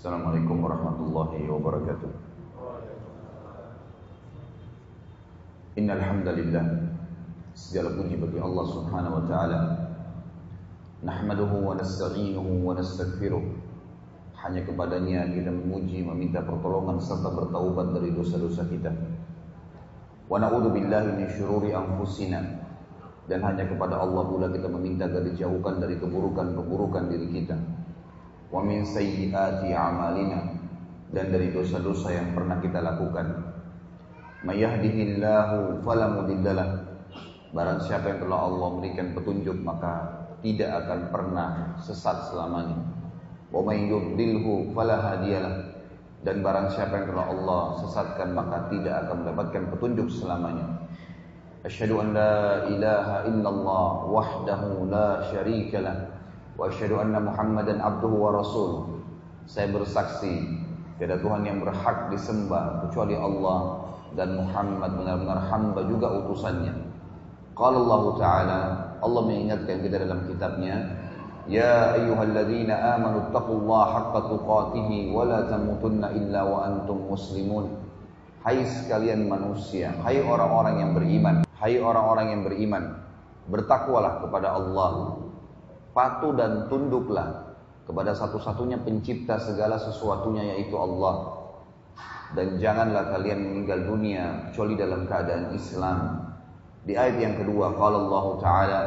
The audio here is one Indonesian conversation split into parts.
Assalamualaikum warahmatullahi wabarakatuh. Innal hamdalillah segala puji bagi Allah Subhanahu wa taala. Nahmaduhu wa nasta'inuhu wa nastaghfiruh. Hanya kepadanya kita memuji, meminta pertolongan serta bertaubat dari dosa-dosa kita. Wa na'udzu billahi min syururi anfusina. Dan hanya kepada Allah pula kita meminta agar dijauhkan dari keburukan-keburukan diri kita wa min sayyiati a'malina dan dari dosa-dosa yang pernah kita lakukan. May yahdihillahu fala mudhillalah. Barang siapa yang telah Allah berikan petunjuk maka tidak akan pernah sesat selamanya. Wa may yudlilhu fala hadiyalah. Dan barang siapa yang telah Allah sesatkan maka tidak akan mendapatkan petunjuk selamanya. Asyhadu an la ilaha illallah wahdahu la syarika lah wa asyhadu anna Muhammadan abduhu wa rasul. Saya bersaksi tiada Tuhan yang berhak disembah kecuali Allah dan Muhammad benar-benar hamba juga utusannya. Qala Allah Ta'ala, Allah mengingatkan kita dalam kitabnya, Ya ayyuhalladzina amanu taqullaha haqqa tuqatih wa la tamutunna illa wa antum muslimun. Hai sekalian manusia, hai orang-orang yang beriman, hai orang-orang yang beriman, bertakwalah kepada Allah patuh dan tunduklah kepada satu-satunya pencipta segala sesuatunya yaitu Allah. Dan janganlah kalian meninggal dunia kecuali dalam keadaan Islam. Di ayat yang kedua qala Allah taala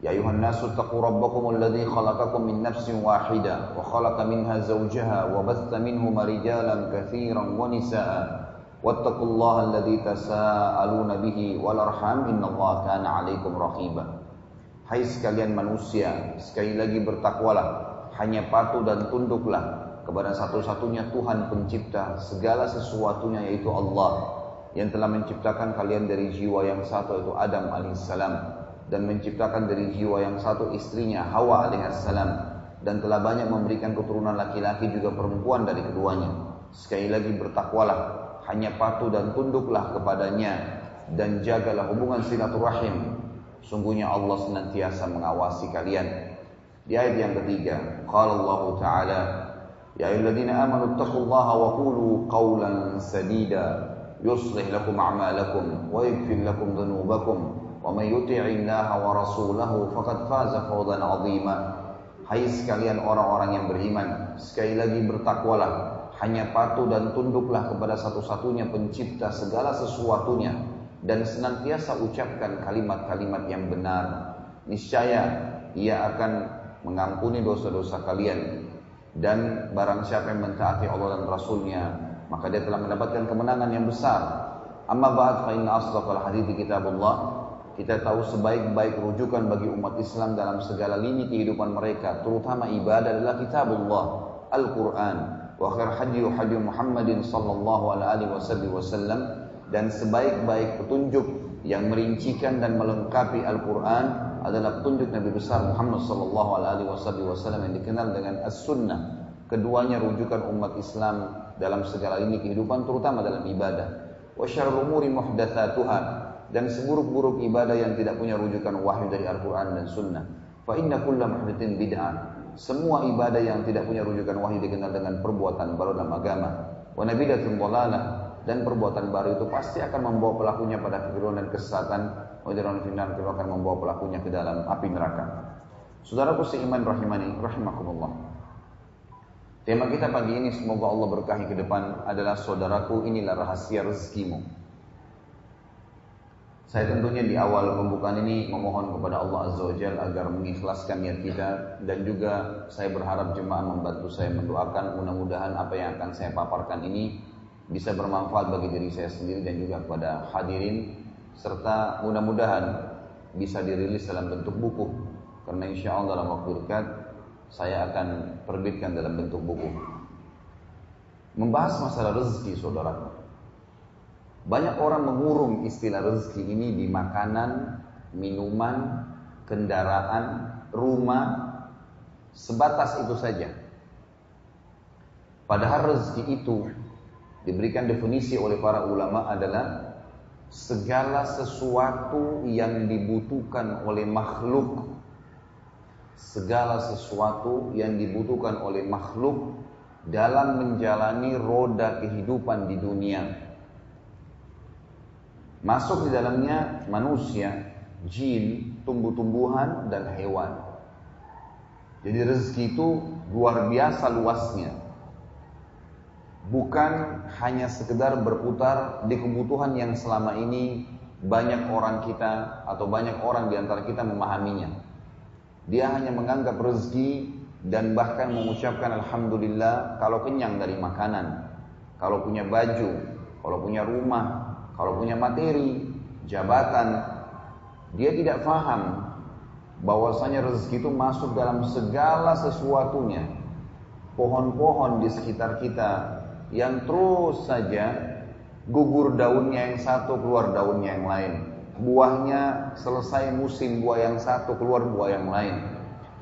ya ayuhan nasu taqu rabbakum alladhi khalaqakum min nafsin wahidah wa khalaqa minha zawjaha wa batha minhuma rijalan katsiran wa nisaa wattaqullaha alladhi tasaaluna bihi wal arham. Innallaha kana 'alaikum raqiba Hai sekalian manusia, sekali lagi bertakwalah, hanya patuh dan tunduklah kepada satu-satunya Tuhan pencipta segala sesuatunya yaitu Allah yang telah menciptakan kalian dari jiwa yang satu yaitu Adam alaihissalam dan menciptakan dari jiwa yang satu istrinya Hawa alaihissalam dan telah banyak memberikan keturunan laki-laki juga perempuan dari keduanya. Sekali lagi bertakwalah, hanya patuh dan tunduklah kepadanya dan jagalah hubungan silaturahim Sungguhnya Allah senantiasa mengawasi kalian. Di ayat yang ketiga, qala Allah Ta'ala, Ya ayyuhalladzina amanu taqullaha wa qulu qawlan sadida yuslih lakum a'malakum wa yaghfir lakum dhunubakum wa may yuti'illaha wa rasulahu faqad faza fawzan 'azima. Hai sekalian orang-orang yang beriman, sekali lagi bertakwalah, hanya patuh dan tunduklah kepada satu-satunya pencipta segala sesuatunya dan senantiasa ucapkan kalimat-kalimat yang benar. Niscaya ia akan mengampuni dosa-dosa kalian. Dan barang siapa yang mentaati Allah dan Rasulnya, maka dia telah mendapatkan kemenangan yang besar. Amma ba'd fa inna asdaqal hadithi kitabullah. Kita tahu sebaik-baik rujukan bagi umat Islam dalam segala lini kehidupan mereka, terutama ibadah adalah kitabullah, Al-Quran. Wa khair hadi hadi Muhammadin sallallahu alaihi wasallam dan sebaik-baik petunjuk yang merincikan dan melengkapi Al-Quran adalah petunjuk Nabi besar Muhammad Sallallahu Alaihi Wasallam yang dikenal dengan As-Sunnah. Keduanya rujukan umat Islam dalam segala ini kehidupan, terutama dalam ibadah. Wa syarrul umuri muhdatsatuha dan seburuk-buruk ibadah yang tidak punya rujukan wahyu dari Al-Quran dan Sunnah. Fa inna kulla bid'ah. Semua ibadah yang tidak punya rujukan wahyu dikenal dengan perbuatan baru dalam agama. Wa nabidatun dhalalah dan perbuatan baru itu pasti akan membawa pelakunya pada kekeliruan dan kesesatan wajaran final itu akan membawa pelakunya ke dalam api neraka. Saudaraku seiman rahimani rahimakumullah. Tema kita pagi ini semoga Allah berkahi ke depan adalah saudaraku inilah rahasia rezekimu. Saya tentunya di awal pembukaan ini memohon kepada Allah Azza wa Jalla agar mengikhlaskan niat kita dan juga saya berharap jemaah membantu saya mendoakan mudah-mudahan apa yang akan saya paparkan ini bisa bermanfaat bagi diri saya sendiri dan juga kepada hadirin serta mudah-mudahan bisa dirilis dalam bentuk buku. Karena insya Allah dalam waktu dekat saya akan terbitkan dalam bentuk buku. Membahas masalah rezeki saudara banyak orang mengurung istilah rezeki ini di makanan, minuman, kendaraan, rumah sebatas itu saja. Padahal rezeki itu diberikan definisi oleh para ulama adalah segala sesuatu yang dibutuhkan oleh makhluk segala sesuatu yang dibutuhkan oleh makhluk dalam menjalani roda kehidupan di dunia. Masuk di dalamnya manusia, jin, tumbuh-tumbuhan, dan hewan. Jadi rezeki itu luar biasa luasnya. Bukan hanya sekedar berputar di kebutuhan yang selama ini banyak orang kita atau banyak orang di antara kita memahaminya. Dia hanya menganggap rezeki dan bahkan mengucapkan Alhamdulillah kalau kenyang dari makanan, kalau punya baju, kalau punya rumah, kalau punya materi, jabatan. Dia tidak faham bahwasanya rezeki itu masuk dalam segala sesuatunya. Pohon-pohon di sekitar kita yang terus saja gugur daunnya yang satu keluar daunnya yang lain. Buahnya selesai musim buah yang satu keluar buah yang lain.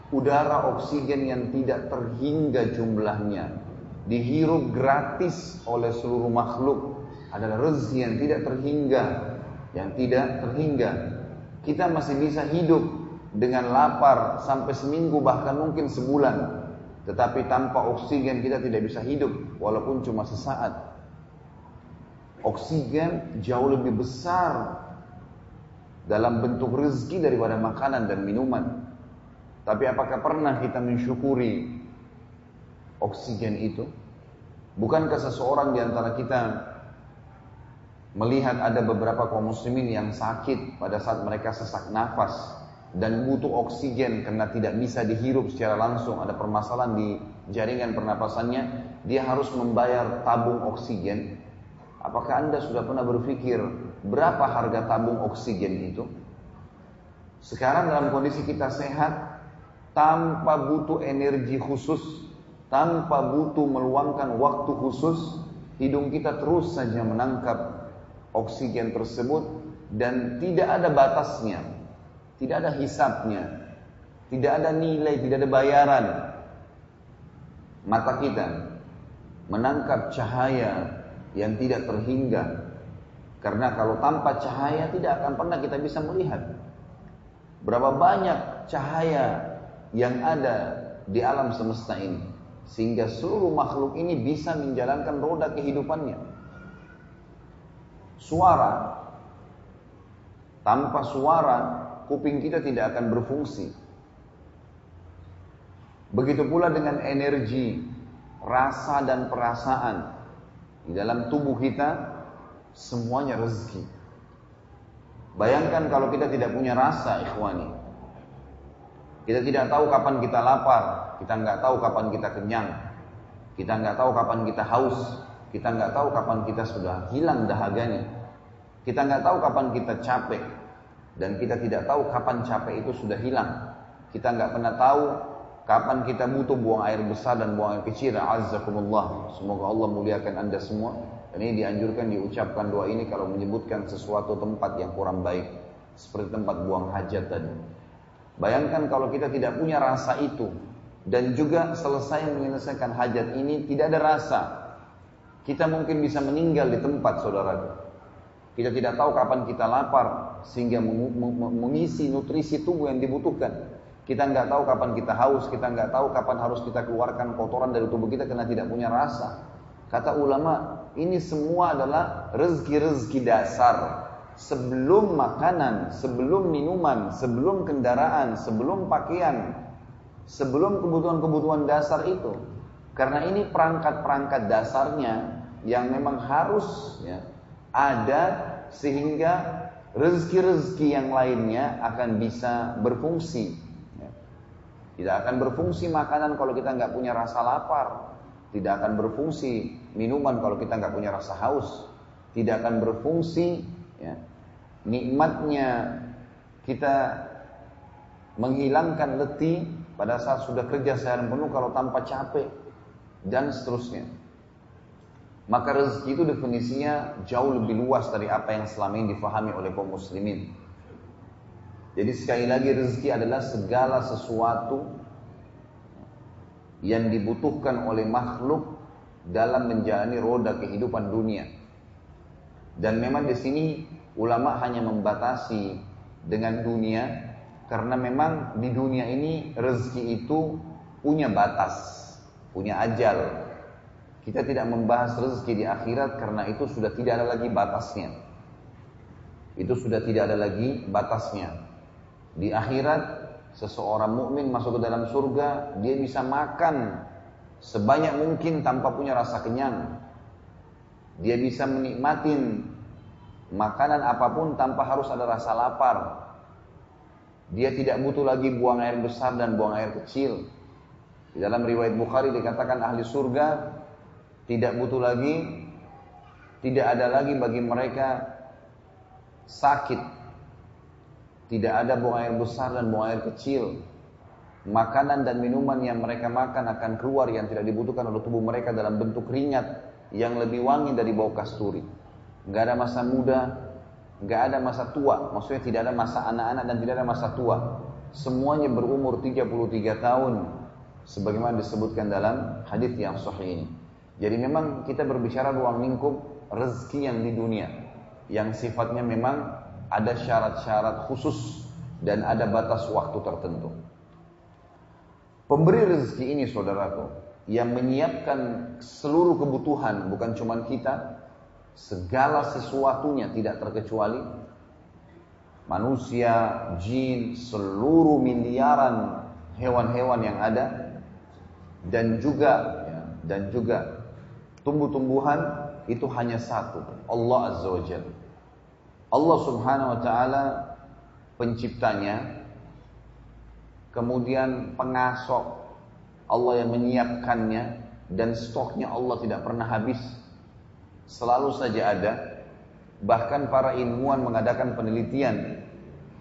Udara oksigen yang tidak terhingga jumlahnya dihirup gratis oleh seluruh makhluk. Adalah rezeki yang tidak terhingga. Yang tidak terhingga. Kita masih bisa hidup dengan lapar sampai seminggu bahkan mungkin sebulan tetapi tanpa oksigen kita tidak bisa hidup walaupun cuma sesaat oksigen jauh lebih besar dalam bentuk rezeki daripada makanan dan minuman. Tapi apakah pernah kita mensyukuri oksigen itu? Bukankah seseorang di antara kita melihat ada beberapa kaum muslimin yang sakit pada saat mereka sesak nafas dan butuh oksigen karena tidak bisa dihirup secara langsung, ada permasalahan di jaringan pernapasannya, dia harus membayar tabung oksigen. Apakah Anda sudah pernah berpikir berapa harga tabung oksigen itu? Sekarang dalam kondisi kita sehat, tanpa butuh energi khusus, tanpa butuh meluangkan waktu khusus, hidung kita terus saja menangkap oksigen tersebut dan tidak ada batasnya, tidak ada hisapnya, tidak ada nilai, tidak ada bayaran. Mata kita menangkap cahaya yang tidak terhingga. Karena kalau tanpa cahaya tidak akan pernah kita bisa melihat. Berapa banyak cahaya yang ada di alam semesta ini. Sehingga seluruh makhluk ini bisa menjalankan roda kehidupannya. Suara. Tanpa suara, kuping kita tidak akan berfungsi. Begitu pula dengan energi, rasa dan perasaan di dalam tubuh kita semuanya rezeki. Bayangkan kalau kita tidak punya rasa, ikhwani. Kita tidak tahu kapan kita lapar, kita nggak tahu kapan kita kenyang, kita nggak tahu kapan kita haus, kita nggak tahu kapan kita sudah hilang dahaganya, kita nggak tahu kapan kita capek, dan kita tidak tahu kapan capek itu sudah hilang. Kita nggak pernah tahu Kapan kita butuh buang air besar dan buang air kecil? Azzakumullah. Semoga Allah muliakan anda semua. Dan ini dianjurkan diucapkan doa ini kalau menyebutkan sesuatu tempat yang kurang baik. Seperti tempat buang hajat tadi. Bayangkan kalau kita tidak punya rasa itu. Dan juga selesai menyelesaikan hajat ini tidak ada rasa. Kita mungkin bisa meninggal di tempat saudara. Kita tidak tahu kapan kita lapar sehingga mengisi nutrisi tubuh yang dibutuhkan. Kita nggak tahu kapan kita haus, kita nggak tahu kapan harus kita keluarkan kotoran dari tubuh kita karena tidak punya rasa. Kata ulama, ini semua adalah rezeki-rezeki dasar. Sebelum makanan, sebelum minuman, sebelum kendaraan, sebelum pakaian, sebelum kebutuhan-kebutuhan dasar itu. Karena ini perangkat-perangkat dasarnya yang memang harus ya, ada sehingga rezeki-rezeki yang lainnya akan bisa berfungsi tidak akan berfungsi makanan kalau kita nggak punya rasa lapar. Tidak akan berfungsi minuman kalau kita nggak punya rasa haus. Tidak akan berfungsi ya, nikmatnya kita menghilangkan letih pada saat sudah kerja seharian penuh kalau tanpa capek dan seterusnya. Maka rezeki itu definisinya jauh lebih luas dari apa yang selama ini difahami oleh kaum muslimin. Jadi sekali lagi rezeki adalah segala sesuatu yang dibutuhkan oleh makhluk dalam menjalani roda kehidupan dunia. Dan memang di sini ulama hanya membatasi dengan dunia karena memang di dunia ini rezeki itu punya batas, punya ajal. Kita tidak membahas rezeki di akhirat karena itu sudah tidak ada lagi batasnya. Itu sudah tidak ada lagi batasnya. Di akhirat seseorang mukmin masuk ke dalam surga, dia bisa makan sebanyak mungkin tanpa punya rasa kenyang. Dia bisa menikmati makanan apa pun tanpa harus ada rasa lapar. Dia tidak butuh lagi buang air besar dan buang air kecil. Di dalam riwayat Bukhari dikatakan ahli surga tidak butuh lagi, tidak ada lagi bagi mereka sakit. Tidak ada buang air besar dan buang air kecil. Makanan dan minuman yang mereka makan akan keluar yang tidak dibutuhkan oleh tubuh mereka dalam bentuk ringat yang lebih wangi dari bau kasturi. Gak ada masa muda, gak ada masa tua. Maksudnya tidak ada masa anak-anak dan tidak ada masa tua. Semuanya berumur 33 tahun. Sebagaimana disebutkan dalam hadis yang sahih ini. Jadi memang kita berbicara ruang lingkup rezeki yang di dunia yang sifatnya memang ada syarat-syarat khusus dan ada batas waktu tertentu. Pemberi rezeki ini saudaraku yang menyiapkan seluruh kebutuhan bukan cuma kita, segala sesuatunya tidak terkecuali manusia, jin, seluruh miliaran hewan-hewan yang ada dan juga ya, dan juga tumbuh-tumbuhan itu hanya satu, Allah Azza wa Jalla. Allah Subhanahu wa taala penciptanya, kemudian pengasok Allah yang menyiapkannya dan stoknya Allah tidak pernah habis. Selalu saja ada. Bahkan para ilmuwan mengadakan penelitian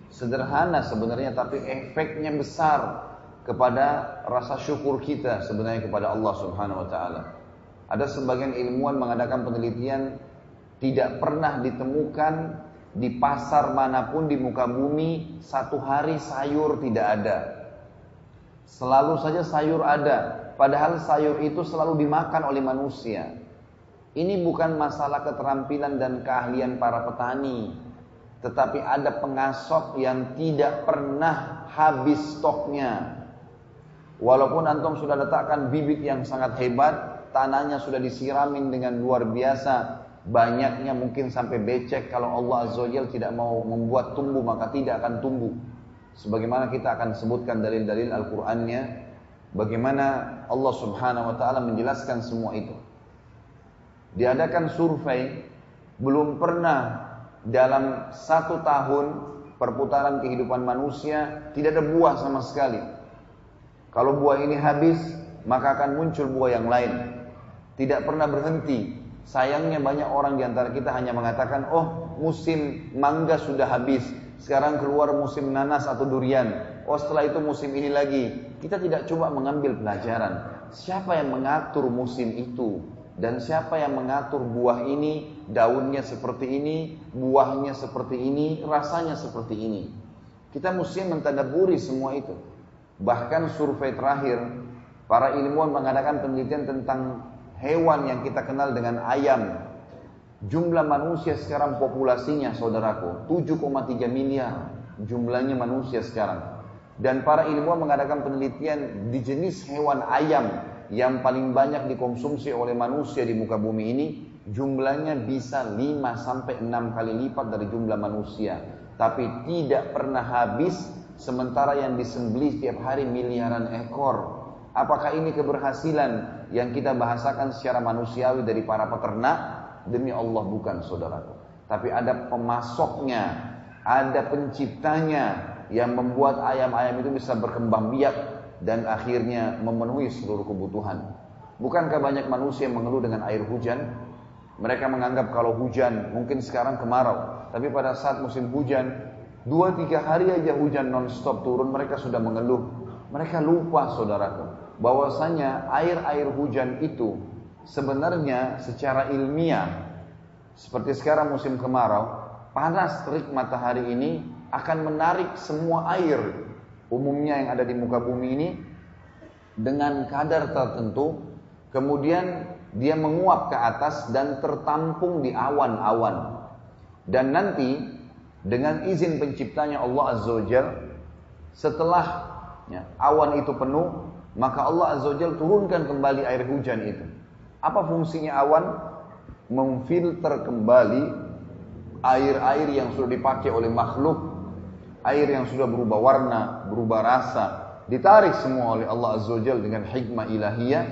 sederhana sebenarnya tapi efeknya besar kepada rasa syukur kita sebenarnya kepada Allah Subhanahu wa taala. Ada sebagian ilmuwan mengadakan penelitian tidak pernah ditemukan di pasar mana pun di muka bumi satu hari sayur tidak ada. Selalu saja sayur ada, padahal sayur itu selalu dimakan oleh manusia. Ini bukan masalah keterampilan dan keahlian para petani, tetapi ada pengasok yang tidak pernah habis stoknya. Walaupun antum sudah letakkan bibit yang sangat hebat, tanahnya sudah disiramin dengan luar biasa, banyaknya mungkin sampai becek kalau Allah Azza wa tidak mau membuat tumbuh maka tidak akan tumbuh. Sebagaimana kita akan sebutkan dalil-dalil Al-Qur'annya bagaimana Allah Subhanahu wa taala menjelaskan semua itu. Diadakan survei belum pernah dalam satu tahun perputaran kehidupan manusia tidak ada buah sama sekali. Kalau buah ini habis, maka akan muncul buah yang lain tidak pernah berhenti. Sayangnya banyak orang di antara kita hanya mengatakan, oh musim mangga sudah habis, sekarang keluar musim nanas atau durian. Oh setelah itu musim ini lagi. Kita tidak coba mengambil pelajaran. Siapa yang mengatur musim itu? Dan siapa yang mengatur buah ini, daunnya seperti ini, buahnya seperti ini, rasanya seperti ini. Kita mesti mentadaburi semua itu. Bahkan survei terakhir, para ilmuwan mengadakan penelitian tentang hewan yang kita kenal dengan ayam. Jumlah manusia sekarang populasinya saudaraku 7,3 miliar jumlahnya manusia sekarang. Dan para ilmuwan mengadakan penelitian di jenis hewan ayam yang paling banyak dikonsumsi oleh manusia di muka bumi ini jumlahnya bisa 5 sampai 6 kali lipat dari jumlah manusia. Tapi tidak pernah habis sementara yang disembelih setiap hari miliaran ekor. Apakah ini keberhasilan yang kita bahasakan secara manusiawi dari para peternak demi Allah bukan saudaraku. Tapi ada pemasoknya, ada penciptanya yang membuat ayam-ayam itu bisa berkembang biak dan akhirnya memenuhi seluruh kebutuhan. Bukankah banyak manusia yang mengeluh dengan air hujan? Mereka menganggap kalau hujan mungkin sekarang kemarau, tapi pada saat musim hujan dua tiga hari aja hujan non-stop turun mereka sudah mengeluh. Mereka lupa saudaraku bahwasanya air-air hujan itu sebenarnya secara ilmiah seperti sekarang musim kemarau, panas terik matahari ini akan menarik semua air umumnya yang ada di muka bumi ini dengan kadar tertentu, kemudian dia menguap ke atas dan tertampung di awan-awan. Dan nanti dengan izin penciptanya Allah Azza wa setelah ya, awan itu penuh, maka Allah Azza wa turunkan kembali air hujan itu. Apa fungsinya awan? Memfilter kembali air-air yang sudah dipakai oleh makhluk, air yang sudah berubah warna, berubah rasa, ditarik semua oleh Allah Azza wa dengan hikmah ilahiyah.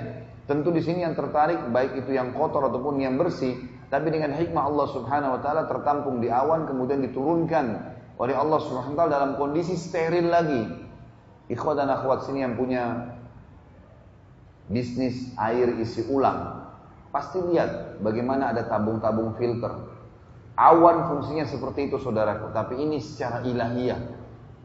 Tentu di sini yang tertarik baik itu yang kotor ataupun yang bersih, tapi dengan hikmah Allah Subhanahu wa taala tertampung di awan kemudian diturunkan oleh Allah Subhanahu wa taala dalam kondisi steril lagi. Ikhwat dan akhwat sini yang punya bisnis air isi ulang, pasti lihat bagaimana ada tabung-tabung filter. Awan fungsinya seperti itu saudaraku, tapi ini secara ilahiyah.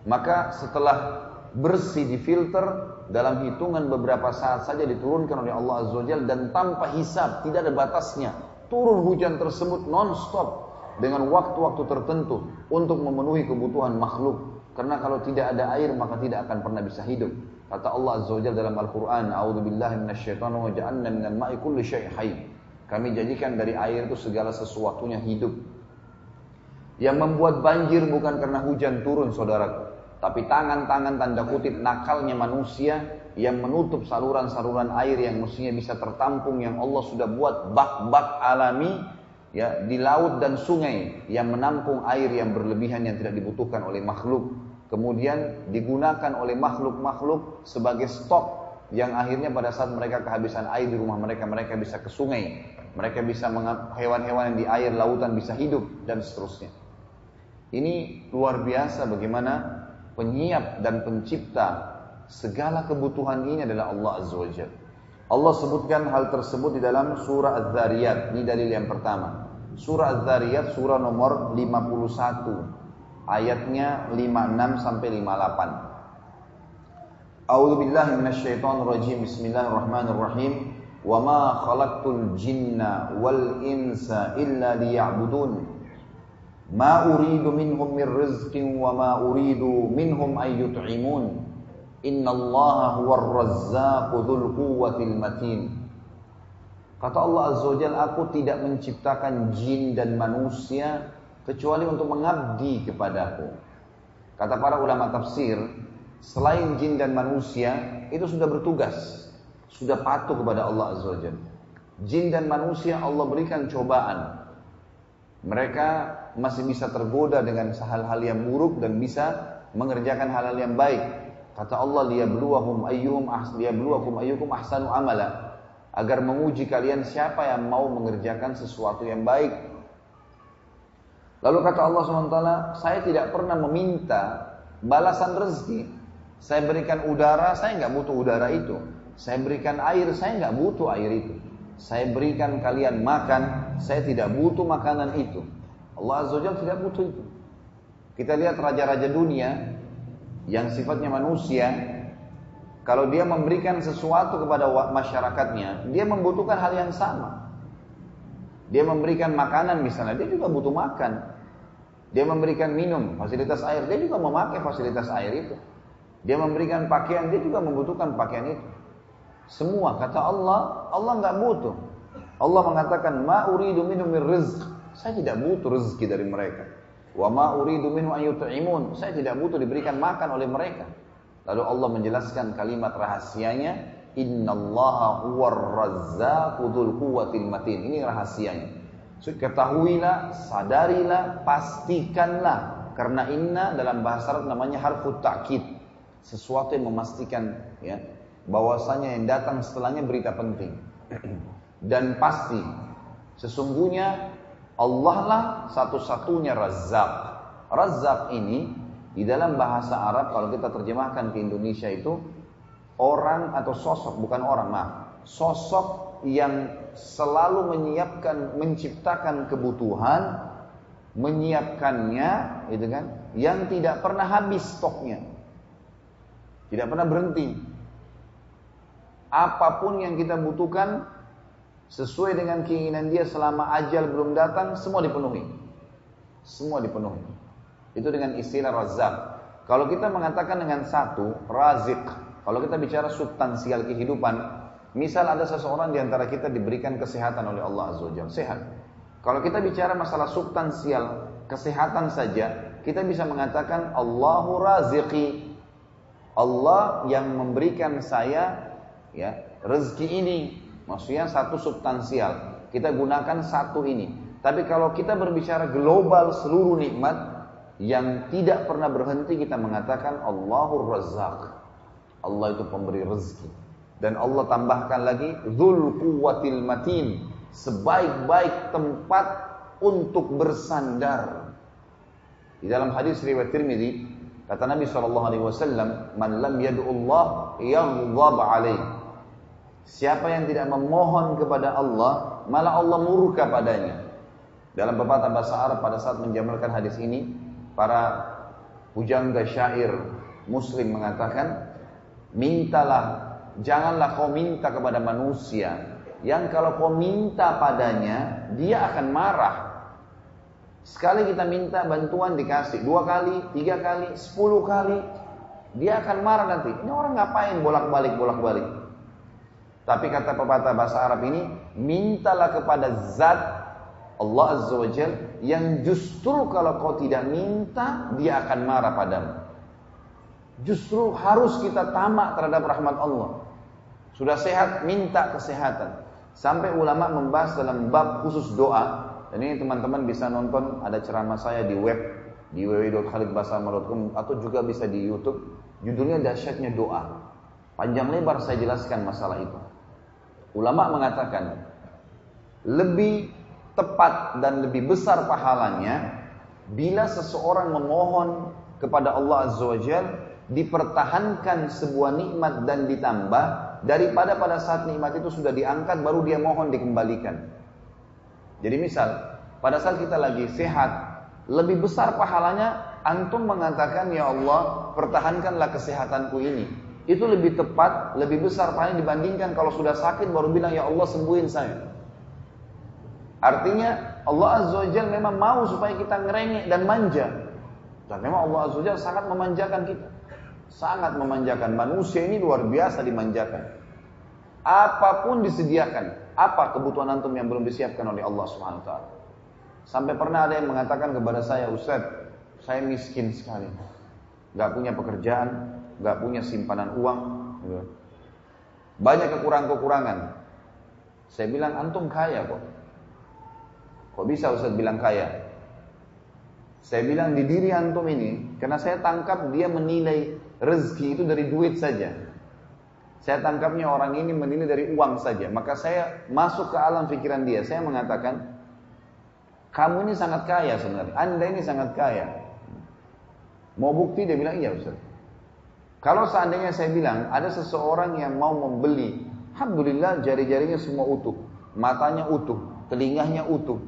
Maka setelah bersih di filter dalam hitungan beberapa saat saja diturunkan oleh Allah Azza wa dan tanpa hisab, tidak ada batasnya. Turun hujan tersebut non-stop dengan waktu-waktu tertentu untuk memenuhi kebutuhan makhluk. Karena kalau tidak ada air maka tidak akan pernah bisa hidup. Kata Allah Azza wa dalam Al-Quran, A'udhu billahi minasyaitan wa ja'alna minal ma'i kulli. Kami jadikan dari air itu segala sesuatunya hidup. Yang membuat banjir bukan karena hujan turun saudaraku. Tapi tangan-tangan tanda kutip nakalnya manusia yang menutup saluran-saluran air yang mestinya bisa tertampung yang Allah sudah buat bak-bak alami ya di laut dan sungai yang menampung air yang berlebihan yang tidak dibutuhkan oleh makhluk kemudian digunakan oleh makhluk-makhluk sebagai stok yang akhirnya pada saat mereka kehabisan air di rumah mereka, mereka bisa ke sungai, mereka bisa hewan-hewan yang di air lautan bisa hidup dan seterusnya. Ini luar biasa bagaimana penyiap dan pencipta segala kebutuhan ini adalah Allah Azza wa Jalla. Allah sebutkan hal tersebut di dalam surah Az-Zariyat. Ini dalil yang pertama. Surah Az-Zariyat surah nomor 51 ayatnya 56 sampai 58. A'udzu billahi minasyaitonir rajim. Bismillahirrahmanirrahim. Wa ma khalaqtul jinna wal insa illa liya'budun. Ma uridu minhum min rizqin wa ma uridu minhum ay yut'imun. Innallaha huwar razzaqu dzul quwwatil matin. Kata Allah Azza wa Jalla, aku tidak menciptakan jin dan manusia kecuali untuk mengabdi kepadaku. Kata para ulama tafsir, selain jin dan manusia itu sudah bertugas, sudah patuh kepada Allah Azza wa Jin dan manusia Allah berikan cobaan. Mereka masih bisa tergoda dengan hal-hal yang buruk dan bisa mengerjakan hal-hal yang baik. Kata Allah liyabluwahum ayyuhum liyabluwakum ayyukum ahsanu amala agar menguji kalian siapa yang mau mengerjakan sesuatu yang baik Lalu kata Allah SWT, saya tidak pernah meminta balasan rezeki. Saya berikan udara, saya nggak butuh udara itu. Saya berikan air, saya nggak butuh air itu. Saya berikan kalian makan, saya tidak butuh makanan itu. Allah Azza tidak butuh itu. Kita lihat raja-raja dunia yang sifatnya manusia, kalau dia memberikan sesuatu kepada masyarakatnya, dia membutuhkan hal yang sama. Dia memberikan makanan misalnya, dia juga butuh makan. Dia memberikan minum, fasilitas air, dia juga memakai fasilitas air itu. Dia memberikan pakaian, dia juga membutuhkan pakaian itu. Semua kata Allah, Allah nggak butuh. Allah mengatakan, ma uridu minum rizq. Saya tidak butuh rezeki dari mereka. Wa ma uridu minhu ayyut'imun. Saya tidak butuh diberikan makan oleh mereka. Lalu Allah menjelaskan kalimat rahasianya, Innallaha huwar quwwatil matin. Ini rahasianya. So, ketahuilah, sadarilah, pastikanlah karena inna dalam bahasa Arab namanya harfu ta'kid. Sesuatu yang memastikan ya bahwasanya yang datang setelahnya berita penting. Dan pasti sesungguhnya Allah lah satu-satunya Razzaq. Razzaq ini di dalam bahasa Arab kalau kita terjemahkan ke Indonesia itu orang atau sosok bukan orang maaf. Sosok yang selalu menyiapkan menciptakan kebutuhan menyiapkannya gitu kan yang tidak pernah habis stoknya. Tidak pernah berhenti. Apa pun yang kita butuhkan sesuai dengan keinginan dia selama ajal belum datang semua dipenuhi. Semua dipenuhi. Itu dengan istilah razak kalau kita mengatakan dengan satu razik kalau kita bicara substansial kehidupan, misal ada seseorang di antara kita diberikan kesehatan oleh Allah Azza wa sehat. Kalau kita bicara masalah substansial kesehatan saja, kita bisa mengatakan Allahu raziqi. Allah yang memberikan saya ya rezeki ini, Maksudnya satu substansial. Kita gunakan satu ini. Tapi kalau kita berbicara global seluruh nikmat yang tidak pernah berhenti kita mengatakan Allahur Razzaq. Allah itu pemberi rezeki. Dan Allah tambahkan lagi Dzul Quwwatil Matin, sebaik-baik tempat untuk bersandar. Di dalam hadis riwayat Tirmidzi kata Nabi sallallahu alaihi wasallam, "Man lam yad'ullah yaghdab alaih." Siapa yang tidak memohon kepada Allah, malah Allah murka padanya. Dalam pepatah bahasa Arab pada saat menjamalkan hadis ini, para pujangga syair muslim mengatakan, mintalah, janganlah kau minta kepada manusia, yang kalau kau minta padanya, dia akan marah. Sekali kita minta bantuan dikasih, dua kali, tiga kali, sepuluh kali, dia akan marah nanti. Ini orang ngapain bolak-balik, bolak-balik. Tapi kata pepatah bahasa Arab ini, mintalah kepada zat Allah Azza wa yang justru kalau kau tidak minta dia akan marah padamu. Justru harus kita tamak terhadap rahmat Allah. Sudah sehat, minta kesehatan. Sampai ulama membahas dalam bab khusus doa. Dan ini teman-teman bisa nonton ada ceramah saya di web di www.khalidbasama.com atau juga bisa di YouTube. Judulnya dahsyatnya doa. Panjang lebar saya jelaskan masalah itu. Ulama mengatakan lebih tepat dan lebih besar pahalanya bila seseorang memohon kepada Allah Azza wa dipertahankan sebuah nikmat dan ditambah daripada pada saat nikmat itu sudah diangkat baru dia mohon dikembalikan. Jadi misal pada saat kita lagi sehat lebih besar pahalanya antum mengatakan ya Allah pertahankanlah kesehatanku ini. Itu lebih tepat, lebih besar pahalanya dibandingkan kalau sudah sakit baru bilang ya Allah sembuhin saya. Artinya Allah Azza wa Jal memang mau supaya kita ngerengek dan manja. Dan memang Allah Azza wa Jal sangat memanjakan kita. Sangat memanjakan. Manusia ini luar biasa dimanjakan. Apa pun disediakan. Apa kebutuhan antum yang belum disiapkan oleh Allah Subhanahu wa taala? Sampai pernah ada yang mengatakan kepada saya, Ustaz, saya miskin sekali. Gak punya pekerjaan, gak punya simpanan uang. Gitu. Banyak kekurangan-kekurangan. Saya bilang, antum kaya kok. Kok bisa Ustaz bilang kaya? Saya bilang di diri antum ini, karena saya tangkap dia menilai rezeki itu dari duit saja. Saya tangkapnya orang ini menilai dari uang saja. Maka saya masuk ke alam pikiran dia. Saya mengatakan, kamu ini sangat kaya sebenarnya. Anda ini sangat kaya. Mau bukti? Dia bilang, iya Ustaz. Kalau seandainya saya bilang, ada seseorang yang mau membeli, Alhamdulillah jari-jarinya semua utuh. Matanya utuh, telinganya utuh,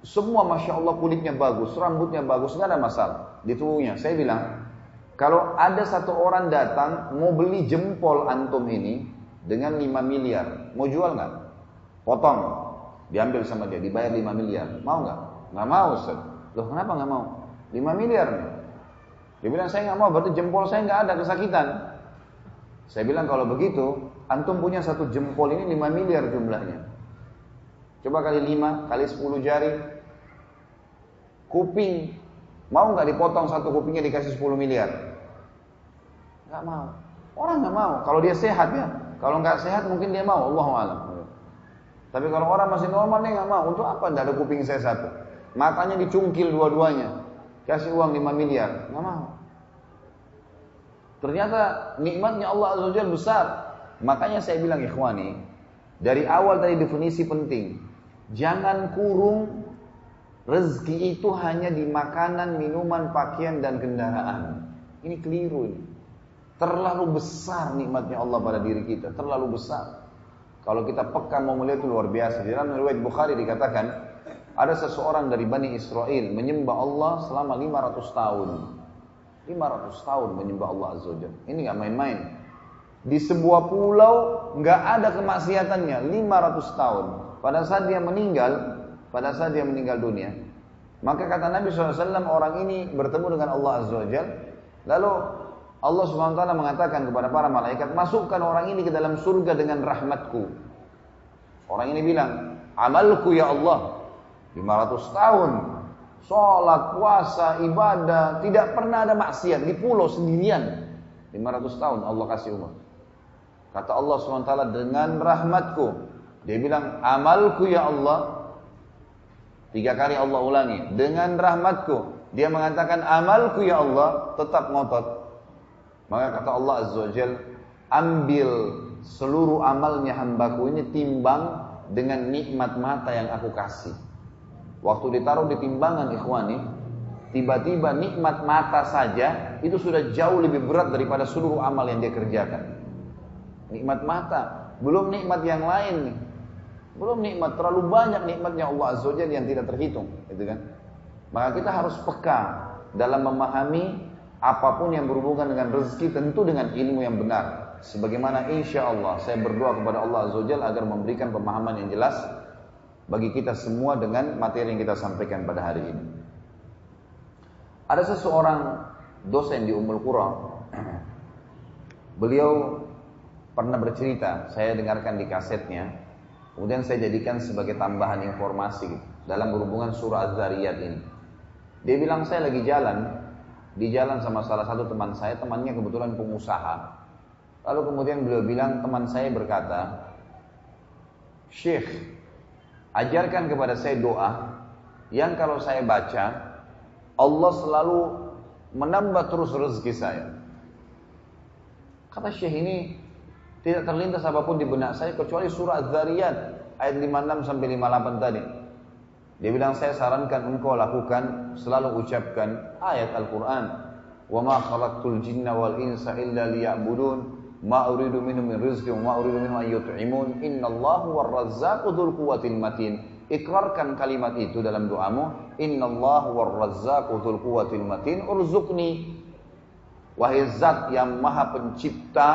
semua masya Allah kulitnya bagus, rambutnya bagus, nggak ada masalah di tubuhnya. Saya bilang, kalau ada satu orang datang mau beli jempol antum ini dengan 5 miliar, mau jual nggak? Potong, diambil sama dia, dibayar 5 miliar, mau nggak? Nggak mau, Ustaz. Loh kenapa nggak mau? 5 miliar. Dia bilang saya nggak mau, berarti jempol saya nggak ada kesakitan. Saya bilang kalau begitu, antum punya satu jempol ini 5 miliar jumlahnya. Coba kali 5, kali 10 jari. Kuping. Mau nggak dipotong satu kupingnya dikasih 10 miliar? Nggak mau. Orang nggak mau. Kalau dia sehat ya. Kalau nggak sehat mungkin dia mau. Allah alam. Tapi kalau orang masih normal dia nggak mau. Untuk apa? Tidak ada kuping saya satu. Matanya dicungkil dua-duanya. Kasih uang 5 miliar. Nggak mau. Ternyata nikmatnya Allah Azza wa besar. Makanya saya bilang ikhwani, dari awal tadi definisi penting. Jangan kurung rezeki itu hanya di makanan, minuman, pakaian dan kendaraan. Ini keliru ini. Terlalu besar nikmatnya Allah pada diri kita, terlalu besar. Kalau kita peka mau melihat itu luar biasa. Di dalam riwayat Bukhari dikatakan ada seseorang dari Bani Israel menyembah Allah selama 500 tahun. 500 tahun menyembah Allah Azza wa Ini nggak main-main. Di sebuah pulau nggak ada kemaksiatannya 500 tahun. Pada saat dia meninggal, pada saat dia meninggal dunia, maka kata Nabi SAW orang ini bertemu dengan Allah Azza wa lalu Allah taala mengatakan kepada para malaikat, "Masukkan orang ini ke dalam surga dengan rahmatku." Orang ini bilang, "Amalku ya Allah, 500 tahun sholat, puasa, ibadah, tidak pernah ada maksiat di pulau sendirian. 500 tahun Allah kasih umur. Kata Allah SWT dengan rahmatku Dia bilang, amalku ya Allah. Tiga kali Allah ulangi. Dengan rahmatku. Dia mengatakan, amalku ya Allah. Tetap ngotot. Maka kata Allah Azza wa Jal, ambil seluruh amalnya hambaku ini timbang dengan nikmat mata yang aku kasih. Waktu ditaruh di timbangan ikhwani, tiba-tiba nikmat mata saja itu sudah jauh lebih berat daripada seluruh amal yang dia kerjakan. Nikmat mata, belum nikmat yang lain nih. Belum nikmat terlalu banyak nikmatnya Allah Azza Wajalla yang tidak terhitung, gitu kan? Maka kita harus peka dalam memahami apa pun yang berhubungan dengan rezeki tentu dengan ilmu yang benar. Sebagaimana insya Allah saya berdoa kepada Allah Azza agar memberikan pemahaman yang jelas bagi kita semua dengan materi yang kita sampaikan pada hari ini. Ada seseorang dosen di Ummul Qura. Beliau pernah bercerita, saya dengarkan di kasetnya. Kemudian saya jadikan sebagai tambahan informasi dalam berhubungan surah Az-Zariyat ini. Dia bilang saya lagi jalan, di jalan sama salah satu teman saya, temannya kebetulan pengusaha. Lalu kemudian beliau bilang, teman saya berkata, Syekh, ajarkan kepada saya doa yang kalau saya baca Allah selalu menambah terus rezeki saya. Kata Syekh ini tidak terlintas apa pun di benak saya kecuali surah Az-Zariyat ayat 56 sampai 58 tadi. Dia bilang saya sarankan engkau lakukan selalu ucapkan ayat Al-Qur'an. Wa ma khalaqtul jinna wal insa illa liya'budun ma uridu minhum min rizqin wa ma uridu minhum an yut'imun innallaha war razzaqu dzul quwwatil matin Ikrarkan kalimat itu dalam doamu. Inna Allah warrazzaqu dzul quwwatil matin urzuqni. Wahai zat yang maha pencipta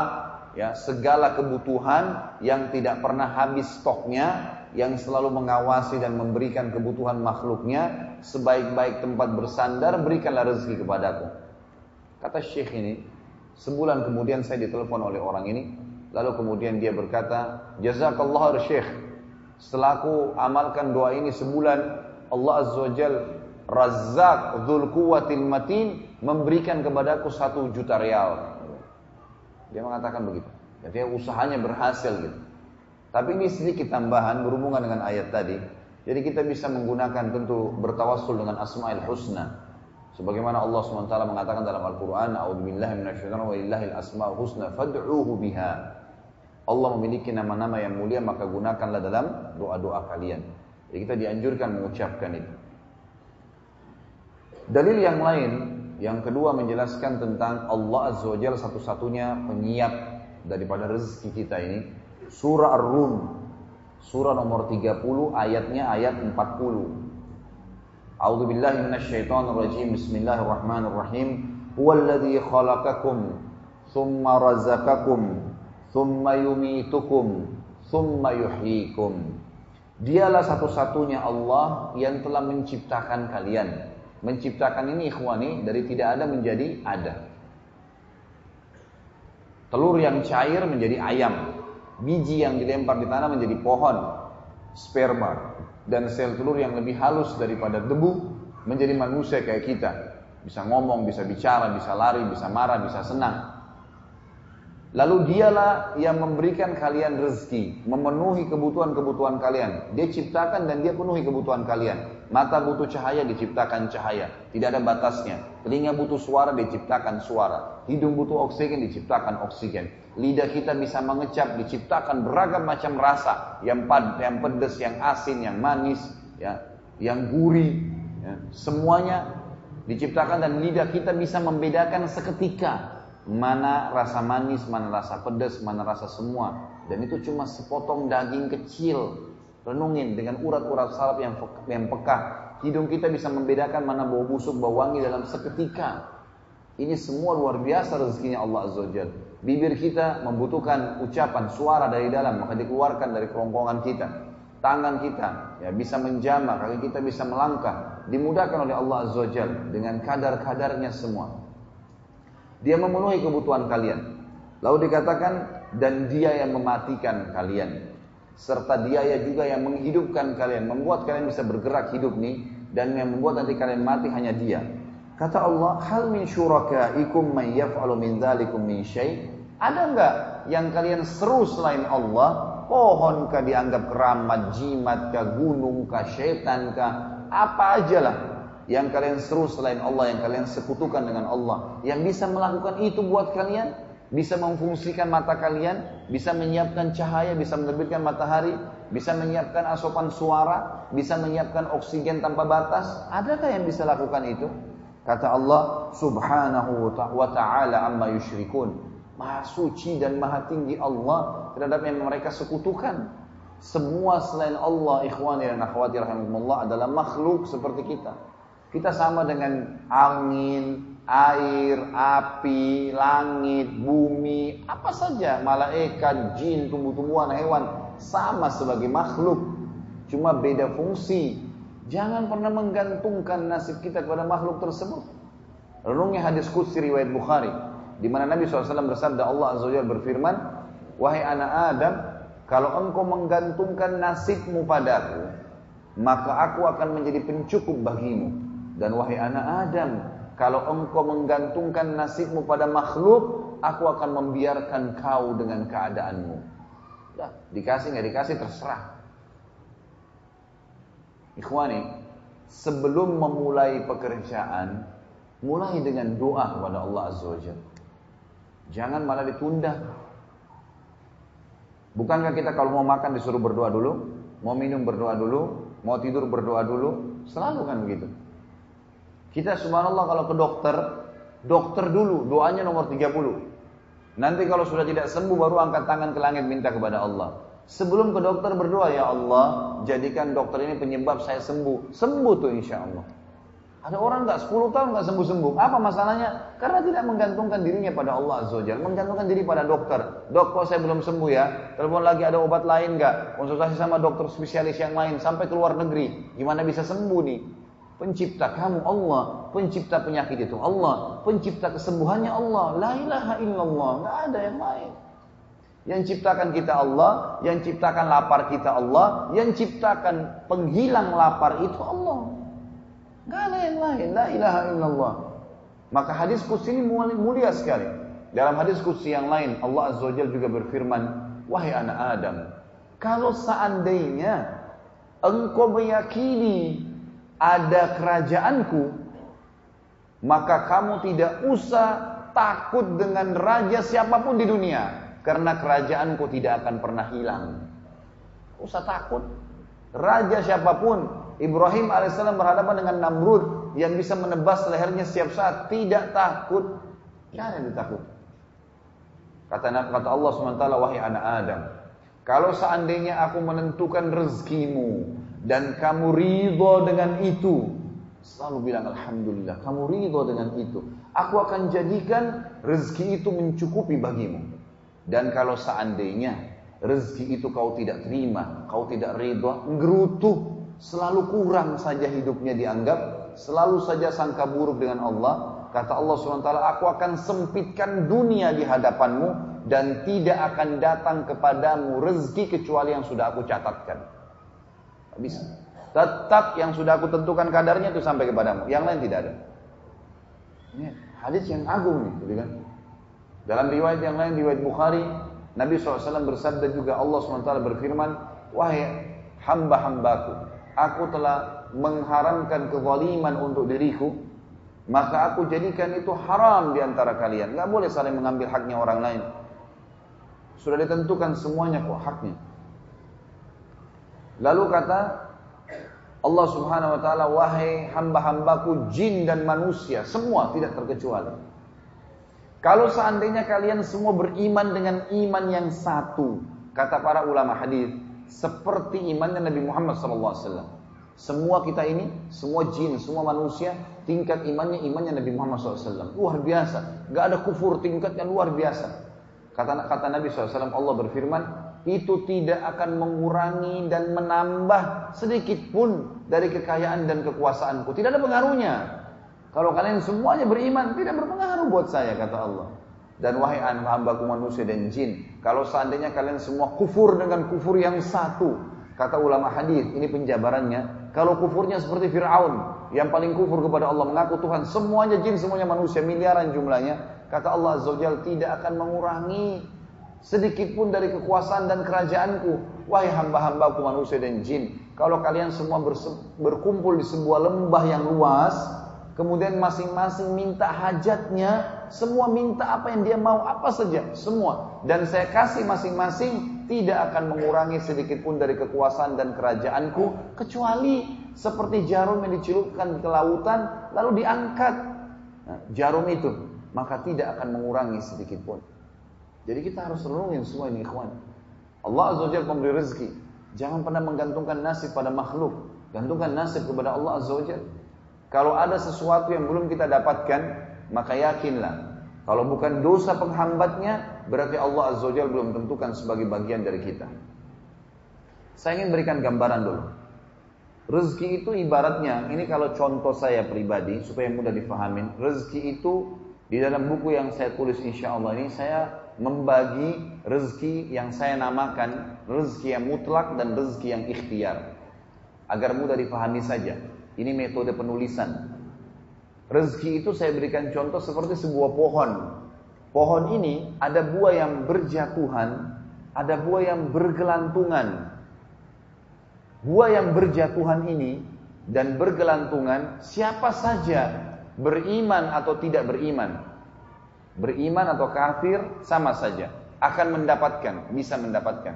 ya segala kebutuhan yang tidak pernah habis stoknya yang selalu mengawasi dan memberikan kebutuhan makhluknya sebaik-baik tempat bersandar berikanlah rezeki kepadaku kata syekh ini sebulan kemudian saya ditelepon oleh orang ini lalu kemudian dia berkata jazakallahu syekh setelah aku amalkan doa ini sebulan, Allah Azza wa Jal, Razzaq Dhul Quwatil Matin memberikan kepadaku satu juta real. Dia mengatakan begitu. Jadi usahanya berhasil gitu. Tapi ini sedikit tambahan berhubungan dengan ayat tadi. Jadi kita bisa menggunakan tentu bertawassul dengan Asma'il Husna. Sebagaimana Allah SWT mengatakan dalam Al-Quran, A'udzubillahi minasyaitonir wa lillahil asma'ul husna fad'uhu biha. Allah memiliki nama-nama yang mulia maka gunakanlah dalam doa-doa kalian. Jadi kita dianjurkan mengucapkan itu. Dalil yang lain, yang kedua menjelaskan tentang Allah Azza wa satu-satunya penyiap daripada rezeki kita ini. Surah Ar-Rum, surah nomor 30 ayatnya ayat 40. A'udzu billahi minasyaitonir rajim. Bismillahirrahmanirrahim. Huwallazi khalaqakum thumma razaqakum thumma yumitukum, thumma yuhyikum. Dialah satu-satunya Allah yang telah menciptakan kalian. Menciptakan ini ikhwani dari tidak ada menjadi ada. Telur yang cair menjadi ayam. Biji yang dilempar di tanah menjadi pohon. Sperma. Dan sel telur yang lebih halus daripada debu menjadi manusia kayak kita. Bisa ngomong, bisa bicara, bisa lari, bisa marah, bisa senang. Lalu dialah yang memberikan kalian rezeki, memenuhi kebutuhan-kebutuhan kalian. Dia ciptakan dan dia penuhi kebutuhan kalian. Mata butuh cahaya, diciptakan cahaya. Tidak ada batasnya. Telinga butuh suara, diciptakan suara. Hidung butuh oksigen, diciptakan oksigen. Lidah kita bisa mengecap, diciptakan beragam macam rasa. Yang pad, yang pedas, yang asin, yang manis, ya, yang gurih. Ya. Semuanya diciptakan dan lidah kita bisa membedakan seketika mana rasa manis, mana rasa pedas, mana rasa semua. Dan itu cuma sepotong daging kecil. Renungin dengan urat-urat salap yang, yang peka. Hidung kita bisa membedakan mana bau busuk, bau wangi dalam seketika. Ini semua luar biasa rezekinya Allah Azza wa. Bibir kita membutuhkan ucapan, suara dari dalam, maka dikeluarkan dari kerongkongan kita. Tangan kita ya bisa menjamah, kaki kita bisa melangkah. Dimudahkan oleh Allah Azza wa dengan kadar-kadarnya semua. Dia memenuhi kebutuhan kalian. Lalu dikatakan dan dia yang mematikan kalian serta dia ya juga yang menghidupkan kalian, membuat kalian bisa bergerak hidup nih dan yang membuat nanti kalian mati hanya dia. Kata Allah, hal min syurakaikum man yaf'alu min dzalikum min syai'? Ada enggak yang kalian seru selain Allah Pohon kah dianggap keramat, jimat kah, gunung kah, setan kah, apa aja lah yang kalian seru selain Allah, yang kalian sekutukan dengan Allah, yang bisa melakukan itu buat kalian, bisa memfungsikan mata kalian, bisa menyiapkan cahaya, bisa menerbitkan matahari, bisa menyiapkan asupan suara, bisa menyiapkan oksigen tanpa batas. Adakah yang bisa lakukan itu? Kata Allah Subhanahu wa taala amma yusyrikun. Maha suci dan maha tinggi Allah terhadap yang mereka sekutukan. Semua selain Allah, ikhwani dan akhwati rahimahumullah adalah makhluk seperti kita. Kita sama dengan angin, air, api, langit, bumi, apa saja, malaikat, jin, tumbuh-tumbuhan, hewan, sama sebagai makhluk. Cuma beda fungsi. Jangan pernah menggantungkan nasib kita kepada makhluk tersebut. Renungnya hadis qudsi riwayat Bukhari di mana Nabi SAW bersabda Allah Azza wa berfirman, "Wahai anak Adam, kalau engkau menggantungkan nasibmu padaku, maka aku akan menjadi pencukup bagimu. Dan wahai anak Adam, kalau engkau menggantungkan nasibmu pada makhluk, aku akan membiarkan kau dengan keadaanmu." Dah, dikasih nggak dikasih terserah. Ikhwani, sebelum memulai pekerjaan, mulai dengan doa kepada Allah Azza wa Jalla. Jangan malah ditunda. Bukankah kita kalau mau makan disuruh berdoa dulu, mau minum berdoa dulu, mau tidur berdoa dulu, selalu kan begitu. Kita subhanallah kalau ke dokter, dokter dulu, doanya nomor 30. Nanti kalau sudah tidak sembuh baru angkat tangan ke langit minta kepada Allah. Sebelum ke dokter berdoa, ya Allah, jadikan dokter ini penyebab saya sembuh. Sembuh tuh insya Allah. Ada orang nggak 10 tahun nggak sembuh-sembuh. Apa masalahnya? Karena tidak menggantungkan dirinya pada Allah Azza Wajalla, menggantungkan diri pada dokter. Dok, kok saya belum sembuh ya? Telepon lagi ada obat lain nggak? Konsultasi sama dokter spesialis yang lain sampai ke luar negeri. Gimana bisa sembuh nih? Pencipta kamu Allah, pencipta penyakit itu Allah, pencipta kesembuhannya Allah. La ilaha illallah, nggak ada yang lain. Yang ciptakan kita Allah, yang ciptakan lapar kita Allah, yang ciptakan penghilang lapar itu Allah. Gak ada yang lain. La ilaha illallah. Maka hadis kursi ini mulia sekali. Dalam hadis kursi yang lain, Allah Azza wa juga berfirman, Wahai anak Adam, kalau seandainya engkau meyakini ada kerajaanku, maka kamu tidak usah takut dengan raja siapa pun di dunia. Karena kerajaanku tidak akan pernah hilang. Usah takut. Raja siapa pun, Ibrahim alaihissalam berhadapan dengan Namrud yang bisa menebas lehernya setiap saat, tidak takut. Tidak ditakut. Kata, kata Allah SWT, wahai anak Adam, kalau seandainya aku menentukan rezekimu dan kamu ridho dengan itu, selalu bilang Alhamdulillah, kamu ridho dengan itu. Aku akan jadikan rezeki itu mencukupi bagimu. Dan kalau seandainya rezeki itu kau tidak terima, kau tidak ridho, ngerutuh selalu kurang saja hidupnya dianggap, selalu saja sangka buruk dengan Allah. Kata Allah SWT, aku akan sempitkan dunia di hadapanmu dan tidak akan datang kepadamu rezeki kecuali yang sudah aku catatkan. Bisa. Tetap yang sudah aku tentukan kadarnya itu sampai kepadamu. Yang lain tidak ada. Ini hadis yang agung nih, gitu kan? Dalam riwayat yang lain, riwayat Bukhari, Nabi SAW bersabda juga Allah SWT berfirman, Wahai hamba-hambaku, aku telah mengharamkan kezaliman untuk diriku, maka aku jadikan itu haram di antara kalian. Gak boleh saling mengambil haknya orang lain. Sudah ditentukan semuanya kok haknya. Lalu kata Allah Subhanahu wa taala, "Wahai hamba-hambaku jin dan manusia, semua tidak terkecuali." Kalau seandainya kalian semua beriman dengan iman yang satu, kata para ulama hadis, seperti imannya Nabi Muhammad SAW. Semua kita ini, semua jin, semua manusia, tingkat imannya imannya Nabi Muhammad SAW. Luar biasa, gak ada kufur tingkatnya luar biasa. Kata kata Nabi SAW, Allah berfirman, itu tidak akan mengurangi dan menambah sedikit pun dari kekayaan dan kekuasaanku. Tidak ada pengaruhnya. Kalau kalian semuanya beriman, tidak berpengaruh buat saya, kata Allah. Dan wahai anak hambaku manusia dan jin, kalau seandainya kalian semua kufur dengan kufur yang satu, kata ulama hadis, ini penjabarannya. Kalau kufurnya seperti Fir'aun, yang paling kufur kepada Allah, mengaku Tuhan, semuanya jin, semuanya manusia, miliaran jumlahnya, kata Allah Azza tidak akan mengurangi sedikit pun dari kekuasaan dan kerajaanku. Wahai hamba-hambaku manusia dan jin, kalau kalian semua berkumpul di sebuah lembah yang luas, kemudian masing-masing minta hajatnya, semua minta apa yang dia mau, apa saja, semua. Dan saya kasih masing-masing tidak akan mengurangi sedikit pun dari kekuasaan dan kerajaanku, kecuali seperti jarum yang dicelupkan ke lautan, lalu diangkat. Nah, jarum itu, maka tidak akan mengurangi sedikit pun. Jadi kita harus renungin semua ini ikhwan. Allah Azza wa Jalla memberi rezeki. Jangan pernah menggantungkan nasib pada makhluk. Gantungkan nasib kepada Allah Azza wa. Kalau ada sesuatu yang belum kita dapatkan, maka yakinlah. Kalau bukan dosa penghambatnya, berarti Allah Azza wa belum tentukan sebagai bagian dari kita. Saya ingin berikan gambaran dulu. Rezeki itu ibaratnya, ini kalau contoh saya pribadi, supaya mudah difahamin. Rezeki itu di dalam buku yang saya tulis insya Allah ini, saya membagi rezeki yang saya namakan rezeki yang mutlak dan rezeki yang ikhtiar. Agar mudah dipahami saja. Ini metode penulisan. Rezeki itu saya berikan contoh seperti sebuah pohon. Pohon ini ada buah yang berjatuhan, ada buah yang bergelantungan. Buah yang berjatuhan ini dan bergelantungan siapa saja beriman atau tidak beriman beriman atau kafir sama saja. Akan mendapatkan bisa mendapatkan.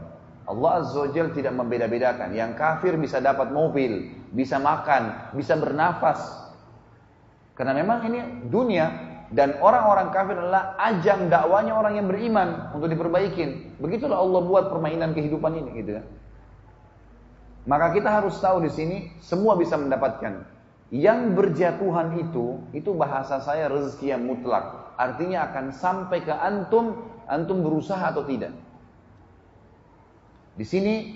Allah Azza wa tidak membeda-bedakan. Yang kafir bisa dapat mobil bisa makan bisa bernafas. Karena memang ini dunia dan orang-orang kafir adalah ajang dakwanya orang yang beriman untuk diperbaikin. Begitulah Allah buat permainan kehidupan ini gitu ya maka kita harus tahu di sini semua bisa mendapatkan. Yang berjatuhan itu itu bahasa saya rezeki yang mutlak Artinya akan sampai ke antum, antum berusaha atau tidak. Di sini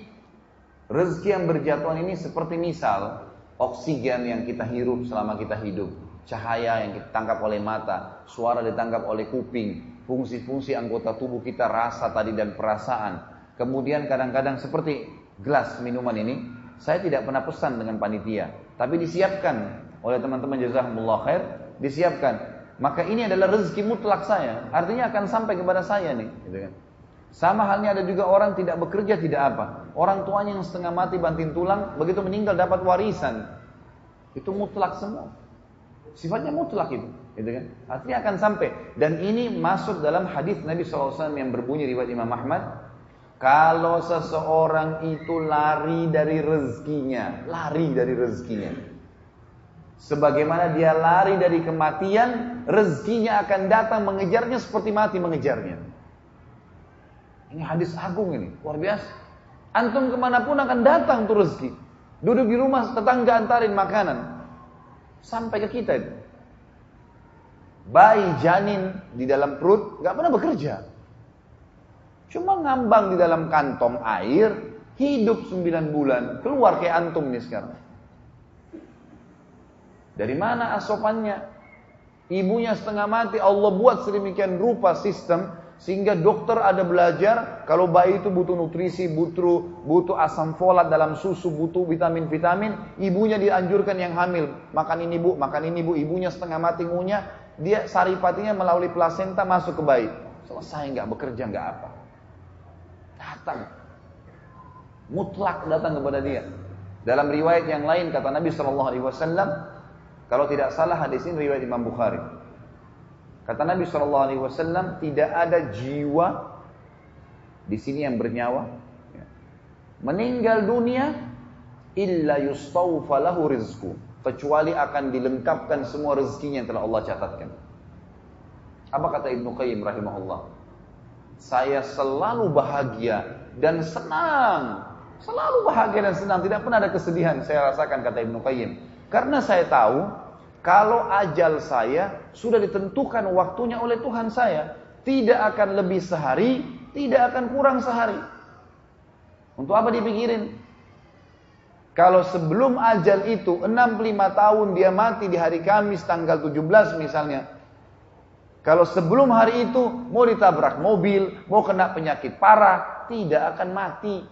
rezeki yang berjatuhan ini seperti misal oksigen yang kita hirup selama kita hidup, cahaya yang kita tangkap oleh mata, suara ditangkap oleh kuping, fungsi-fungsi anggota tubuh kita, rasa tadi dan perasaan. Kemudian kadang-kadang seperti gelas minuman ini, saya tidak pernah pesan dengan panitia, tapi disiapkan oleh teman-teman jazakumullah khair, disiapkan maka ini adalah rezeki mutlak saya. Artinya akan sampai kepada saya nih. Gitu kan. Sama halnya ada juga orang tidak bekerja tidak apa. Orang tuanya yang setengah mati banting tulang, begitu meninggal dapat warisan. Itu mutlak semua. Sifatnya mutlak itu, gitu kan? Artinya akan sampai. Dan ini masuk dalam hadis Nabi SAW yang berbunyi riwayat Imam Ahmad. Kalau seseorang itu lari dari rezekinya, lari dari rezekinya. Sebagaimana dia lari dari kematian, rezekinya akan datang mengejarnya seperti mati mengejarnya. Ini hadis agung ini, luar biasa. Antum ke mana pun akan datang tuh rezeki. Duduk di rumah tetangga antarin makanan. Sampai ke kita itu. Bayi janin di dalam perut gak pernah bekerja. Cuma ngambang di dalam kantong air, hidup 9 bulan, keluar kayak antum nih sekarang. Dari mana asopannya? Ibunya setengah mati, Allah buat sedemikian rupa sistem sehingga dokter ada belajar kalau bayi itu butuh nutrisi, butuh butuh asam folat dalam susu, butuh vitamin-vitamin, ibunya dianjurkan yang hamil, makan ini Bu, makan ini Bu, ibunya setengah mati ngunyah, dia saripatinya melalui plasenta masuk ke bayi. Selesai nggak bekerja nggak apa. Datang. Mutlak datang kepada dia. Dalam riwayat yang lain kata Nabi Shallallahu alaihi wasallam, kalau tidak salah hadis ini riwayat Imam Bukhari. Kata Nabi Shallallahu Alaihi Wasallam tidak ada jiwa di sini yang bernyawa ya, meninggal dunia illa yustawfa rizku kecuali akan dilengkapkan semua rezekinya yang telah Allah catatkan. Apa kata Ibnu Qayyim rahimahullah? Saya selalu bahagia dan senang. Selalu bahagia dan senang, tidak pernah ada kesedihan saya rasakan kata Ibnu Qayyim. Karena saya tahu kalau ajal saya sudah ditentukan waktunya oleh Tuhan saya, tidak akan lebih sehari, tidak akan kurang sehari. Untuk apa dipikirin? Kalau sebelum ajal itu 65 tahun dia mati di hari Kamis tanggal 17 misalnya. Kalau sebelum hari itu mau ditabrak mobil, mau kena penyakit parah, tidak akan mati.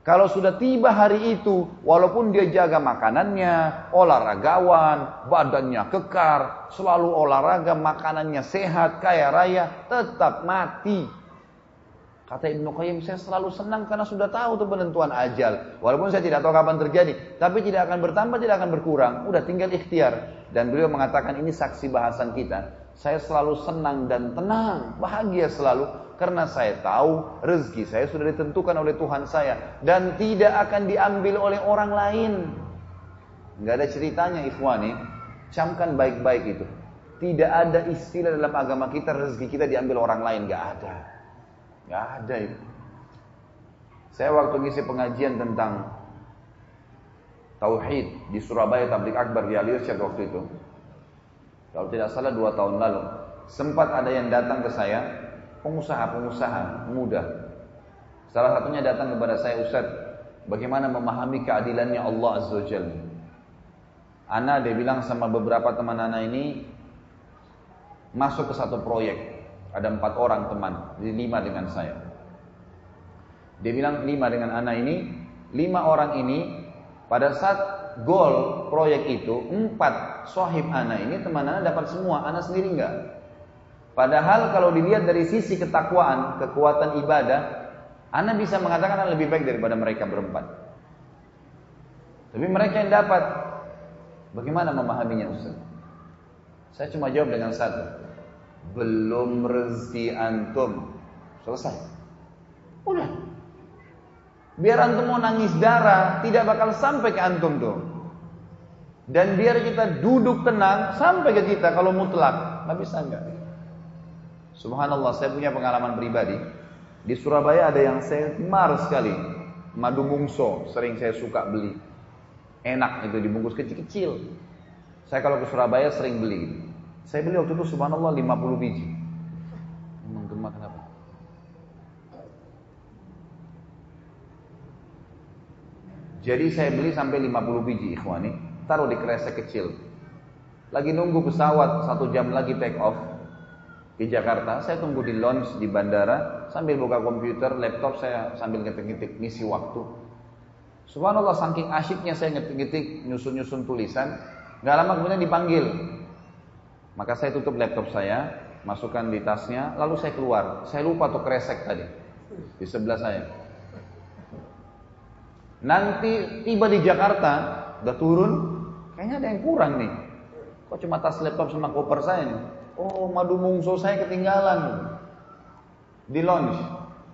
Kalau sudah tiba hari itu, walaupun dia jaga makanannya, olahragawan, badannya kekar, selalu olahraga, makanannya sehat, kaya raya, tetap mati. Kata Ibnu Qayyim, saya selalu senang karena sudah tahu tuh penentuan ajal. Walaupun saya tidak tahu kapan terjadi, tapi tidak akan bertambah, tidak akan berkurang. Udah tinggal ikhtiar. Dan beliau mengatakan ini saksi bahasan kita. Saya selalu senang dan tenang, bahagia selalu karena saya tahu rezeki saya sudah ditentukan oleh Tuhan saya dan tidak akan diambil oleh orang lain. Enggak ada ceritanya ikhwani, camkan baik-baik itu. Tidak ada istilah dalam agama kita rezeki kita diambil orang lain, enggak ada. Gak ada itu. Saya waktu ngisi pengajian tentang Tauhid di Surabaya Tablik Akbar di Alirsyad waktu itu. Kalau tidak salah dua tahun lalu. Sempat ada yang datang ke saya, pengusaha-pengusaha muda. Salah satunya datang kepada saya, Ustaz, bagaimana memahami keadilannya Allah Azza wa Jalla. Ana dia bilang sama beberapa teman Ana ini masuk ke satu proyek ada empat orang teman, jadi lima dengan saya. Dia bilang lima dengan anak ini, lima orang ini pada saat goal proyek itu empat sohib anak ini teman anak dapat semua, anak sendiri enggak. Padahal kalau dilihat dari sisi ketakwaan, kekuatan ibadah, anak bisa mengatakan anak lebih baik daripada mereka berempat. Tapi mereka yang dapat, bagaimana memahaminya Ustaz? Saya cuma jawab dengan satu belum rezeki antum. Selesai. Udah. Biar antum mau nangis darah, tidak bakal sampai ke antum tuh. Dan biar kita duduk tenang sampai ke kita kalau mutlak. Nggak bisa enggak. Subhanallah, saya punya pengalaman pribadi. Di Surabaya ada yang saya mar sekali. Madu mungso, sering saya suka beli. Enak itu dibungkus kecil-kecil. Saya kalau ke Surabaya sering beli. Saya beli waktu itu subhanallah 50 biji. Memang gemar kenapa? Jadi saya beli sampai 50 biji ikhwani, taruh di kresek kecil. Lagi nunggu pesawat satu jam lagi take off di Jakarta, saya tunggu di lounge di bandara sambil buka komputer, laptop saya sambil ngetik-ngetik misi waktu. Subhanallah saking asyiknya saya ngetik-ngetik nyusun-nyusun tulisan, nggak lama kemudian dipanggil maka saya tutup laptop saya, masukkan di tasnya, lalu saya keluar. Saya lupa tuh kresek tadi di sebelah saya. Nanti tiba di Jakarta, udah turun, kayaknya ada yang kurang nih. Kok cuma tas laptop sama koper saya nih? Oh, madu mungso saya ketinggalan di lounge.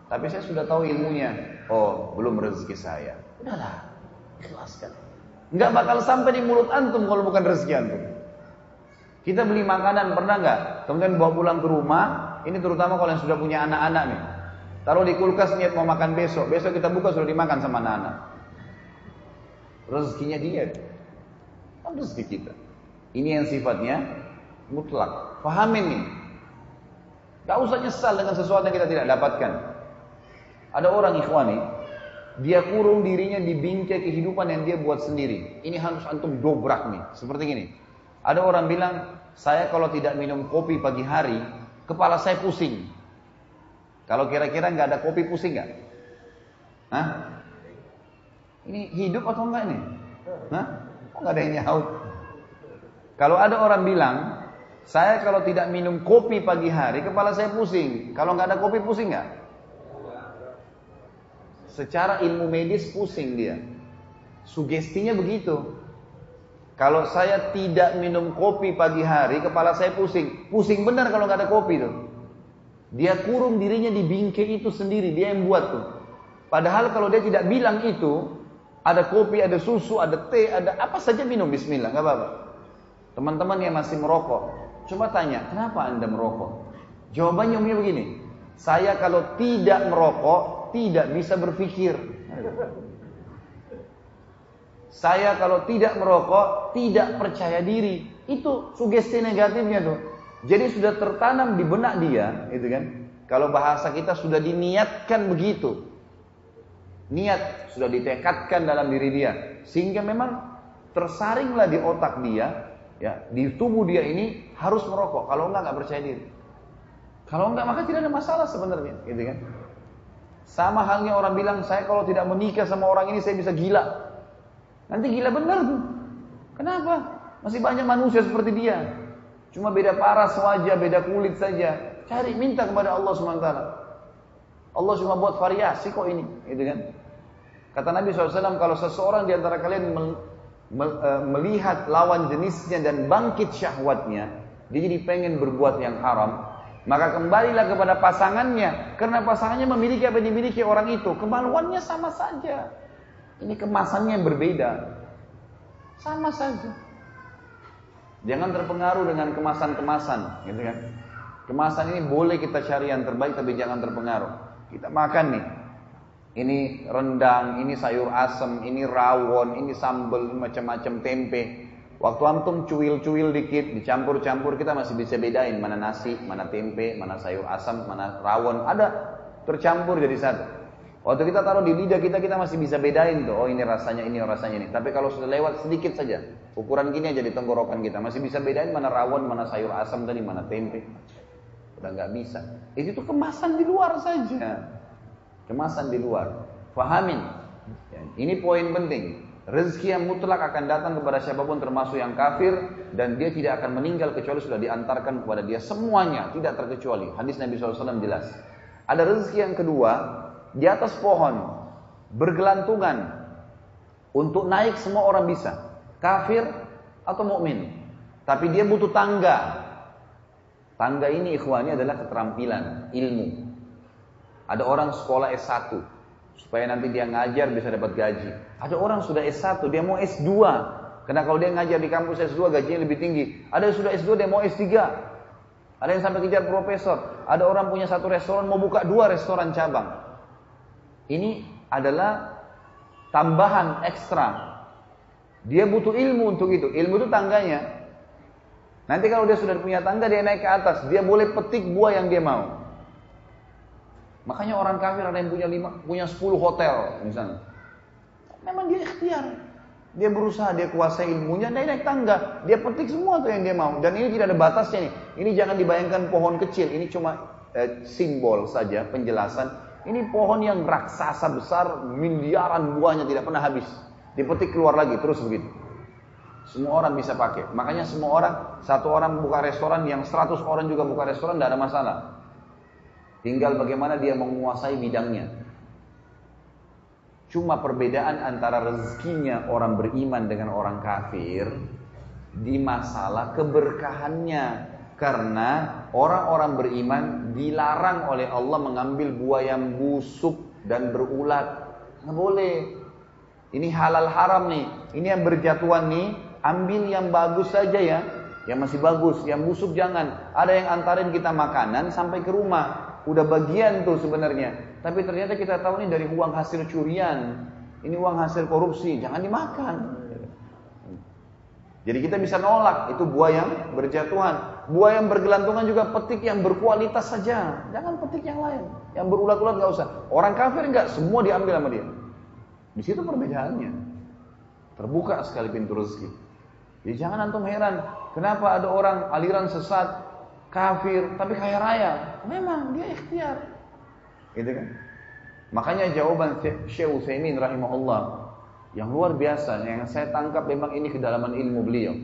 Tapi saya sudah tahu ilmunya. Oh, belum rezeki saya. Udahlah, ikhlaskan. Enggak bakal sampai di mulut antum kalau bukan rezeki antum. Kita beli makanan pernah nggak? Kemudian bawa pulang ke rumah. Ini terutama kalau yang sudah punya anak-anak nih. Taruh di kulkas niat mau makan besok. Besok kita buka sudah dimakan sama anak-anak. Rezekinya dia. Kan rezeki kita. Ini yang sifatnya mutlak. Fahamin nih. Gak usah nyesal dengan sesuatu yang kita tidak dapatkan. Ada orang ikhwani, dia kurung dirinya di bingkai kehidupan yang dia buat sendiri. Ini harus antum dobrak nih, seperti gini. Ada orang bilang, saya kalau tidak minum kopi pagi hari, kepala saya pusing. Kalau kira-kira nggak ada kopi pusing nggak? Hah? Ini hidup atau enggak ini? Hah? Kok nggak ada yang nyaut? Kalau ada orang bilang, saya kalau tidak minum kopi pagi hari, kepala saya pusing. Kalau nggak ada kopi pusing nggak? Secara ilmu medis pusing dia. Sugestinya begitu. Kalau saya tidak minum kopi pagi hari, kepala saya pusing. Pusing benar kalau nggak ada kopi tuh. Dia kurung dirinya di bingkai itu sendiri, dia yang buat tuh. Padahal kalau dia tidak bilang itu, ada kopi, ada susu, ada teh, ada apa saja minum bismillah, nggak apa-apa. Teman-teman yang masih merokok, coba tanya, kenapa Anda merokok? Jawabannya umumnya begini, saya kalau tidak merokok, tidak bisa berpikir. Saya kalau tidak merokok, tidak percaya diri. Itu sugesti negatifnya tuh. Jadi sudah tertanam di benak dia, itu kan. Kalau bahasa kita sudah diniatkan begitu. Niat sudah ditekatkan dalam diri dia. Sehingga memang tersaringlah di otak dia, ya, di tubuh dia ini harus merokok. Kalau enggak enggak percaya diri. Kalau enggak maka tidak ada masalah sebenarnya, gitu kan. Sama halnya orang bilang, saya kalau tidak menikah sama orang ini saya bisa gila. Nanti gila benar tuh. Kenapa? Masih banyak manusia seperti dia. Cuma beda paras wajah, beda kulit saja. Cari minta kepada Allah SWT. Allah cuma buat variasi kok ini, gitu kan? Kata Nabi SAW, kalau seseorang di antara kalian melihat lawan jenisnya dan bangkit syahwatnya, dia jadi pengen berbuat yang haram, maka kembalilah kepada pasangannya, karena pasangannya memiliki apa yang dimiliki orang itu, kemaluannya sama saja. Ini kemasannya berbeda, sama saja. Jangan terpengaruh dengan kemasan-kemasan, gitu kan? Kemasan ini boleh kita cari yang terbaik, tapi jangan terpengaruh. Kita makan nih. Ini rendang, ini sayur asem, ini rawon, ini sambal, macam-macam tempe. Waktu antum cuil-cuil dikit, dicampur-campur, kita masih bisa bedain mana nasi, mana tempe, mana sayur asam, mana rawon. Ada tercampur jadi satu. Waktu kita taruh di lidah kita, kita masih bisa bedain tuh. Oh ini rasanya ini, rasanya ini. Tapi kalau sudah lewat sedikit saja, ukuran gini aja di tenggorokan kita, masih bisa bedain mana rawon, mana sayur asam tadi, mana tempe. Udah nggak bisa. Itu tuh kemasan di luar saja. Kemasan di luar. Fahamin. Ya, ini poin penting. Rezeki yang mutlak akan datang kepada siapa pun termasuk yang kafir dan dia tidak akan meninggal kecuali sudah diantarkan kepada dia semuanya tidak terkecuali. Hadis Nabi SAW jelas. Ada rezeki yang kedua di atas pohon bergelantungan untuk naik semua orang bisa kafir atau mukmin tapi dia butuh tangga Tangga ini ikhwani adalah keterampilan, ilmu. Ada orang sekolah S1 supaya nanti dia ngajar bisa dapat gaji. Ada orang sudah S1 dia mau S2 karena kalau dia ngajar di kampus S2 gajinya lebih tinggi. Ada yang sudah S2 dia mau S3. Ada yang sampai kejar profesor. Ada orang punya satu restoran mau buka dua restoran cabang. Ini adalah tambahan ekstra. Dia butuh ilmu untuk itu. Ilmu itu tangganya. Nanti kalau dia sudah punya tangga, dia naik ke atas. Dia boleh petik buah yang dia mau. Makanya orang kafir ada yang punya lima, punya sepuluh hotel misalnya. Memang dia ikhtiar. Dia berusaha, dia kuasai ilmunya, dia naik tangga. Dia petik semua tuh yang dia mau. Dan ini tidak ada batasnya nih. Ini jangan dibayangkan pohon kecil. Ini cuma eh, simbol saja, penjelasan. Ini pohon yang raksasa besar, miliaran buahnya tidak pernah habis. Dipetik keluar lagi, terus begitu. Semua orang bisa pakai. Makanya semua orang, satu orang buka restoran, yang seratus orang juga buka restoran, tidak ada masalah. Tinggal bagaimana dia menguasai bidangnya. Cuma perbedaan antara rezekinya orang beriman dengan orang kafir di masalah keberkahannya. Karena orang-orang beriman dilarang oleh Allah mengambil buah yang busuk dan berulat. Nggak boleh. Ini halal haram nih. Ini yang berjatuhan nih Ambil yang bagus saja ya, yang masih bagus, yang busuk jangan. Ada yang antarin kita makanan sampai ke rumah, udah bagian tuh sebenarnya. Tapi ternyata kita tahu ini dari uang hasil curian, ini uang hasil korupsi, jangan dimakan. Jadi kita bisa nolak itu buah yang berjatuhan, buah yang bergelantungan juga petik yang berkualitas saja, jangan petik yang lain, yang berulat-ulat nggak usah. Orang kafir nggak semua diambil sama dia. Di situ perbedaannya. Terbuka sekali pintu rezeki. Jadi jangan antum heran, kenapa ada orang aliran sesat, kafir, tapi kaya raya. Memang dia ikhtiar. Gitu kan? Makanya jawaban Syekh Utsaimin rahimahullah yang luar biasa yang saya tangkap memang ini kedalaman ilmu beliau.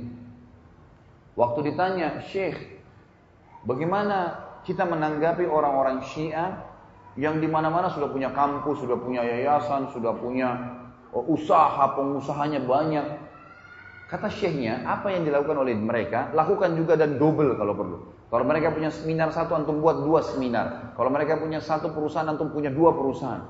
Waktu ditanya, "Syekh, bagaimana kita menanggapi orang-orang Syiah yang di mana-mana sudah punya kampus, sudah punya yayasan, sudah punya oh, usaha, pengusahanya banyak, Kata syekhnya, apa yang dilakukan oleh mereka, lakukan juga dan double kalau perlu. Kalau mereka punya seminar satu, antum buat dua seminar. Kalau mereka punya satu perusahaan, antum punya dua perusahaan.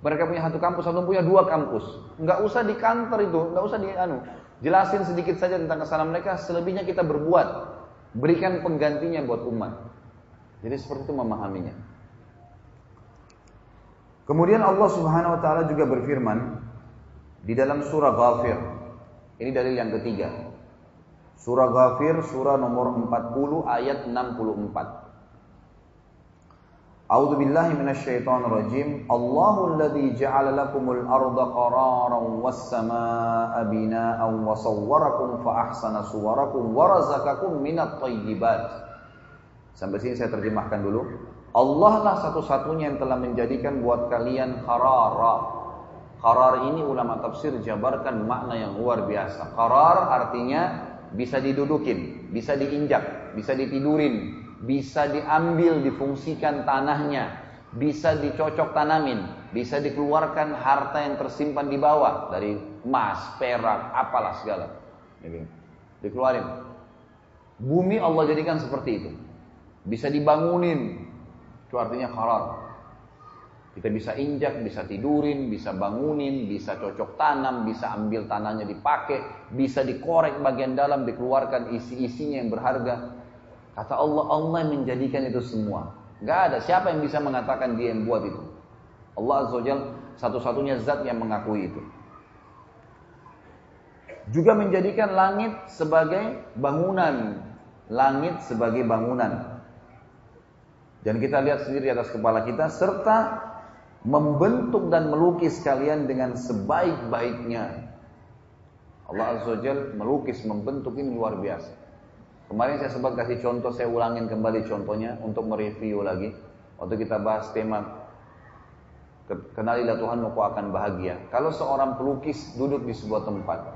Mereka punya satu kampus, antum punya dua kampus. Enggak usah di kantor itu, enggak usah di anu. Jelasin sedikit saja tentang kesalahan mereka, selebihnya kita berbuat. Berikan penggantinya buat umat. Jadi seperti itu memahaminya. Kemudian Allah Subhanahu wa taala juga berfirman di dalam surah Ghafir ini dalil yang ketiga. Surah Ghafir, surah nomor 40 ayat 64. A'udzu billahi minasyaitonir rajim. Allahu alladzi ja'ala lakumul arda qararan was samaa'a binaa'an wa sawwarakum fa ahsana suwarakum wa razaqakum minat thayyibat. Sampai sini saya terjemahkan dulu. Allah lah satu-satunya yang telah menjadikan buat kalian qarara, Qarar ini ulama tafsir jabarkan makna yang luar biasa. Qarar artinya bisa didudukin, bisa diinjak, bisa ditidurin, bisa diambil, difungsikan tanahnya, bisa dicocok tanamin, bisa dikeluarkan harta yang tersimpan di bawah dari emas, perak, apalah segala. Dikeluarin. Bumi Allah jadikan seperti itu. Bisa dibangunin. Itu artinya halal. Kita bisa injak, bisa tidurin, bisa bangunin, bisa cocok tanam, bisa ambil tanahnya dipakai, bisa dikorek bagian dalam, dikeluarkan isi-isinya yang berharga. Kata Allah, Allah menjadikan itu semua. Gak ada siapa yang bisa mengatakan dia yang buat itu. Allah Azza satu-satunya zat yang mengakui itu. Juga menjadikan langit sebagai bangunan. Langit sebagai bangunan. Dan kita lihat sendiri atas kepala kita serta membentuk dan melukis kalian dengan sebaik-baiknya. Allah Azza wa melukis, membentuk ini luar biasa. Kemarin saya sempat kasih contoh, saya ulangin kembali contohnya untuk mereview lagi. Waktu kita bahas tema Kenalilah Tuhan kau akan bahagia. Kalau seorang pelukis duduk di sebuah tempat,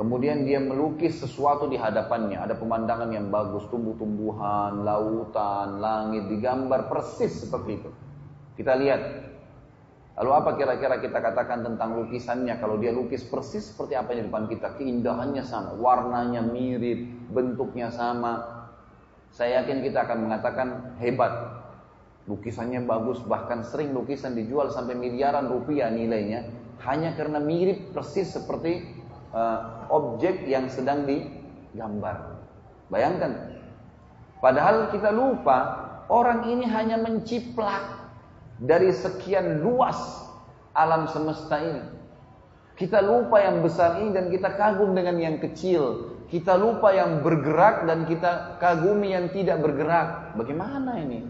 kemudian dia melukis sesuatu di hadapannya, ada pemandangan yang bagus, tumbuh-tumbuhan, lautan, langit, digambar persis seperti itu. Kita lihat, Lalu apa kira-kira kita katakan tentang lukisannya? Kalau dia lukis persis seperti apa yang di depan kita, keindahannya sama, warnanya mirip, bentuknya sama. Saya yakin kita akan mengatakan hebat. Lukisannya bagus, bahkan sering lukisan dijual sampai miliaran rupiah nilainya hanya karena mirip persis seperti uh, objek yang sedang digambar. Bayangkan. Padahal kita lupa orang ini hanya menciplak dari sekian luas alam semesta ini. Kita lupa yang besar ini dan kita kagum dengan yang kecil. Kita lupa yang bergerak dan kita kagumi yang tidak bergerak. Bagaimana ini?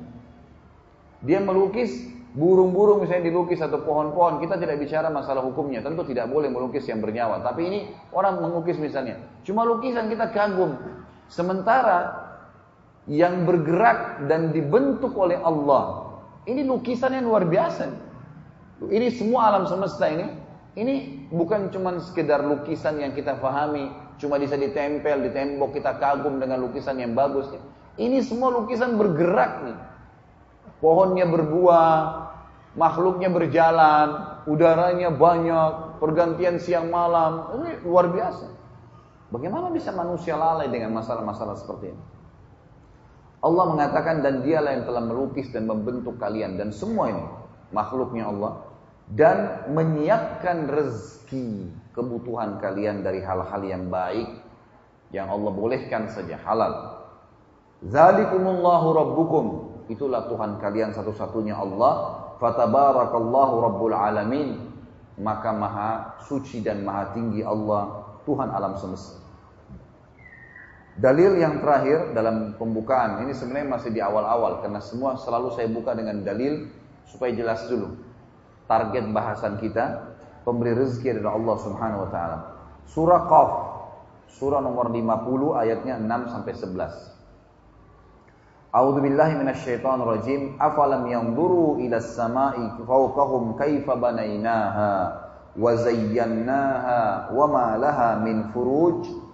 Dia melukis burung-burung misalnya dilukis atau pohon-pohon. Kita tidak bicara masalah hukumnya. Tentu tidak boleh melukis yang bernyawa. Tapi ini orang melukis misalnya. Cuma lukisan kita kagum. Sementara yang bergerak dan dibentuk oleh Allah ini lukisan yang luar biasa. Ini semua alam semesta ini, ini bukan cuma sekedar lukisan yang kita pahami, cuma bisa ditempel di tembok kita kagum dengan lukisan yang bagus. Ini semua lukisan bergerak nih. Pohonnya berbuah, makhluknya berjalan, udaranya banyak, pergantian siang malam. Ini luar biasa. Bagaimana bisa manusia lalai dengan masalah-masalah seperti ini? Allah mengatakan dan dialah yang telah melukis dan membentuk kalian dan semua ini makhluknya Allah dan menyiapkan rezeki kebutuhan kalian dari hal-hal yang baik yang Allah bolehkan saja halal. Zalikumullahu rabbukum itulah Tuhan kalian satu-satunya Allah fatabarakallahu rabbul alamin maka maha suci dan maha tinggi Allah Tuhan alam semesta. Dalil yang terakhir dalam pembukaan ini sebenarnya masih di awal-awal karena semua selalu saya buka dengan dalil supaya jelas dulu. Target bahasan kita pemberi rezeki adalah Allah Subhanahu wa taala. Surah Qaf, surah nomor 50 ayatnya 6 sampai 11. A'udzu billahi minasyaitonir rajim. Afalam yanzuru ila samai fawqahum kaifa banainaha wa zayyanaha wa ma laha min furuj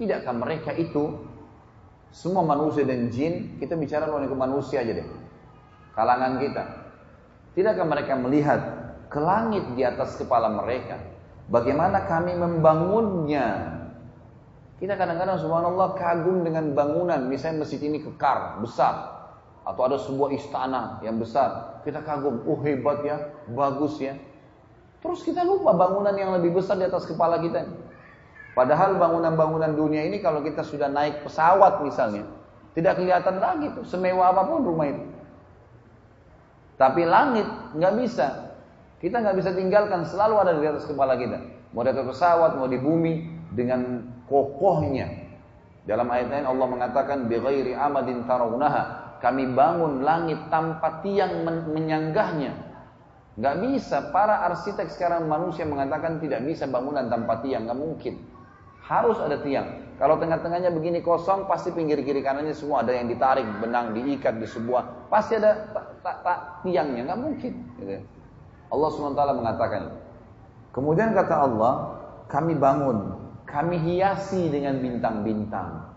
Tidakkah mereka itu semua manusia dan jin, kita bicara mengenai manusia aja deh. Kalangan kita. Tidakkah mereka melihat ke langit di atas kepala mereka? Bagaimana kami membangunnya? Kita kadang-kadang subhanallah kagum dengan bangunan, misalnya masjid ini kekar, besar. Atau ada sebuah istana yang besar. Kita kagum, oh hebat ya, bagus ya. Terus kita lupa bangunan yang lebih besar di atas kepala kita. Padahal bangunan-bangunan dunia ini kalau kita sudah naik pesawat misalnya, tidak kelihatan lagi tuh semewah apa pun rumah itu. Tapi langit nggak bisa. Kita nggak bisa tinggalkan, selalu ada di atas kepala kita. Mau di atas pesawat, mau di bumi, dengan kokohnya. Dalam ayat lain Allah mengatakan, "Bighairi amadin tarawunaha." Kami bangun langit tanpa tiang menyanggahnya. Nggak bisa. Para arsitek sekarang manusia mengatakan tidak bisa bangunan tanpa tiang, nggak mungkin. Harus ada tiang. Kalau tengah-tengahnya begini kosong, pasti pinggir kiri kanannya semua ada yang ditarik, benang diikat di sebuah, pasti ada tak, tak, tak tiangnya, nggak mungkin. Gitu. Allah swt mengatakan. Kemudian kata Allah, kami bangun, kami hiasi dengan bintang-bintang.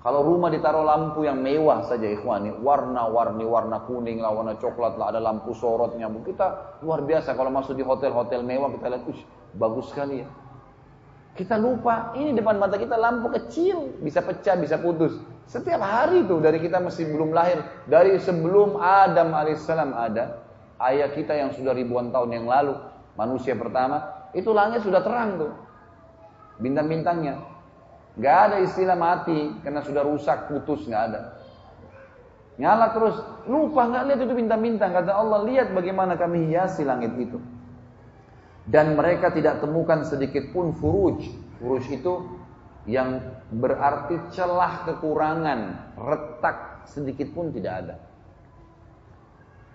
Kalau rumah ditaruh lampu yang mewah saja ikhwani, warna-warni, warna kuning lah, warna coklat lah, ada lampu sorotnya. Kita luar biasa kalau masuk di hotel-hotel mewah kita lihat, bagus sekali ya. Kita lupa, ini depan mata kita lampu kecil, bisa pecah, bisa putus. Setiap hari itu dari kita masih belum lahir, dari sebelum Adam alaihissalam ada, ayah kita yang sudah ribuan tahun yang lalu, manusia pertama, itu langit sudah terang tuh. Bintang-bintangnya. Gak ada istilah mati karena sudah rusak, putus, gak ada. Nyala terus, lupa nggak lihat itu bintang-bintang. Kata Allah, lihat bagaimana kami hiasi langit itu. Dan mereka tidak temukan sedikit pun furuj. Furuj itu yang berarti celah kekurangan, retak sedikit pun tidak ada.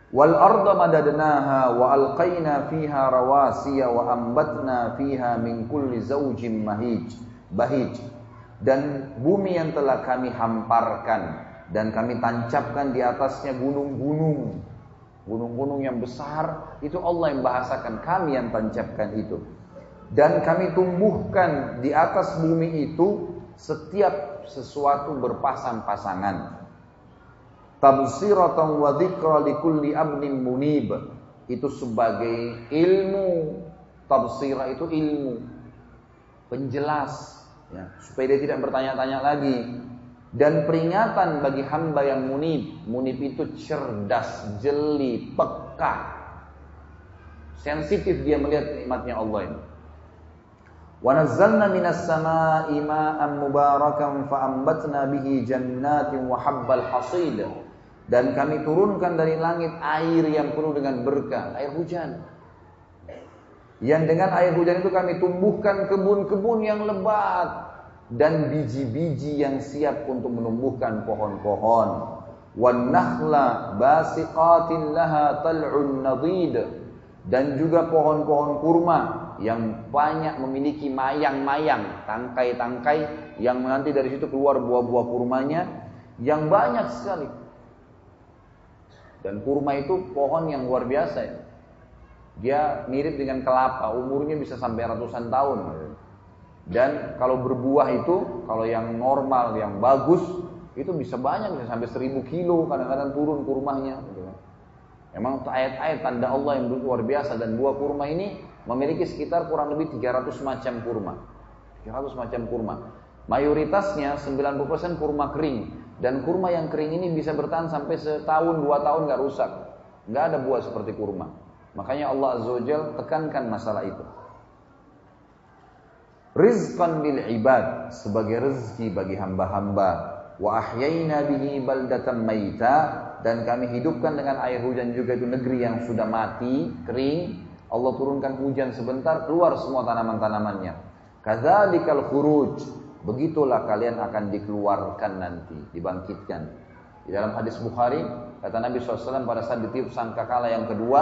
Wal arda madadnaha wa alqaina fiha rawasiya wa ambatna fiha min kulli zawjin mahij bahij dan bumi yang telah kami hamparkan dan kami tancapkan di atasnya gunung-gunung gunung-gunung yang besar itu Allah yang bahasakan kami yang tancapkan itu. Dan kami tumbuhkan di atas bumi itu setiap sesuatu berpasang-pasangan. Tabsiratan wa dzikra likulli abnin munib. Itu sebagai ilmu. Tabsira itu ilmu. Penjelas. Ya, supaya dia tidak bertanya-tanya lagi dan peringatan bagi hamba yang munib. Munib itu cerdas jeli peka. Sensitif dia melihat nikmatnya Allah ini. Wa minas samaa'i ma'an mubarakan fa ambatna bihi jannatin wa habbal dan kami turunkan dari langit air yang penuh dengan berkah air hujan. Yang dengan air hujan itu kami tumbuhkan kebun-kebun yang lebat dan biji-biji yang siap untuk menumbuhkan pohon-pohon. Wan basiqatin laha tal'un nadid dan juga pohon-pohon kurma yang banyak memiliki mayang-mayang, tangkai-tangkai yang nanti dari situ keluar buah-buah kurmanya yang banyak sekali. Dan kurma itu pohon yang luar biasa ya. Dia mirip dengan kelapa, umurnya bisa sampai ratusan tahun. Dan kalau berbuah itu, kalau yang normal, yang bagus, itu bisa banyak, bisa sampai seribu kilo, kadang-kadang turun kurmanya. Gitu kan. Emang ayat-ayat tanda Allah yang luar biasa dan buah kurma ini memiliki sekitar kurang lebih 300 macam kurma. 300 macam kurma. Mayoritasnya 90% kurma kering dan kurma yang kering ini bisa bertahan sampai setahun dua tahun nggak rusak. Nggak ada buah seperti kurma. Makanya Allah Azza wa tekankan masalah itu. Rizqan bil ibad sebagai rezeki bagi hamba-hamba. Wa ahyayna bihi baldatan maita dan kami hidupkan dengan air hujan juga itu negeri yang sudah mati, kering. Allah turunkan hujan sebentar keluar semua tanaman-tanamannya. Kadzalikal khuruj. Begitulah kalian akan dikeluarkan nanti, dibangkitkan. Di dalam hadis Bukhari, kata Nabi SAW pada saat ditiup sangkakala yang kedua,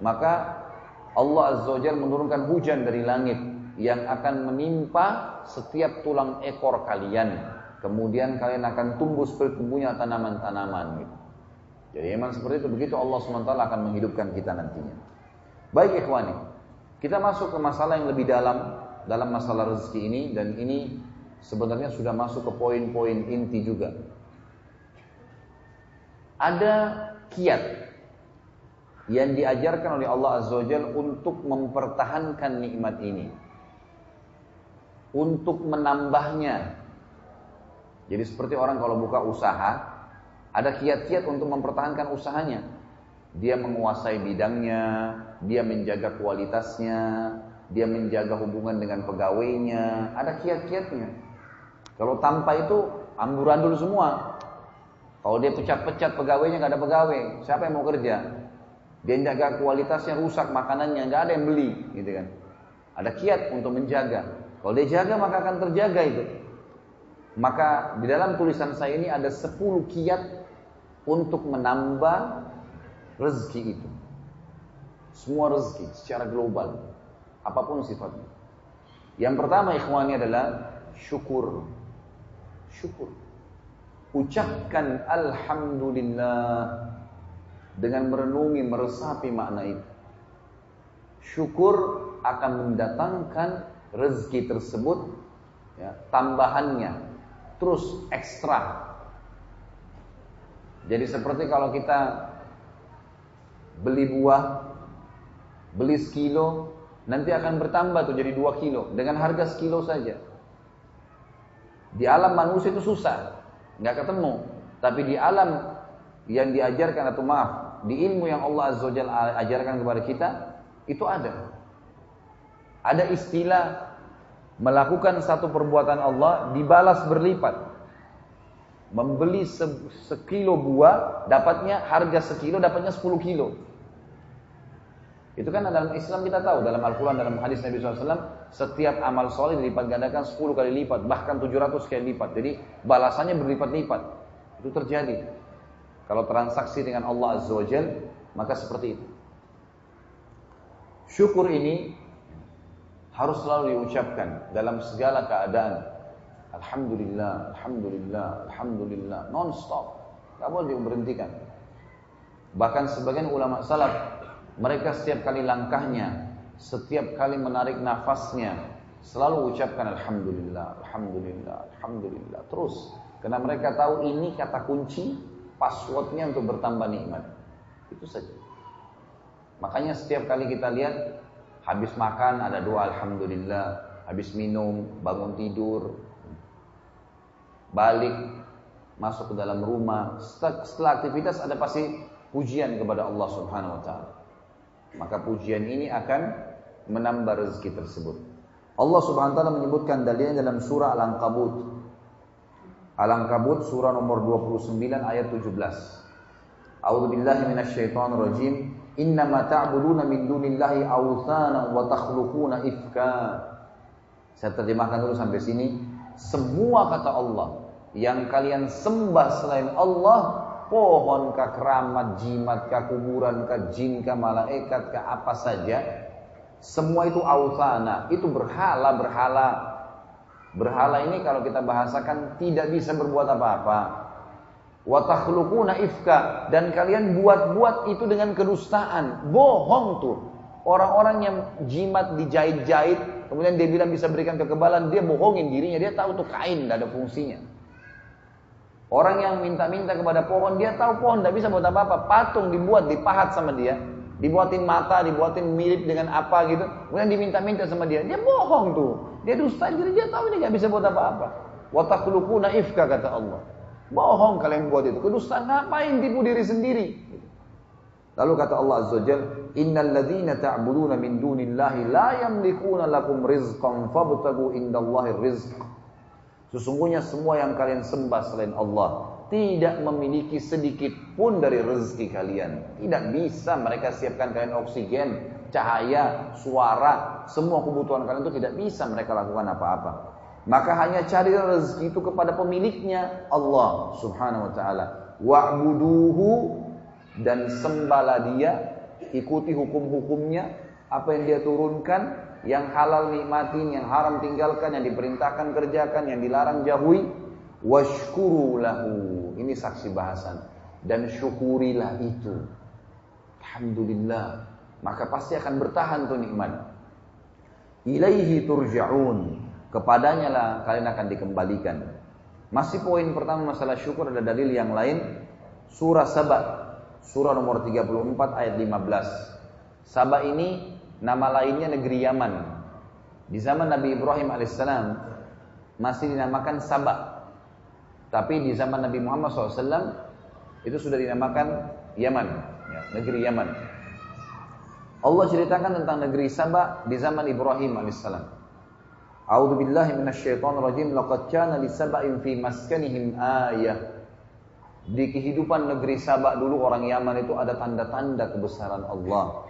maka Allah Azza wa menurunkan hujan dari langit yang akan menimpa setiap tulang ekor kalian. Kemudian kalian akan tumbuh seperti tumbuhnya tanaman-tanaman gitu. Jadi memang seperti itu begitu Allah SWT akan menghidupkan kita nantinya. Baik ikhwani, kita masuk ke masalah yang lebih dalam dalam masalah rezeki ini dan ini sebenarnya sudah masuk ke poin-poin inti juga. Ada kiat yang diajarkan oleh Allah Azza wa untuk mempertahankan nikmat ini. Untuk menambahnya. Jadi seperti orang kalau buka usaha, ada kiat-kiat untuk mempertahankan usahanya. Dia menguasai bidangnya, dia menjaga kualitasnya, dia menjaga hubungan dengan pegawainya, ada kiat-kiatnya. Kalau tanpa itu amburadul semua. Kalau dia pecat-pecat pegawainya nggak ada pegawai, siapa yang mau kerja? Dia jaga kualitasnya rusak makanannya, nggak ada yang beli, gitu kan. Ada kiat untuk menjaga. Kalau dia jaga maka akan terjaga itu. Maka di dalam tulisan saya ini ada 10 kiat untuk menambah rezeki itu. Semua rezeki secara global. Apa pun sifatnya. Yang pertama ikhwani adalah syukur. Syukur. Ucapkan Alhamdulillah dengan merenungi, meresapi makna itu. Syukur akan mendatangkan rezeki tersebut, ya, tambahannya terus ekstra. Jadi seperti kalau kita beli buah, beli sekilo, nanti akan bertambah tuh jadi dua kilo dengan harga sekilo saja. Di alam manusia itu susah, nggak ketemu. Tapi di alam yang diajarkan atau maaf, di ilmu yang Allah Azza wa ajarkan kepada kita, itu ada. Ada istilah melakukan satu perbuatan Allah dibalas berlipat. Membeli se sekilo buah, dapatnya harga sekilo, dapatnya 10 kilo. Itu kan dalam Islam kita tahu, dalam Al-Quran, dalam hadis Nabi SAW, setiap amal soleh dilipat gandakan 10 kali lipat, bahkan 700 kali lipat. Jadi balasannya berlipat-lipat. Itu terjadi. Kalau transaksi dengan Allah Azza wa maka seperti itu. Syukur ini harus selalu diucapkan dalam segala keadaan. Alhamdulillah, Alhamdulillah, Alhamdulillah, non-stop. Gak boleh diberhentikan. Bahkan sebagian ulama salaf, mereka setiap kali langkahnya, setiap kali menarik nafasnya, selalu ucapkan Alhamdulillah, Alhamdulillah, Alhamdulillah. Terus, karena mereka tahu ini kata kunci, passwordnya untuk bertambah nikmat. Itu saja. Makanya setiap kali kita lihat, habis makan ada doa Alhamdulillah, habis minum, bangun tidur, balik masuk ke dalam rumah. Setelah aktivitas ada pasti pujian kepada Allah Subhanahu wa taala. Maka pujian ini akan menambah rezeki tersebut. Allah Subhanahu wa taala menyebutkan dalilnya dalam surah Al-Ankabut. Al-Ankabut surah nomor 29 ayat 17. A'udzu billahi minasyaitonir rajim. Innama ta'buduna min dunillahi awthana wa takhluquna ifka. Saya terjemahkan dulu sampai sini. Semua kata Allah yang kalian sembah selain Allah, pohon kah keramat, jimat kah kuburan kah jin malaikat kah apa saja, semua itu awthana, itu berhala-berhala. Berhala ini kalau kita bahasakan tidak bisa berbuat apa-apa. Wa ifka dan kalian buat-buat itu dengan kedustaan. Bohong tuh. Orang-orang yang jimat dijahit-jahit, kemudian dia bilang bisa berikan kekebalan, dia bohongin dirinya, dia tahu tuh kain tidak ada fungsinya. Orang yang minta-minta kepada pohon, dia tahu pohon tidak bisa buat apa-apa. Patung dibuat, dipahat sama dia, dibuatin mata, dibuatin mirip dengan apa gitu. Kemudian diminta-minta sama dia, dia bohong tuh. Dia dusta jadi dia tahu ini nggak bisa buat apa-apa. Watakulukuna ifka kata Allah. Bohong kalian buat itu. Kedustaan ngapain tipu diri sendiri? Lalu kata Allah Azza Jal, Innal ladhina ta'buduna min dunillahi la yamlikuna lakum rizqan fabtagu indallahi rizq. Sesungguhnya semua yang kalian sembah selain Allah tidak memiliki sedikit pun dari rezeki kalian. Tidak bisa mereka siapkan kalian oksigen, cahaya, suara, semua kebutuhan kalian itu tidak bisa mereka lakukan apa-apa. Maka hanya cari rezeki itu kepada pemiliknya Allah Subhanahu wa taala. Wa'buduhu dan sembahlah dia, ikuti hukum-hukumnya, apa yang dia turunkan, yang halal nikmatin, yang haram tinggalkan, yang diperintahkan kerjakan, yang dilarang jauhi. Washkuru lahu. Ini saksi bahasan. Dan syukurilah itu. Alhamdulillah. Maka pasti akan bertahan tuh nikmat. Ilaihi turja'un. Kepadanya lah kalian akan dikembalikan. Masih poin pertama masalah syukur ada dalil yang lain. Surah Saba. Surah nomor 34 ayat 15. Saba ini nama lainnya negeri Yaman. Di zaman Nabi Ibrahim alaihissalam masih dinamakan Saba. Tapi di zaman Nabi Muhammad SAW itu sudah dinamakan Yaman, ya, negeri Yaman. Allah ceritakan tentang negeri Saba di zaman Ibrahim alaihissalam. A'udzu billahi minasyaitonir rajim. Laqad kana li sab'in fi maskanihim ayah. Di kehidupan negeri Saba dulu orang Yaman itu ada tanda-tanda kebesaran Allah.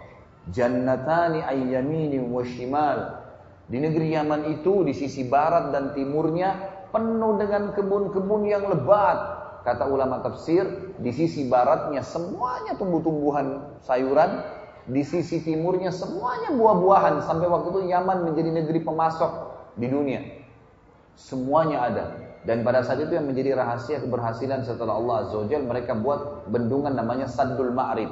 Jannatani ayyamini wa shimal. Di negeri Yaman itu di sisi barat dan timurnya penuh dengan kebun-kebun yang lebat. Kata ulama tafsir, di sisi baratnya semuanya tumbuh-tumbuhan sayuran, di sisi timurnya semuanya buah-buahan. Sampai waktu itu Yaman menjadi negeri pemasok di dunia. Semuanya ada. Dan pada saat itu yang menjadi rahasia keberhasilan setelah Allah Azza wa mereka buat bendungan namanya Saddul Ma'rib.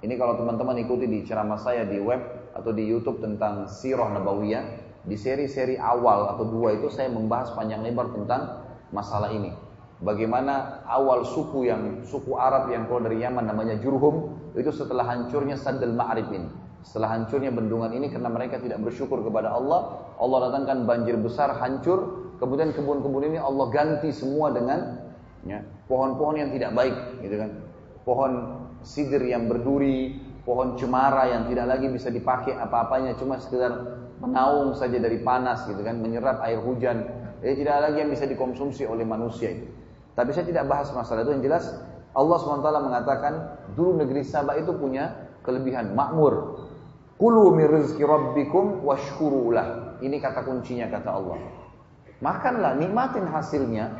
Ini kalau teman-teman ikuti di ceramah saya di web atau di YouTube tentang Sirah Nabawiyah, di seri-seri awal atau dua itu saya membahas panjang lebar tentang masalah ini. Bagaimana awal suku yang suku Arab yang keluar dari Yaman namanya Jurhum itu setelah hancurnya Saddal Ma'rib ini. Setelah hancurnya bendungan ini karena mereka tidak bersyukur kepada Allah, Allah datangkan banjir besar hancur, kemudian kebun-kebun ini Allah ganti semua dengan ya, pohon-pohon yang tidak baik, gitu kan. Pohon sidir yang berduri, pohon cemara yang tidak lagi bisa dipakai apa-apanya, cuma sekedar menaung saja dari panas, gitu kan, menyerap air hujan. Jadi tidak lagi yang bisa dikonsumsi oleh manusia itu. Tapi saya tidak bahas masalah itu. Yang jelas Allah SWT mengatakan dulu negeri Sabah itu punya kelebihan makmur. Kulu min rizki rabbikum washkurulah. Ini kata kuncinya kata Allah. Makanlah, nikmatin hasilnya.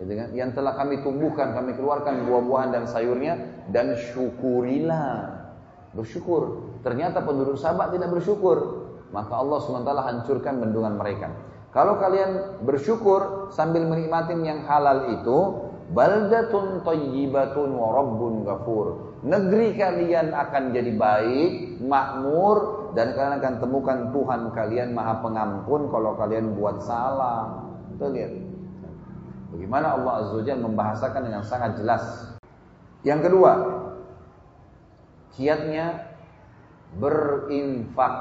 Gitu kan? Yang telah kami tumbuhkan, kami keluarkan buah-buahan dan sayurnya. Dan syukurilah. Bersyukur. Ternyata penduduk Sabah tidak bersyukur. Maka Allah SWT hancurkan bendungan mereka. Kalau kalian bersyukur sambil menikmati yang halal itu, baldatun thayyibatun wa rabbun ghafur. Negeri kalian akan jadi baik, makmur dan kalian akan temukan Tuhan kalian Maha Pengampun kalau kalian buat salah. Tuh lihat. Bagaimana Allah Azza wa membahasakan dengan sangat jelas. Yang kedua, kiatnya berinfak,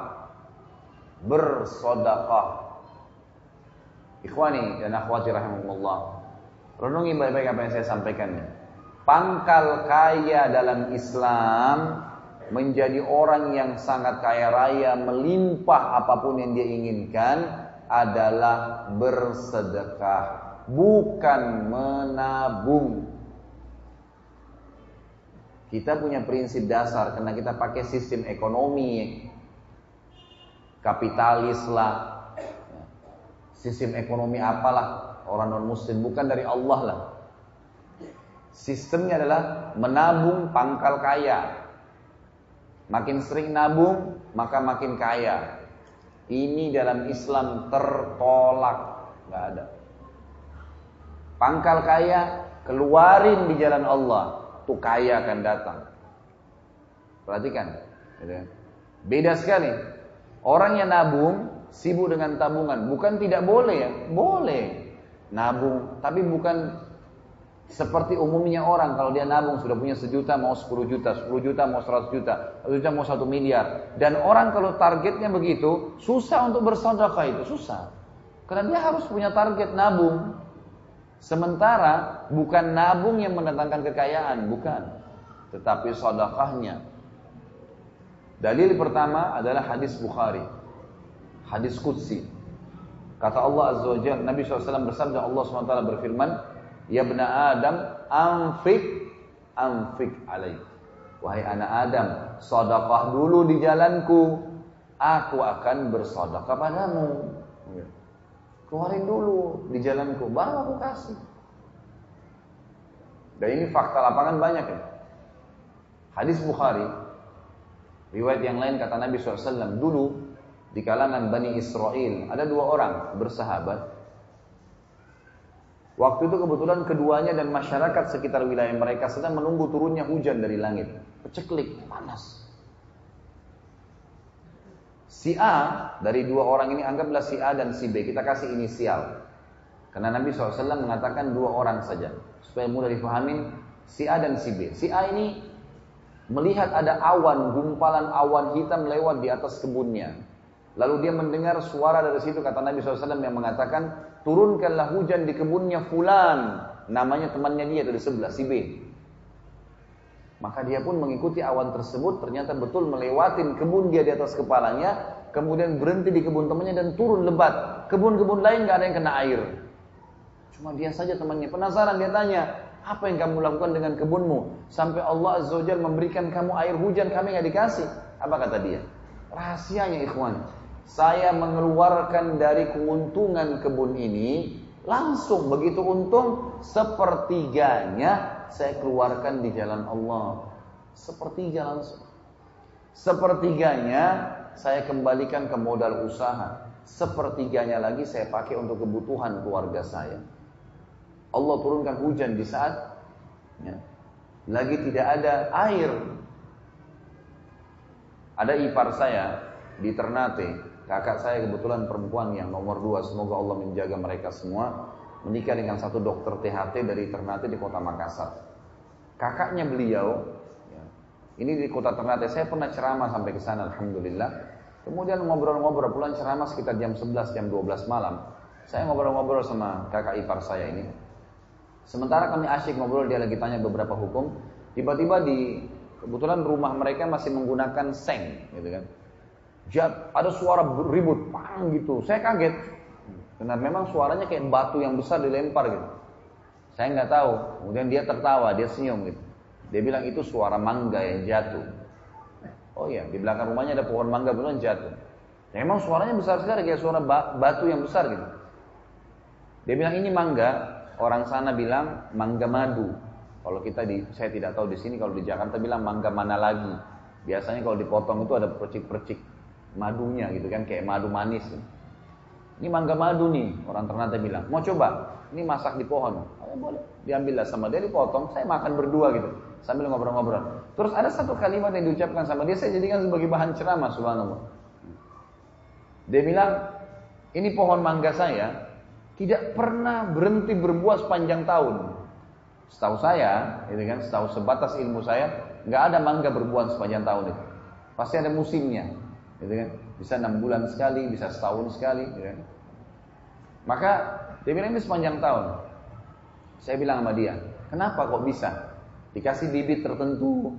bersodakah, Ikhwani dan akhwati rahimahullah. Renungi baik-baik apa yang saya sampaikan. Pangkal kaya dalam Islam menjadi orang yang sangat kaya raya, melimpah apa pun yang dia inginkan adalah bersedekah, bukan menabung. Kita punya prinsip dasar karena kita pakai sistem ekonomi kapitalis lah, sistem ekonomi apalah orang non muslim bukan dari Allah lah sistemnya adalah menabung pangkal kaya. Makin sering nabung maka makin kaya. Ini dalam Islam tertolak. Nggak ada. Pangkal kaya keluarin di jalan Allah. Tuh kaya akan datang. Perhatikan. Gitu kan. beda sekali. Orang yang nabung sibuk dengan tabungan. Bukan tidak boleh ya, boleh. Nabung, tapi bukan seperti umumnya orang kalau dia nabung sudah punya sejuta mau 10 juta, 10 juta mau 100 juta, 1 juta mau 1 miliar. Dan orang kalau targetnya begitu, susah untuk bersedekah itu, susah. Karena dia harus punya target nabung. Sementara bukan nabung yang mendatangkan kekayaan, bukan. Tetapi sedekahnya. Dalil pertama adalah hadis Bukhari hadis qudsi. Kata Allah Azza wa Jalla, Nabi SAW bersabda Allah SWT berfirman, Ya bena Adam, anfik, anfik alaih. Wahai anak Adam, sodakah dulu di jalanku, aku akan bersodakah padamu. Keluarin dulu di jalanku, baru aku kasih. Dan ini fakta lapangan banyak ya. Hadis Bukhari, riwayat yang lain kata Nabi SAW, dulu di kalangan Bani Israel ada dua orang bersahabat. Waktu itu kebetulan keduanya dan masyarakat sekitar wilayah mereka sedang menunggu turunnya hujan dari langit. Peceklik, panas. Si A dari dua orang ini anggaplah si A dan si B. Kita kasih inisial. Karena Nabi SAW mengatakan dua orang saja. Supaya mudah difahamin si A dan si B. Si A ini melihat ada awan, gumpalan awan hitam lewat di atas kebunnya. Lalu dia mendengar suara dari situ kata Nabi SAW yang mengatakan turunkanlah hujan di kebunnya fulan. Namanya temannya dia itu di sebelah si B. Maka dia pun mengikuti awan tersebut ternyata betul melewatin kebun dia di atas kepalanya. Kemudian berhenti di kebun temannya dan turun lebat. Kebun-kebun lain gak ada yang kena air. Cuma dia saja temannya. Penasaran dia tanya, apa yang kamu lakukan dengan kebunmu? Sampai Allah Azza wa memberikan kamu air hujan kami gak dikasih. Apa kata dia? Rahasianya ikhwan saya mengeluarkan dari keuntungan kebun ini langsung. Begitu untung sepertiganya saya keluarkan di jalan Allah. Sepertiga langsung. Sepertiganya saya kembalikan ke modal usaha. Sepertiganya lagi saya pakai untuk kebutuhan keluarga saya. Allah turunkan hujan di saat ya, lagi tidak ada air. Ada ipar saya di Ternate Kakak saya kebetulan perempuan yang nomor dua, semoga Allah menjaga mereka semua. menikah dengan satu dokter THT dari Ternate di kota Makassar. Kakaknya beliau, ya, ini di kota Ternate, saya pernah ceramah sampai ke sana, Alhamdulillah. Kemudian ngobrol-ngobrol, pulang ceramah sekitar jam 11, jam 12 malam. Saya ngobrol-ngobrol sama kakak ipar saya ini. Sementara kami asyik ngobrol, dia lagi tanya beberapa hukum. Tiba-tiba di kebetulan rumah mereka masih menggunakan seng, gitu kan. Jat, ada suara ribut, pang gitu. Saya kaget. Karena memang suaranya kayak batu yang besar dilempar gitu. Saya nggak tahu. Kemudian dia tertawa, dia senyum gitu. Dia bilang itu suara mangga yang jatuh. Oh iya, di belakang rumahnya ada pohon mangga beneran jatuh. Ya, memang suaranya besar sekali kayak suara batu yang besar gitu. Dia bilang ini mangga, orang sana bilang mangga madu. Kalau kita di, saya tidak tahu di sini, kalau di Jakarta bilang mangga mana lagi. Biasanya kalau dipotong itu ada percik-percik madunya gitu kan, kayak madu manis. Ini mangga madu nih, orang Ternate bilang. Mau coba? Ini masak di pohon. Oh, boleh. Diambillah sama dia, dipotong. Saya makan berdua gitu, sambil ngobrol-ngobrol. Terus ada satu kalimat yang diucapkan sama dia, saya jadikan sebagai bahan ceramah, subhanallah. Dia bilang, ini pohon mangga saya tidak pernah berhenti berbuah sepanjang tahun. Setahu saya, itu kan, setahu sebatas ilmu saya, nggak ada mangga berbuah sepanjang tahun itu. Pasti ada musimnya, gitu kan. Bisa enam bulan sekali, bisa setahun sekali, gitu kan. Maka dia bilang ini sepanjang tahun. Saya bilang sama dia, kenapa kok bisa? Dikasih bibit tertentu,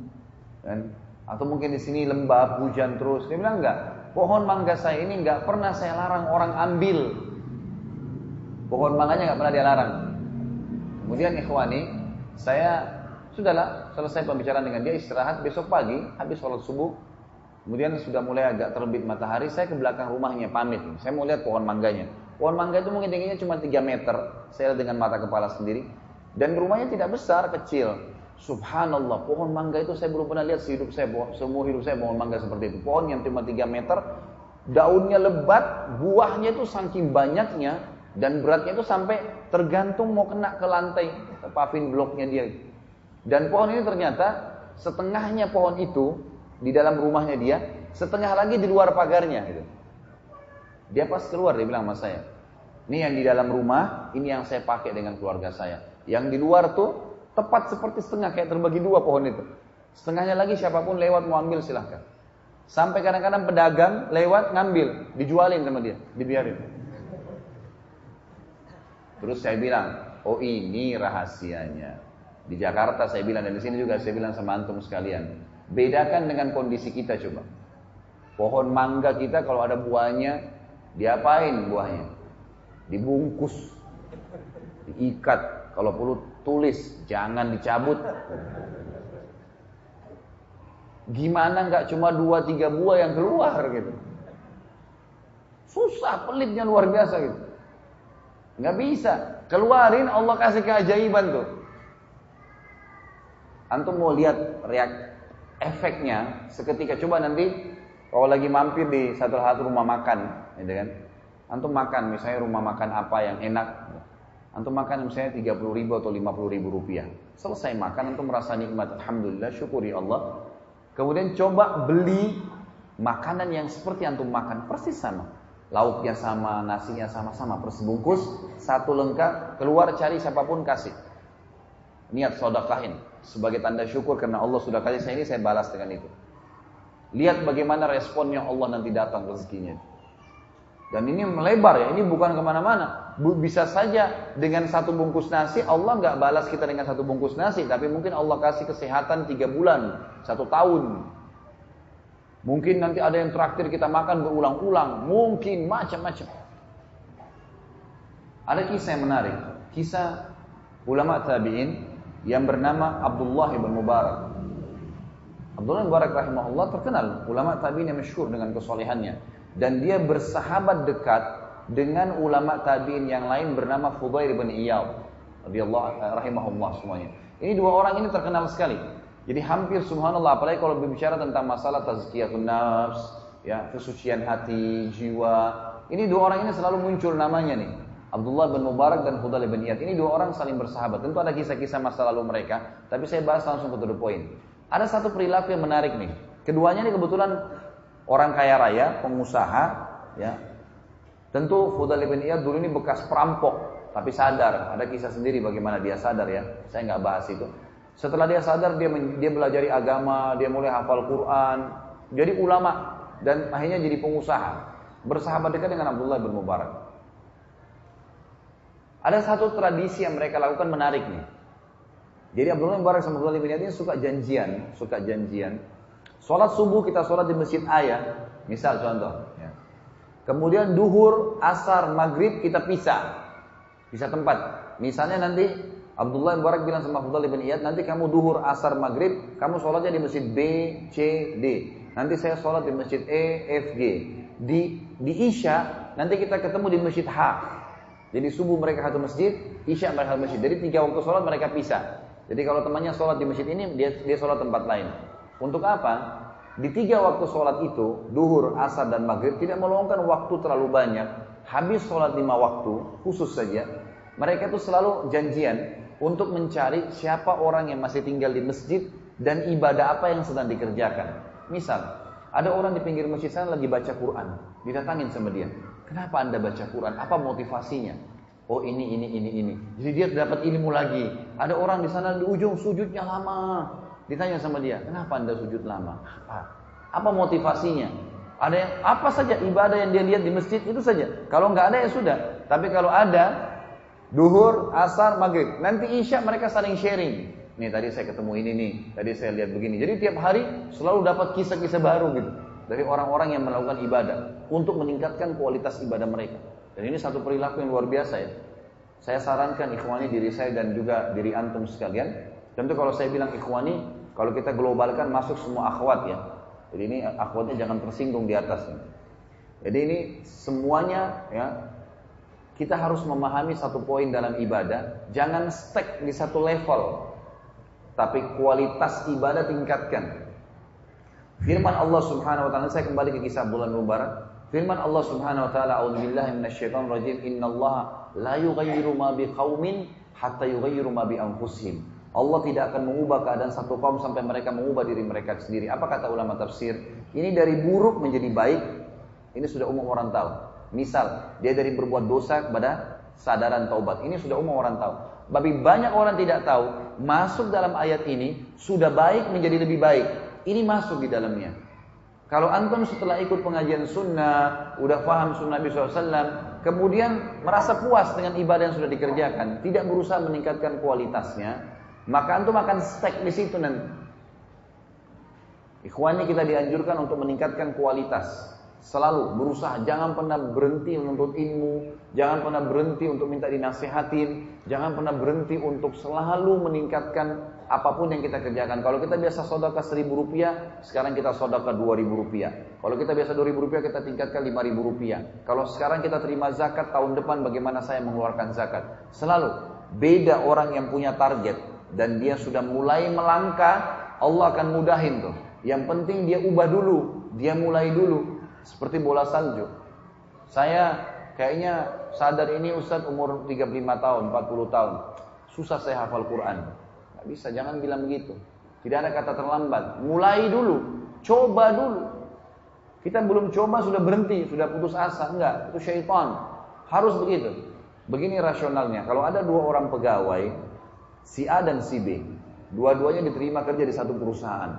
kan? Atau mungkin di sini lembab, hujan terus. Dia bilang enggak. Pohon mangga saya ini enggak pernah saya larang orang ambil. Pohon mangganya enggak pernah dia larang. Kemudian ikhwani, saya sudahlah selesai pembicaraan dengan dia istirahat besok pagi habis sholat subuh kemudian sudah mulai agak terbit matahari saya ke belakang rumahnya pamit. Saya mau lihat pohon mangganya. Pohon mangga itu mungkin tingginya cuma 3 meter. Saya dengan mata kepala sendiri. Dan rumahnya tidak besar kecil. Subhanallah pohon mangga itu saya belum pernah lihat sehidup saya. Semua hidup saya pohon mangga seperti itu. Pohon yang cuma 3 meter daunnya lebat buahnya itu saking banyaknya dan beratnya itu sampai tergantung mau kena ke lantai pavin bloknya dia. Dan pohon ini ternyata setengahnya pohon itu di dalam rumahnya dia, setengah lagi di luar pagarnya gitu. Dia pas keluar dia bilang sama saya, ini yang di dalam rumah, ini yang saya pakai dengan keluarga saya. Yang di luar tuh tepat seperti setengah kayak terbagi dua pohon itu. Setengahnya lagi siapa pun lewat mau ambil silahkan. Sampai kadang-kadang pedagang lewat ngambil, dijualin sama dia, dibiarin. Terus saya bilang, oh ini rahasianya. Di Jakarta saya bilang dan di sini juga saya bilang sama antum sekalian. Bedakan dengan kondisi kita coba. Pohon mangga kita kalau ada buahnya, diapain buahnya? Dibungkus, diikat. Kalau perlu tulis, jangan dicabut. Gimana nggak cuma dua tiga buah yang keluar gitu? Susah, pelitnya luar biasa gitu. Nggak bisa. Keluarin Allah kasih keajaiban tuh. Antum mau lihat reak efeknya seketika coba nanti kalau lagi mampir di satu satu rumah makan, gitu kan? Antum makan misalnya rumah makan apa yang enak, antum makan misalnya 30 ribu atau 50 ribu rupiah. Selesai makan, antum merasa nikmat, alhamdulillah, syukuri Allah. Kemudian coba beli makanan yang seperti antum makan, persis sama. Lauknya sama, nasinya sama-sama, persebungkus, satu lengkap, keluar cari siapa pun kasih. Niat sodakahin sebagai tanda syukur karena Allah sudah kasih saya ini saya balas dengan itu. Lihat bagaimana responnya Allah nanti datang rezekinya. Dan ini melebar ya, ini bukan ke mana-mana. Bisa saja dengan satu bungkus nasi, Allah nggak balas kita dengan satu bungkus nasi, tapi mungkin Allah kasih kesehatan tiga bulan, satu tahun. Mungkin nanti ada yang traktir kita makan berulang-ulang, mungkin macam-macam. Ada kisah yang menarik, kisah ulama tabi'in yang bernama Abdullah ibn Mubarak. Abdullah ibn Mubarak rahimahullah terkenal ulama tabi'in yang masyhur dengan kesolehannya dan dia bersahabat dekat dengan ulama tabi'in yang lain bernama Fudail bin Iyad radhiyallahu rahimahullah semuanya. Ini dua orang ini terkenal sekali. Jadi hampir subhanallah apalagi kalau berbicara tentang masalah tazkiyatun nafs, ya, kesucian hati, jiwa. Ini dua orang ini selalu muncul namanya nih. Abdullah bin Mubarak dan Fudail bin Iyad. Ini dua orang saling bersahabat. Tentu ada kisah-kisah masa lalu mereka, tapi saya bahas langsung ke the point. Ada satu perilaku yang menarik nih. Keduanya ini kebetulan orang kaya raya, pengusaha, ya. Tentu Fudail bin Iyad dulu ini bekas perampok, tapi sadar. Ada kisah sendiri bagaimana dia sadar ya. Saya nggak bahas itu. Setelah dia sadar, dia dia belajar agama, dia mulai hafal Quran, jadi ulama dan akhirnya jadi pengusaha. Bersahabat dekat dengan Abdullah bin Mubarak. Ada satu tradisi yang mereka lakukan menarik nih. Jadi Abdullah bin Mubarak sama Abdullah bin ini suka janjian, suka janjian. Sholat subuh kita sholat di masjid ayah, misal contoh. Ya. Kemudian duhur, asar, maghrib kita pisah, pisah tempat. Misalnya nanti Abdullah bin Mubarak bilang sama Abdullah bin Iyad, nanti kamu duhur, asar, maghrib, kamu sholatnya di masjid B, C, D. Nanti saya sholat di masjid E, F, G. Di di Isya, nanti kita ketemu di masjid H. Jadi subuh mereka satu masjid, Isya mereka satu masjid. Jadi tiga waktu sholat mereka pisah. Jadi kalau temannya sholat di masjid ini, dia dia sholat tempat lain. Untuk apa? Di tiga waktu sholat itu, duhur, asar, dan maghrib tidak meluangkan waktu terlalu banyak. Habis sholat lima waktu, khusus saja, mereka itu selalu janjian untuk mencari siapa orang yang masih tinggal di masjid dan ibadah apa yang sedang dikerjakan. Misal, ada orang di pinggir masjid sana lagi baca Quran, didatangin sama dia. Kenapa anda baca Quran? Apa motivasinya? Oh ini, ini, ini, ini. Jadi dia dapat ilmu lagi. Ada orang di sana di ujung sujudnya lama. Ditanya sama dia, kenapa anda sujud lama? Apa? Apa motivasinya? Ada yang apa saja ibadah yang dia lihat di masjid itu saja. Kalau nggak ada ya sudah. Tapi kalau ada duhur, asar, maghrib, nanti isya mereka saling sharing. Nih tadi saya ketemu ini nih, tadi saya lihat begini. Jadi tiap hari selalu dapat kisah-kisah baru gitu dari orang-orang yang melakukan ibadah untuk meningkatkan kualitas ibadah mereka. Dan ini satu perilaku yang luar biasa ya. Saya sarankan ikhwani diri saya dan juga diri antum sekalian Tentu kalau saya bilang ikhwani, kalau kita globalkan masuk semua akhwat ya. Jadi ini akhwatnya jangan tersinggung di atas. Jadi ini semuanya ya kita harus memahami satu poin dalam ibadah, jangan stuck di satu level. Tapi kualitas ibadah tingkatkan. Firman Allah Subhanahu wa taala saya kembali ke kisah bulan Mubarak. Firman Allah Subhanahu wa taala, "A'udzubillahi minasyaitonir rajim. Innallaha la yughayyiru ma biqaumin hatta yughayyiru ma bi anfusihim." Allah tidak akan mengubah keadaan satu kaum sampai mereka mengubah diri mereka sendiri. Apa kata ulama tafsir? Ini dari buruk menjadi baik. Ini sudah umum orang tahu. Misal, dia dari berbuat dosa kepada sadaran taubat. Ini sudah umum orang tahu. Tapi banyak orang tidak tahu, masuk dalam ayat ini, sudah baik menjadi lebih baik. Ini masuk di dalamnya. Kalau antum setelah ikut pengajian sunnah, udah paham sunnah Nabi SAW, kemudian merasa puas dengan ibadah yang sudah dikerjakan, tidak berusaha meningkatkan kualitasnya, maka antum akan stuck di situ nanti. Ikhwani kita dianjurkan untuk meningkatkan kualitas. Selalu berusaha, jangan pernah berhenti menuntut ilmu, jangan pernah berhenti untuk minta dinasihatin, jangan pernah berhenti untuk selalu meningkatkan apa pun yang kita kerjakan. Kalau kita biasa sodaka seribu rupiah, sekarang kita sodaka dua ribu rupiah. Kalau kita biasa dua ribu rupiah, kita tingkatkan lima ribu rupiah. Kalau sekarang kita terima zakat, tahun depan bagaimana saya mengeluarkan zakat? Selalu beda orang yang punya target, dan dia sudah mulai melangkah, Allah akan mudahin tuh. Yang penting dia ubah dulu, dia mulai dulu. Seperti bola salju. Saya kayaknya sadar ini Ustadz umur 35 tahun, 40 tahun. Susah saya hafal Quran. Gak bisa, jangan bilang begitu. Tidak ada kata terlambat. Mulai dulu, coba dulu. Kita belum coba sudah berhenti, sudah putus asa. Enggak, itu syaitan. Harus begitu. Begini rasionalnya, kalau ada dua orang pegawai, si A dan si B. Dua-duanya diterima kerja di satu perusahaan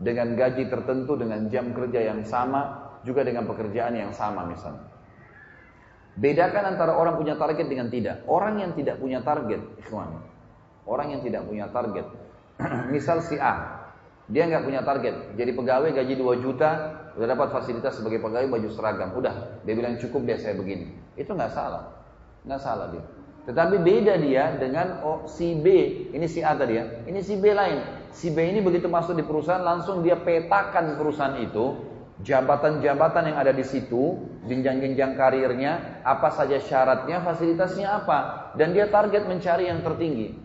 dengan gaji tertentu, dengan jam kerja yang sama, juga dengan pekerjaan yang sama misalnya. Bedakan antara orang punya target dengan tidak. Orang yang tidak punya target, ikhwan. Orang yang tidak punya target. Misal si A, dia nggak punya target. Jadi pegawai gaji 2 juta, udah dapat fasilitas sebagai pegawai baju seragam. Udah, dia bilang cukup dia saya begini. Itu nggak salah. Nggak salah dia. Tetapi beda dia dengan oh, si B, ini si A tadi ya, ini si B lain. Si B ini begitu masuk di perusahaan langsung dia petakan perusahaan itu, jabatan-jabatan yang ada di situ, jenjang-jenjang karirnya, apa saja syaratnya, fasilitasnya apa, dan dia target mencari yang tertinggi.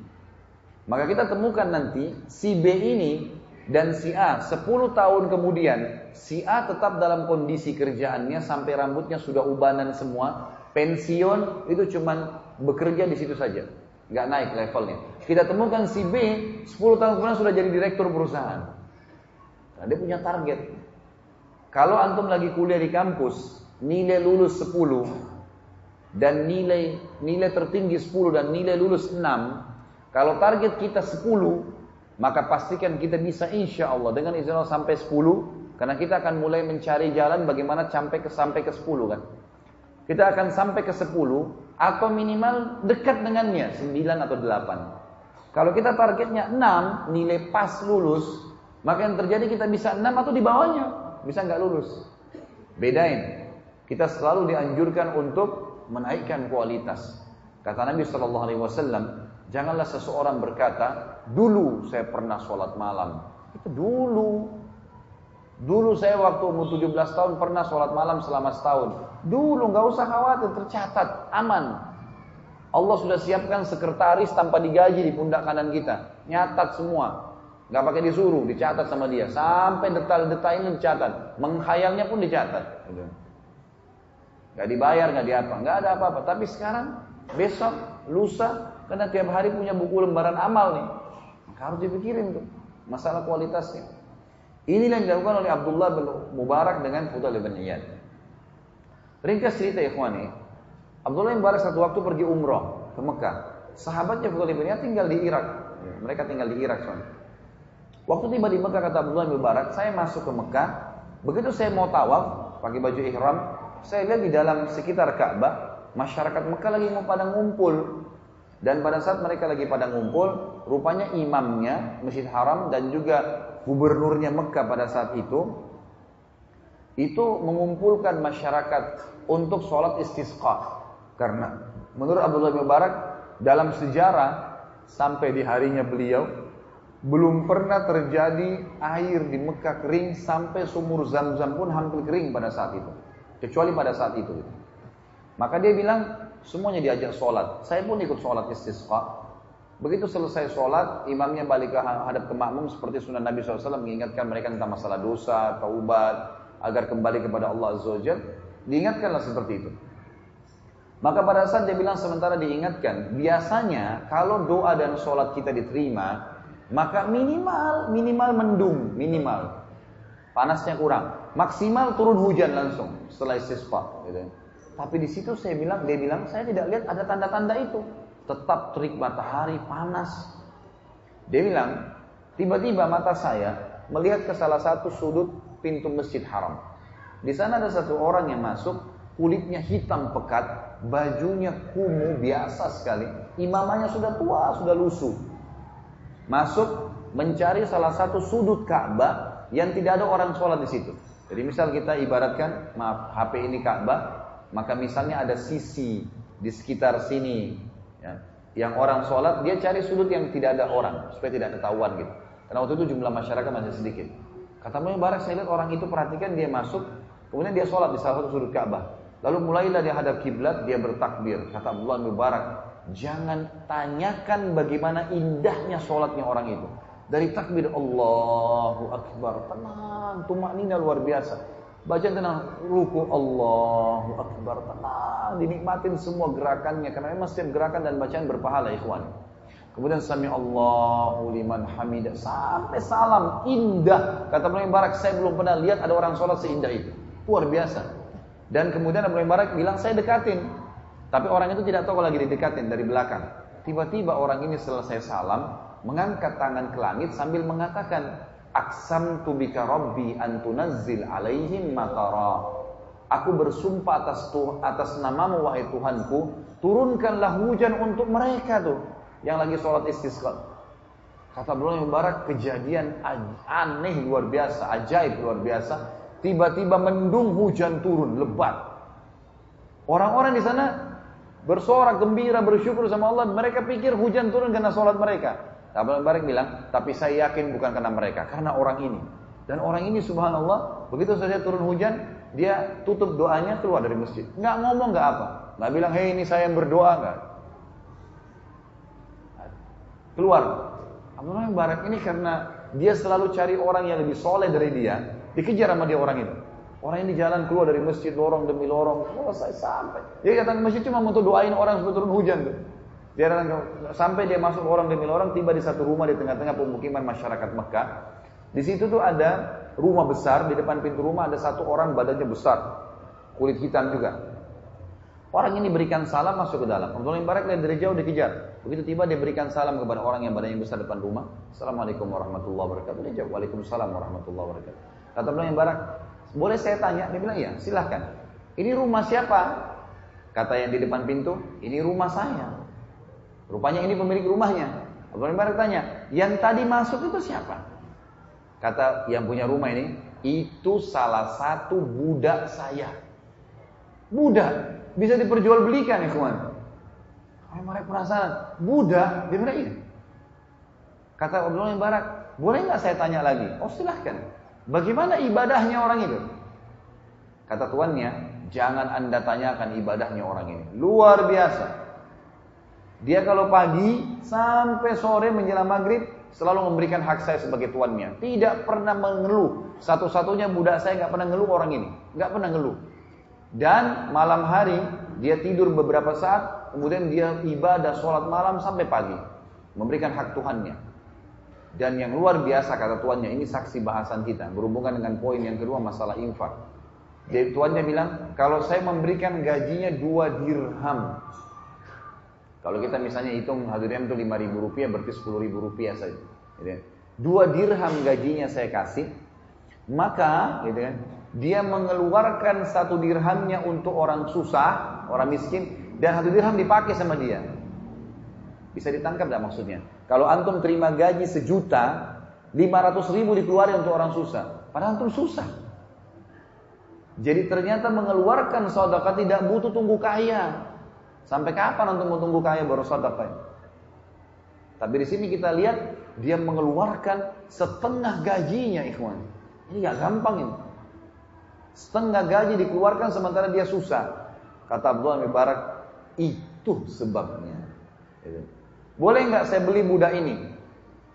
Maka kita temukan nanti si B ini dan si A 10 tahun kemudian si A tetap dalam kondisi kerjaannya sampai rambutnya sudah ubanan semua, pensiun itu cuman bekerja di situ saja, nggak naik levelnya. Kita temukan si B 10 tahun kemudian sudah jadi direktur perusahaan. Nah, dia punya target. Kalau antum lagi kuliah di kampus, nilai lulus 10, dan nilai nilai tertinggi 10 dan nilai lulus 6, kalau target kita 10, maka pastikan kita bisa insya Allah dengan izin Allah sampai 10, karena kita akan mulai mencari jalan bagaimana sampai ke sampai ke 10 kan. Kita akan sampai ke 10 atau minimal dekat dengannya 9 atau 8. Kalau kita targetnya 6, nilai pas lulus, maka yang terjadi kita bisa 6 atau di bawahnya, bisa nggak lulus. Bedain. Kita selalu dianjurkan untuk menaikkan kualitas. Kata Nabi Shallallahu Alaihi Wasallam, janganlah seseorang berkata, dulu saya pernah sholat malam. Itu dulu. Dulu saya waktu umur 17 tahun pernah sholat malam selama setahun. Dulu nggak usah khawatir, tercatat, aman. Allah sudah siapkan sekretaris tanpa digaji di pundak kanan kita. Nyatat semua. Nggak pakai disuruh, dicatat sama dia. Sampai detail-detailnya dicatat. Menghayalnya pun dicatat. Gitu. Gak dibayar, gak diapa, nggak ada apa-apa. Tapi sekarang, besok, lusa, karena tiap hari punya buku lembaran amal nih. Maka harus dipikirin tuh masalah kualitasnya. Inilah yang dilakukan oleh Abdullah bin Mubarak dengan Fudail bin Iyad. Ringkas cerita ikhwani, Abdullah bin Mubarak satu waktu pergi umroh ke Mekah. Sahabatnya Fudail bin Iyad tinggal di Irak. Mereka tinggal di Irak soalnya. Waktu tiba di Mekah kata Abdullah bin Mubarak, saya masuk ke Mekah. Begitu saya mau tawaf, pakai baju ihram, saya lihat di dalam sekitar Ka'bah, masyarakat Mekah lagi mau pada ngumpul. Dan pada saat mereka lagi pada ngumpul, rupanya imamnya Masjid Haram dan juga gubernurnya Mekah pada saat itu itu mengumpulkan masyarakat untuk sholat istisqa. Karena menurut Abdullah bin Mubarak dalam sejarah sampai di harinya beliau belum pernah terjadi air di Mekah kering sampai sumur zam-zam pun hampir kering pada saat itu. Kecuali pada saat itu. Maka dia bilang, semuanya diajak sholat. Saya pun ikut sholat istisqa. Begitu selesai sholat, imamnya balik ke hadap ke makmum seperti sunnah Nabi SAW mengingatkan mereka tentang masalah dosa, taubat, agar kembali kepada Allah Azza wa Diingatkanlah seperti itu. Maka pada saat dia bilang sementara diingatkan, biasanya kalau doa dan sholat kita diterima, maka minimal minimal mendung, minimal panasnya kurang. Maksimal turun hujan langsung setelah istisqa. Gitu. Tapi di situ saya bilang, dia bilang saya tidak lihat ada tanda-tanda itu. Tetap terik matahari panas. Dia bilang, tiba-tiba mata saya melihat ke salah satu sudut pintu masjid haram. Di sana ada satu orang yang masuk, kulitnya hitam pekat, bajunya kumuh biasa sekali. Imamanya sudah tua, sudah lusuh. Masuk mencari salah satu sudut Ka'bah yang tidak ada orang sholat di situ. Jadi misal kita ibaratkan, maaf HP ini Ka'bah, maka misalnya ada sisi di sekitar sini, ya, yang orang sholat, dia cari sudut yang tidak ada orang, supaya tidak ketahuan gitu. Karena waktu itu jumlah masyarakat masih sedikit. Kata Mubarak, saya lihat orang itu perhatikan dia masuk, kemudian dia sholat di salah satu sudut Ka'bah. Lalu mulailah dia hadap kiblat, dia bertakbir. Kata Abdullah Mubarak, jangan tanyakan bagaimana indahnya sholatnya orang itu. Dari takbir Allahu Akbar, tenang, tumak nina luar biasa. Bacaan tenang, ruku Allahu Akbar, tenang, dinikmatin semua gerakannya. Karena memang setiap gerakan dan bacaan berpahala ikhwan. Kemudian sami Allahu liman hamidah sampai salam indah. Kata Ibnu Barak, saya belum pernah lihat ada orang sholat seindah itu. Luar biasa. Dan kemudian Ibnu Barak bilang saya dekatin. Tapi orang itu tidak tahu kalau lagi didekatin dari belakang. Tiba-tiba orang ini selesai salam, mengangkat tangan ke langit sambil mengatakan, Aksam tu bika rabbi antunazzil alaihim matara. Aku bersumpah atas tuh atas namamu wahai Tuhanku, turunkanlah hujan untuk mereka tuh yang lagi sholat istisqa. Kata Abdullah Mubarak kejadian aneh luar biasa, ajaib luar biasa. Tiba-tiba mendung hujan turun lebat. Orang-orang di sana bersorak gembira bersyukur sama Allah. Mereka pikir hujan turun karena sholat mereka. Abdul Barik bilang, tapi saya yakin bukan karena mereka, karena orang ini. Dan orang ini subhanallah, begitu saja turun hujan, dia tutup doanya keluar dari masjid. Nggak ngomong nggak apa, nggak bilang, hei ini saya yang berdoa nggak. Keluar. Abdullah Barak ini karena dia selalu cari orang yang lebih soleh dari dia, dikejar sama dia orang itu. Orang ini jalan keluar dari masjid lorong demi lorong, selesai sampai. Dia datang masjid cuma untuk doain orang supaya turun hujan tuh. Dia datang sampai dia masuk orang demi orang tiba di satu rumah di tengah-tengah pemukiman masyarakat Mekah. Di situ tuh ada rumah besar di depan pintu rumah ada satu orang badannya besar, kulit hitam juga. Orang ini berikan salam masuk ke dalam. Abdullah Barak lihat dari jauh dikejar. Begitu tiba dia berikan salam kepada orang yang badannya besar depan rumah. Assalamualaikum warahmatullahi wabarakatuh. Dia jawab Waalaikumsalam warahmatullahi wabarakatuh. Kata Abdullah bin Barak, boleh saya tanya? Dia bilang iya, silahkan. Ini rumah siapa? Kata yang di depan pintu, ini rumah saya. Rupanya ini pemilik rumahnya. Bin Barak tanya, yang tadi masuk itu siapa? Kata yang punya rumah ini, itu salah satu budak saya. Budak bisa diperjualbelikan ya kawan. Kalau mereka penasaran, budak, dia bilang iya. Kata Abdullah bin Barak, boleh nggak saya tanya lagi? Oh silahkan. Bagaimana ibadahnya orang itu? Kata tuannya, jangan anda tanyakan ibadahnya orang ini. Luar biasa. Dia kalau pagi sampai sore menjelang maghrib selalu memberikan hak saya sebagai tuannya. Tidak pernah mengeluh. Satu-satunya budak saya nggak pernah ngeluh orang ini. Nggak pernah ngeluh. Dan malam hari dia tidur beberapa saat, kemudian dia ibadah sholat malam sampai pagi. Memberikan hak Tuhannya. Dan yang luar biasa kata tuannya, ini saksi bahasan kita. Berhubungan dengan poin yang kedua masalah infak. Jadi tuannya bilang, kalau saya memberikan gajinya dua dirham. Kalau kita misalnya hitung dirham itu lima ribu rupiah, berarti sepuluh ribu rupiah saja. Gitu. Dua dirham gajinya saya kasih, maka gitu kan, dia mengeluarkan satu dirhamnya untuk orang susah, orang miskin, dan satu dirham dipakai sama dia. Bisa ditangkap tidak maksudnya? Kalau antum terima gaji sejuta, 500 ribu dikeluarkan untuk orang susah. Padahal antum susah. Jadi ternyata mengeluarkan sedekah tidak butuh tunggu kaya. Sampai kapan antum mau tunggu kaya baru sedekah? Tapi di sini kita lihat dia mengeluarkan setengah gajinya, ikhwan. Ini gak gampang ini. Setengah gaji dikeluarkan sementara dia susah. Kata Abdullah bin Barak, itu sebabnya. Boleh nggak saya beli budak ini?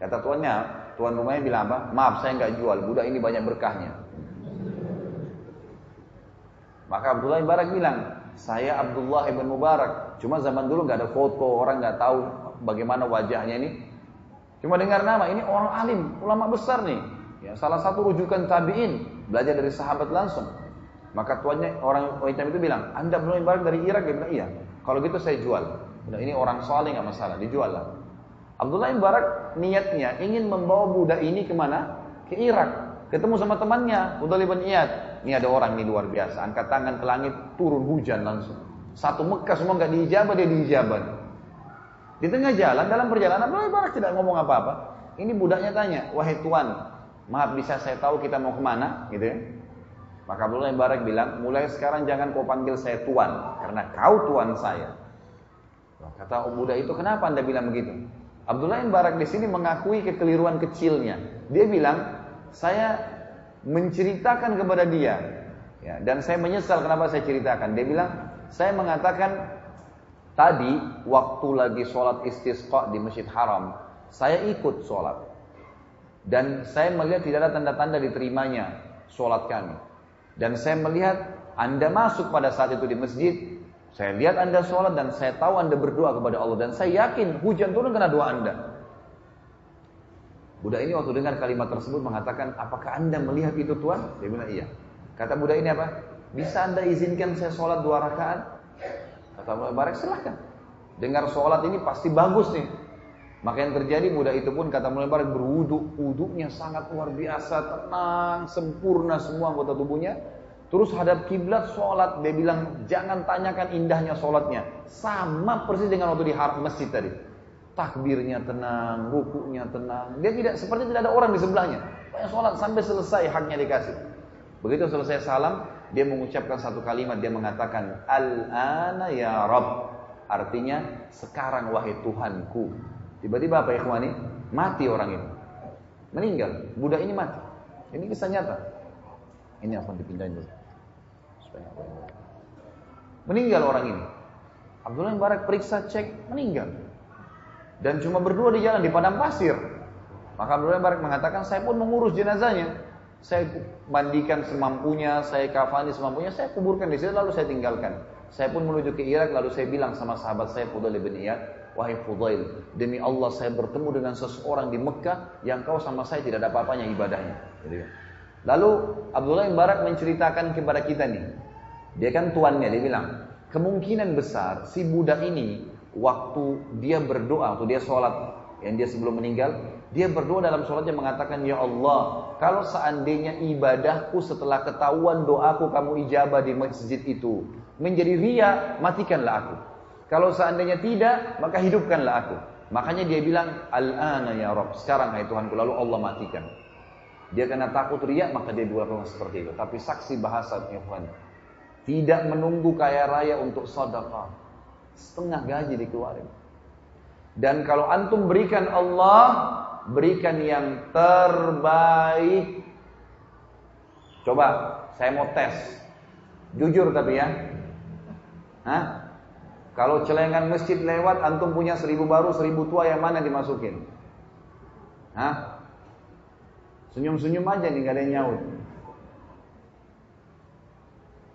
Kata tuannya, tuan rumahnya bilang apa? Maaf saya nggak jual, budak ini banyak berkahnya. Maka Abdullah bin bilang, saya Abdullah ibn Mubarak. Cuma zaman dulu nggak ada foto, orang nggak tahu bagaimana wajahnya ini. Cuma dengar nama, ini orang alim, ulama besar nih. Ya, salah satu rujukan tabiin, belajar dari sahabat langsung. Maka tuannya orang hitam itu bilang, Anda belum barang dari Irak? Dia bilang, iya. Kalau gitu saya jual. Ini orang soleh nggak masalah, dijual lah. Abdullah bin Barak niatnya ingin membawa budak ini ke mana? Ke Irak. Ketemu sama temannya, Udah bin Iyad. Ini ada orang ini luar biasa, angkat tangan ke langit, turun hujan langsung. Satu Mekah semua nggak diijabah, dia diijabah. Di tengah jalan, dalam perjalanan, Abdullah bin Barak tidak ngomong apa-apa. Ini budaknya tanya, wahai tuan, maaf bisa saya tahu kita mau ke mana? Gitu ya. Maka Abdullah bin Barak bilang, mulai sekarang jangan kau panggil saya tuan, karena kau tuan saya. Kata budak itu, kenapa anda bilang begitu? Abdullah bin Barak di sini mengakui kekeliruan kecilnya. Dia bilang, saya menceritakan kepada dia, ya, dan saya menyesal kenapa saya ceritakan. Dia bilang, saya mengatakan tadi waktu lagi sholat istisqa di Masjid Haram, saya ikut sholat. Dan saya melihat tidak ada tanda-tanda diterimanya sholat kami. Dan saya melihat Anda masuk pada saat itu di masjid. Saya lihat Anda sholat dan saya tahu Anda berdoa kepada Allah. Dan saya yakin hujan turun karena doa Anda. Budak ini waktu dengar kalimat tersebut mengatakan, apakah Anda melihat itu Tuhan? Dia bilang, iya. Kata budak ini apa? Bisa Anda izinkan saya sholat dua rakaat? Kata Barak, silahkan. Dengar sholat ini pasti bagus nih. Maka yang terjadi budak itu pun kata mulai Barak berwudhu, wudhunya sangat luar biasa, tenang, sempurna semua anggota tubuhnya. Terus hadap kiblat sholat, dia bilang jangan tanyakan indahnya sholatnya, sama persis dengan waktu di masjid tadi. Takbirnya tenang, rukunya tenang. Dia tidak seperti tidak ada orang di sebelahnya. Pokoknya sholat sampai selesai haknya dikasih. Begitu selesai salam, dia mengucapkan satu kalimat, dia mengatakan Al-ana ya Rabb. Artinya sekarang wahai Tuhanku. Tiba-tiba apa ikhwani? Mati orang ini. Meninggal. Budak ini mati. Ini kisah nyata. Ini akan dipindahin dulu. Meninggal orang ini. Abdullah bin Barak periksa cek meninggal. Dan cuma berdua di jalan di padang pasir. Maka Abdullah bin Barak mengatakan saya pun mengurus jenazahnya. Saya mandikan semampunya, saya kafani semampunya, saya kuburkan di situ lalu saya tinggalkan. Saya pun menuju ke Irak lalu saya bilang sama sahabat saya Fudail bin Iyad, Wahai Fudail, demi Allah saya bertemu dengan seseorang di Mekah yang kau sama saya tidak ada apa-apanya ibadahnya. Lalu Abdullah bin Barak menceritakan kepada kita nih. Dia kan tuannya, dia bilang, kemungkinan besar si budak ini waktu dia berdoa, waktu dia sholat, yang dia sebelum meninggal, dia berdoa dalam sholatnya mengatakan, Ya Allah, kalau seandainya ibadahku setelah ketahuan doaku kamu ijabah di masjid itu, menjadi ria, matikanlah aku. Kalau seandainya tidak, maka hidupkanlah aku. Makanya dia bilang, Al-ana ya Rob, sekarang hai Tuhanku, lalu Allah matikan. Dia kena takut ria, maka dia berdoa seperti itu. Tapi saksi bahasa Tuhan, tidak menunggu kaya raya untuk sedekah. Setengah gaji dikeluarin. Dan kalau antum berikan Allah, berikan yang terbaik. Coba, saya mau tes. Jujur tapi ya. Hah? Kalau celengan masjid lewat, antum punya seribu baru, seribu tua, yang mana dimasukin? Hah? Senyum-senyum aja nih, gak ada yang nyaut.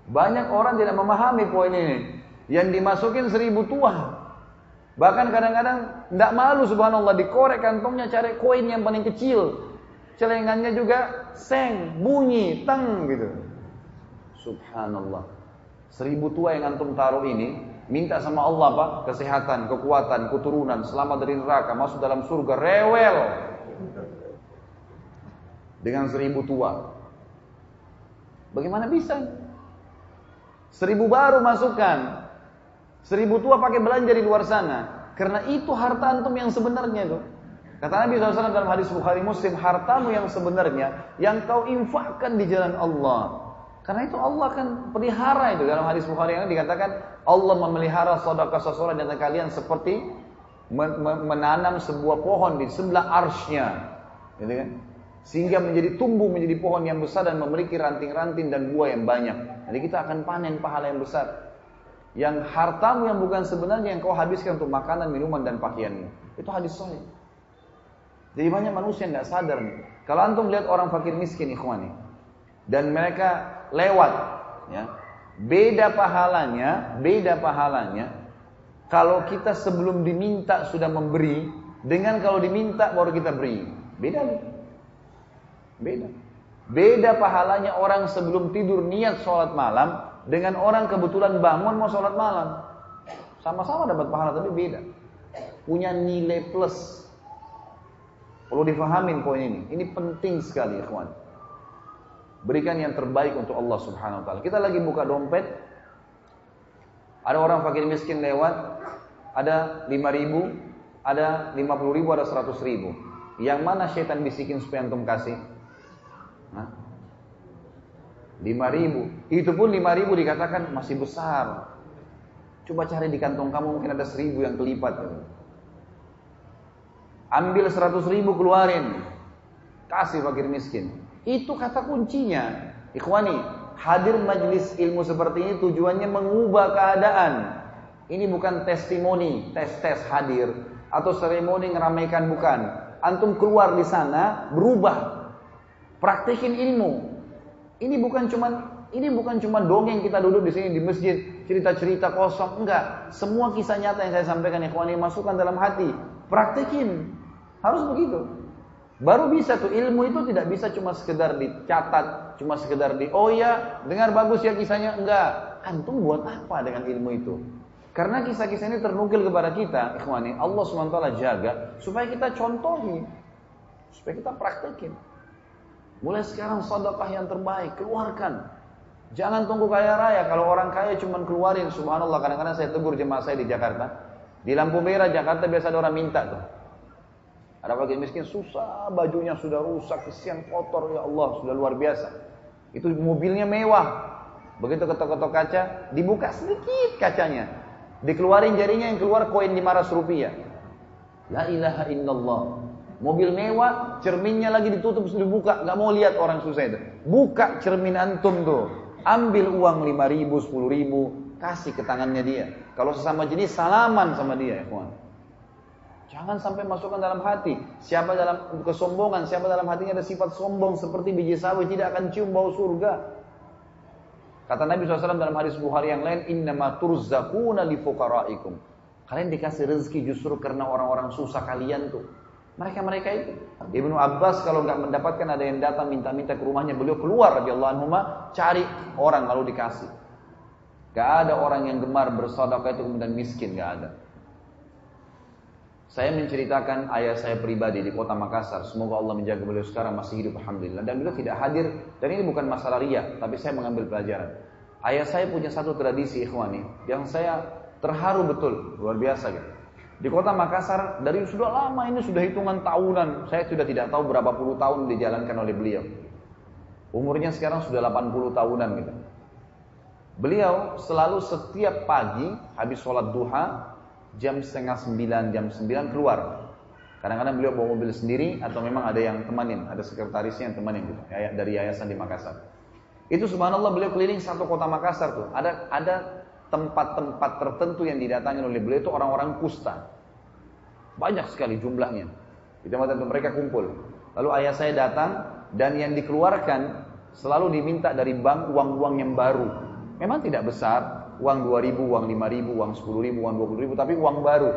Banyak orang tidak memahami poin ini. Yang dimasukin seribu tua. Bahkan kadang-kadang tidak malu subhanallah dikorek kantongnya cari koin yang paling kecil. Celengannya juga seng, bunyi, teng gitu. Subhanallah. Seribu tua yang antum taruh ini minta sama Allah pak kesehatan, kekuatan, keturunan, selamat dari neraka, masuk dalam surga, rewel. Dengan seribu tua. Bagaimana bisa? Seribu baru masukkan, Seribu tua pakai belanja di luar sana. Karena itu harta antum yang sebenarnya itu. Kata Nabi SAW dalam hadis Bukhari Muslim, hartamu yang sebenarnya yang kau infakkan di jalan Allah. Karena itu Allah akan pelihara itu dalam hadis Bukhari yang dikatakan Allah memelihara saudara seseorang di kalian seperti menanam sebuah pohon di sebelah arsnya, gitu kan? Sehingga menjadi tumbuh menjadi pohon yang besar dan memiliki ranting-ranting dan buah yang banyak. Jadi kita akan panen pahala yang besar. Yang hartamu yang bukan sebenarnya yang kau habiskan untuk makanan, minuman dan pakaianmu. Itu hadis sahih. Jadi banyak manusia yang tidak sadar nih. Kalau antum lihat orang fakir miskin ikhwani dan mereka lewat ya. Beda pahalanya, beda pahalanya kalau kita sebelum diminta sudah memberi dengan kalau diminta baru kita beri. Beda nih. Beda. Beda pahalanya orang sebelum tidur niat sholat malam dengan orang kebetulan bangun mau sholat malam. Sama-sama dapat pahala tapi beda. Punya nilai plus. Perlu difahamin poin ini. Ini penting sekali ikhwan. Berikan yang terbaik untuk Allah subhanahu wa ta'ala. Kita lagi buka dompet. Ada orang fakir miskin lewat. Ada 5 ribu. Ada 50 ribu, ada 100 ribu. Yang mana syaitan bisikin supaya antum kasih? Lima ribu. Itu pun lima ribu dikatakan masih besar. Coba cari di kantong kamu mungkin ada seribu yang kelipat. Ambil seratus ribu keluarin. Kasih fakir miskin. Itu kata kuncinya. Ikhwani, hadir majlis ilmu seperti ini tujuannya mengubah keadaan. Ini bukan testimoni, tes-tes hadir. Atau seremoni ngeramaikan bukan. Antum keluar di sana, berubah. Praktikin ilmu. Ini bukan cuman ini bukan cuma dongeng kita duduk di sini di masjid cerita-cerita kosong enggak. Semua kisah nyata yang saya sampaikan ikhwan ini masukkan dalam hati. Praktekin. Harus begitu. Baru bisa tuh ilmu itu tidak bisa cuma sekedar dicatat, cuma sekedar di oh ya, dengar bagus ya kisahnya enggak. Antum buat apa dengan ilmu itu? Karena kisah-kisah ini ternukil kepada kita, ikhwani, Allah SWT jaga supaya kita contohi, supaya kita praktekin. Mulai sekarang sedekah yang terbaik, keluarkan. Jangan tunggu kaya raya. Kalau orang kaya cuma keluarin, subhanallah. Kadang-kadang saya tegur jemaah saya di Jakarta. Di lampu merah Jakarta biasa ada orang minta tuh. Ada bagi miskin susah, bajunya sudah rusak, kesian kotor ya Allah, sudah luar biasa. Itu mobilnya mewah. Begitu ketok-ketok kaca, dibuka sedikit kacanya. Dikeluarin jarinya yang keluar koin 500 rupiah. La ilaha illallah. Mobil mewah, cerminnya lagi ditutup sudah buka, nggak mau lihat orang susah itu. Buka cermin antum tuh, ambil uang lima ribu, sepuluh ribu, kasih ke tangannya dia. Kalau sesama jenis salaman sama dia, ya kawan. Jangan sampai masukkan dalam hati. Siapa dalam kesombongan, siapa dalam hatinya ada sifat sombong seperti biji sawi tidak akan cium bau surga. Kata Nabi SAW dalam hadis Bukhari yang lain, Innama turzakuna li fukaraikum. Kalian dikasih rezeki justru karena orang-orang susah kalian tuh. Mereka-mereka itu. Ibnu Abbas kalau nggak mendapatkan ada yang datang minta-minta ke rumahnya, beliau keluar radhiyallahu anhu cari orang lalu dikasih. Gak ada orang yang gemar bersedekah itu kemudian miskin, gak ada. Saya menceritakan ayah saya pribadi di kota Makassar. Semoga Allah menjaga beliau sekarang masih hidup Alhamdulillah. Dan beliau tidak hadir. Dan ini bukan masalah ria. Tapi saya mengambil pelajaran. Ayah saya punya satu tradisi ikhwani. Yang saya terharu betul. Luar biasa gitu. Di kota Makassar dari sudah lama ini sudah hitungan tahunan. Saya sudah tidak tahu berapa puluh tahun dijalankan oleh beliau. Umurnya sekarang sudah 80 tahunan gitu. Beliau selalu setiap pagi habis sholat duha jam setengah sembilan, jam sembilan keluar. Kadang-kadang beliau bawa mobil sendiri atau memang ada yang temanin, ada sekretarisnya yang temanin gitu, dari yayasan di Makassar. Itu subhanallah beliau keliling satu kota Makassar tuh. Ada ada tempat-tempat tertentu yang didatangi oleh beliau itu orang-orang kusta. Banyak sekali jumlahnya. Di tempat-tempat mereka kumpul. Lalu ayah saya datang dan yang dikeluarkan selalu diminta dari bank uang-uang yang baru. Memang tidak besar, uang 2000, uang 5000, uang 10000, uang 20000 tapi uang baru.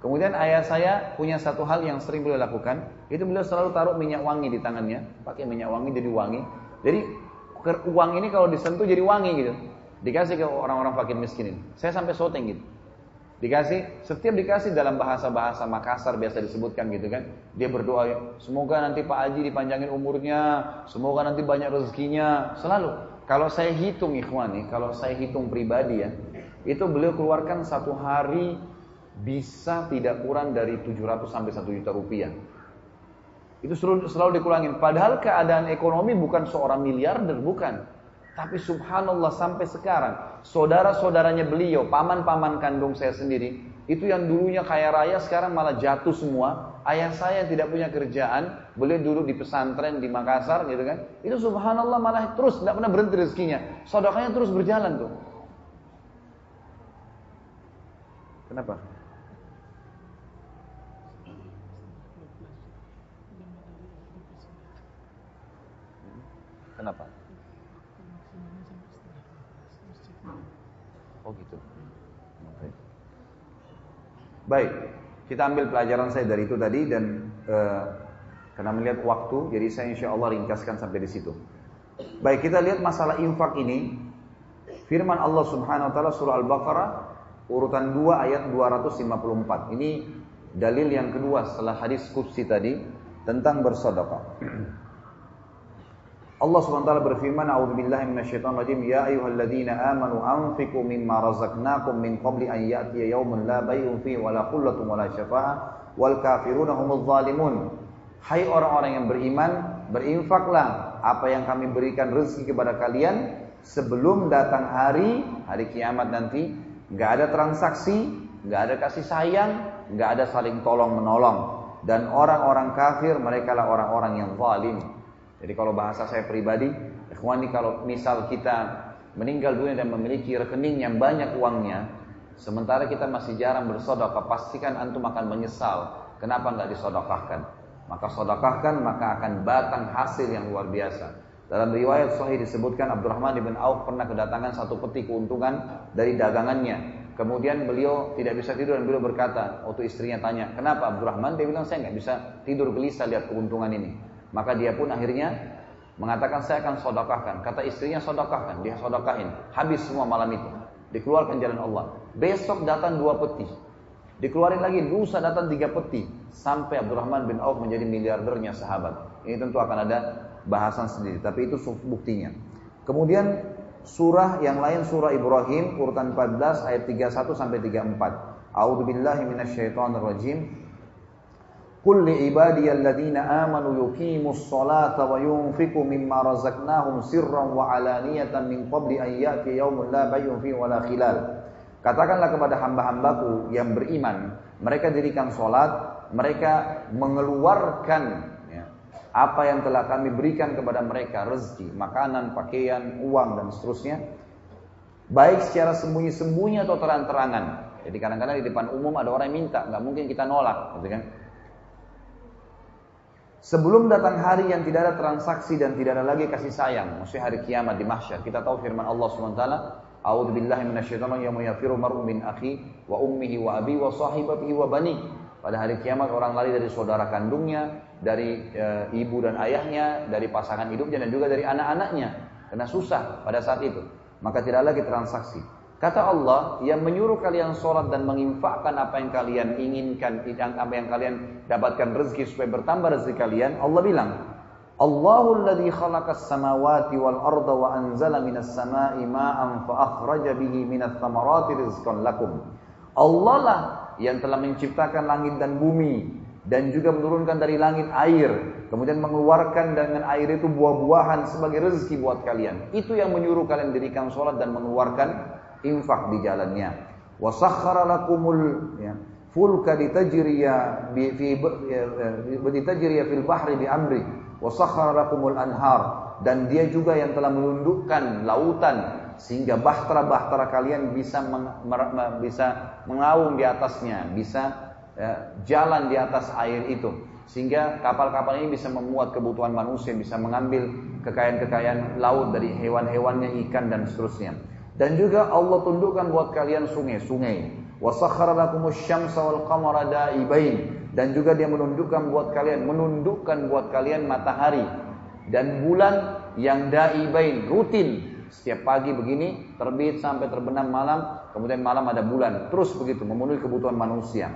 Kemudian ayah saya punya satu hal yang sering beliau lakukan, itu beliau selalu taruh minyak wangi di tangannya, pakai minyak wangi jadi wangi. Jadi uang ini kalau disentuh jadi wangi gitu. Dikasih ke orang-orang fakir miskin ini. Saya sampai soteng gitu. Dikasih, setiap dikasih dalam bahasa-bahasa Makassar biasa disebutkan gitu kan. Dia berdoa, semoga nanti Pak Haji dipanjangin umurnya, semoga nanti banyak rezekinya, selalu. Kalau saya hitung ikhwani, kalau saya hitung pribadi ya, itu beliau keluarkan satu hari bisa tidak kurang dari 700 sampai 1 juta rupiah. Itu selalu, selalu dikurangin. Padahal keadaan ekonomi bukan seorang miliarder, bukan. Tapi subhanallah sampai sekarang, saudara-saudaranya beliau, paman-paman kandung saya sendiri, itu yang dulunya kaya raya sekarang malah jatuh semua ayah saya yang tidak punya kerjaan, boleh duduk di pesantren di Makassar gitu kan. Itu subhanallah malah terus tidak pernah berhenti rezekinya. Sodokanya terus berjalan tuh. Kenapa? Kenapa? Oh gitu. Baik. Kita ambil pelajaran saya dari itu tadi dan e, karena melihat waktu, jadi saya insya Allah ringkaskan sampai di situ. Baik, kita lihat masalah infak ini. Firman Allah Subhanahu wa taala surah Al-Baqarah urutan 2 ayat 254. Ini dalil yang kedua setelah hadis qudsi tadi tentang bersedekah. Allah taala berfirman, "A'udzu billahi minasyaitonir rajim. Ya ayyuhalladzina amanu anfiqu mimma razaqnakum min qabli an ya'tiya yawmun la bay'un fihi wa la qullatun wa la syafa'ah wal kafiruna humudz zalimun." Hai orang-orang yang beriman, berinfaklah apa yang kami berikan rezeki kepada kalian sebelum datang hari hari kiamat nanti. Enggak ada transaksi, enggak ada kasih sayang, enggak ada saling tolong menolong. Dan orang-orang kafir mereka lah orang-orang yang zalim. Jadi kalau bahasa saya pribadi, ikhwani kalau misal kita meninggal dunia dan memiliki rekening yang banyak uangnya, sementara kita masih jarang bersodokah, pastikan antum akan menyesal. Kenapa nggak disodokahkan? Maka sodokahkan, maka akan batang hasil yang luar biasa. Dalam riwayat Sahih disebutkan Abdurrahman bin Auf pernah kedatangan satu peti keuntungan dari dagangannya. Kemudian beliau tidak bisa tidur dan beliau berkata, waktu istrinya tanya, kenapa Abdurrahman? Dia bilang, saya nggak bisa tidur gelisah lihat keuntungan ini. Maka dia pun akhirnya mengatakan saya akan sodokahkan. Kata istrinya sodokahkan, dia sodokahin. Habis semua malam itu. Dikeluarkan jalan Allah. Besok datang dua peti. Dikeluarin lagi, lusa datang tiga peti. Sampai Abdurrahman bin Auf menjadi miliardernya sahabat. Ini tentu akan ada bahasan sendiri. Tapi itu buktinya. Kemudian surah yang lain surah Ibrahim urutan 14 ayat 31 sampai 34. A'udzu billahi rajim. Qul li ibadiyalladzina amanu yuqimus salata wa yunfiqu mimma razaqnahum sirran wa alaniyatan min qabli an ya'ti yaumun la bay'un fihi wala khilal. Katakanlah kepada hamba-hambaku yang beriman, mereka dirikan salat, mereka mengeluarkan ya, apa yang telah kami berikan kepada mereka rezeki, makanan, pakaian, uang dan seterusnya. Baik secara sembunyi-sembunyi atau terang-terangan. Jadi kadang-kadang di depan umum ada orang yang minta, nggak mungkin kita nolak, gitu kan? Sebelum datang hari yang tidak ada transaksi dan tidak ada lagi kasih sayang, maksudnya hari kiamat di mahsyar. Kita tahu firman Allah SWT, A'udzu billahi minasyaitonir rajim yafiru mar'u min akhi wa ummihi wa abi wa sahibatihi wa bani. Pada hari kiamat orang lari dari saudara kandungnya, dari e, ibu dan ayahnya, dari pasangan hidupnya dan juga dari anak-anaknya. Karena susah pada saat itu. Maka tidak lagi transaksi. Kata Allah, yang menyuruh kalian sholat dan menginfakkan apa yang kalian inginkan, apa yang kalian dapatkan rezeki supaya bertambah rezeki kalian, Allah bilang, Allahul ladzi khalaqas samawati wal arda wa anzala minas sama'i ma'an fa akhraja bihi minas thamarati rizqan lakum. Allah lah yang telah menciptakan langit dan bumi dan juga menurunkan dari langit air, kemudian mengeluarkan dengan air itu buah-buahan sebagai rezeki buat kalian. Itu yang menyuruh kalian dirikan sholat dan mengeluarkan infak di jalannya. Wa ya, fulka ditajriya bi fi ditajriya fil bahri bi amri wa anhar dan dia juga yang telah menundukkan lautan sehingga bahtera-bahtera kalian bisa meng, bisa mengaum di atasnya, bisa ya, jalan di atas air itu sehingga kapal-kapal ini bisa memuat kebutuhan manusia, bisa mengambil kekayaan-kekayaan laut dari hewan-hewannya, ikan dan seterusnya. Dan juga Allah tundukkan buat kalian sungai-sungai. Dan juga dia menundukkan buat kalian, menundukkan buat kalian matahari dan bulan yang da'ibain, rutin. Setiap pagi begini, terbit sampai terbenam malam, kemudian malam ada bulan. Terus begitu, memenuhi kebutuhan manusia.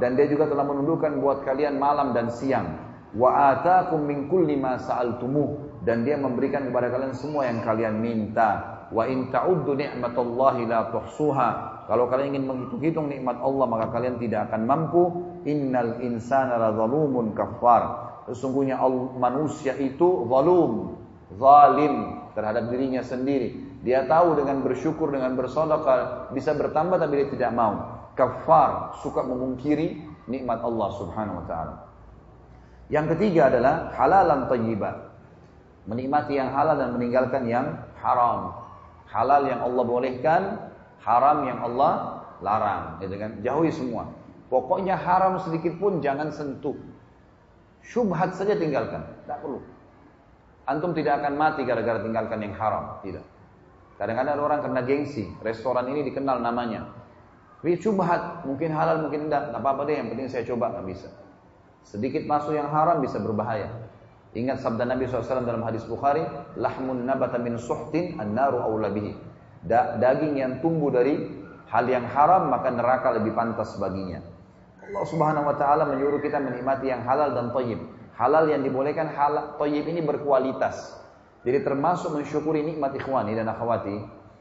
Dan dia juga telah menundukkan buat kalian malam dan siang. Wa atakum min kulli ma dan dia memberikan kepada kalian semua yang kalian minta. Wa in ta'uddu ni'matallahi la tuhsuha. Kalau kalian ingin menghitung-hitung nikmat Allah maka kalian tidak akan mampu. Innal insana kafar. Sesungguhnya manusia itu zalum, zalim terhadap dirinya sendiri. Dia tahu dengan bersyukur, dengan bersedekah bisa bertambah tapi dia tidak mau. Kafar, suka memungkiri nikmat Allah Subhanahu wa taala. Yang ketiga adalah halalan thayyiban menikmati yang halal dan meninggalkan yang haram. Halal yang Allah bolehkan, haram yang Allah larang, gitu kan? Jauhi semua. Pokoknya haram sedikit pun jangan sentuh. Syubhat saja tinggalkan, tidak perlu. Antum tidak akan mati gara-gara tinggalkan yang haram, tidak. Kadang-kadang ada orang kena gengsi, restoran ini dikenal namanya. Tapi syubhat, mungkin halal, mungkin tidak, tidak apa-apa deh, yang penting saya coba, nggak bisa. Sedikit masuk yang haram bisa berbahaya. Ingat sabda Nabi SAW dalam hadis Bukhari, lahmun nabata min suhtin an-naru awla bihi. Da daging yang tumbuh dari hal yang haram maka neraka lebih pantas baginya. Allah Subhanahu wa taala menyuruh kita menikmati yang halal dan thayyib. Halal yang dibolehkan halal thayyib ini berkualitas. Jadi termasuk mensyukuri nikmat ikhwani dan akhwati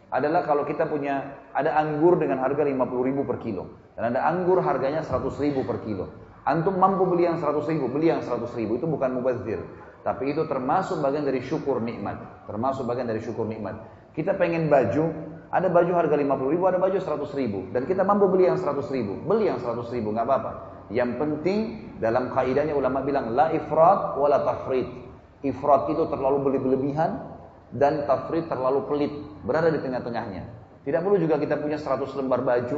adalah kalau kita punya ada anggur dengan harga 50 ribu per kilo dan ada anggur harganya 100 ribu per kilo. Antum mampu beli yang 100 ribu, beli yang 100 ribu. Itu bukan mubazir. Tapi itu termasuk bagian dari syukur nikmat. Termasuk bagian dari syukur nikmat. Kita pengen baju, ada baju harga 50 ribu, ada baju 100 ribu. Dan kita mampu beli yang 100 ribu. Beli yang 100 ribu, nggak apa-apa. Yang penting dalam kaidahnya ulama bilang la ifrat wala tafrid. Ifrat itu terlalu berlebihan dan tafrid terlalu pelit. Berada di tengah-tengahnya. Tidak perlu juga kita punya 100 lembar baju,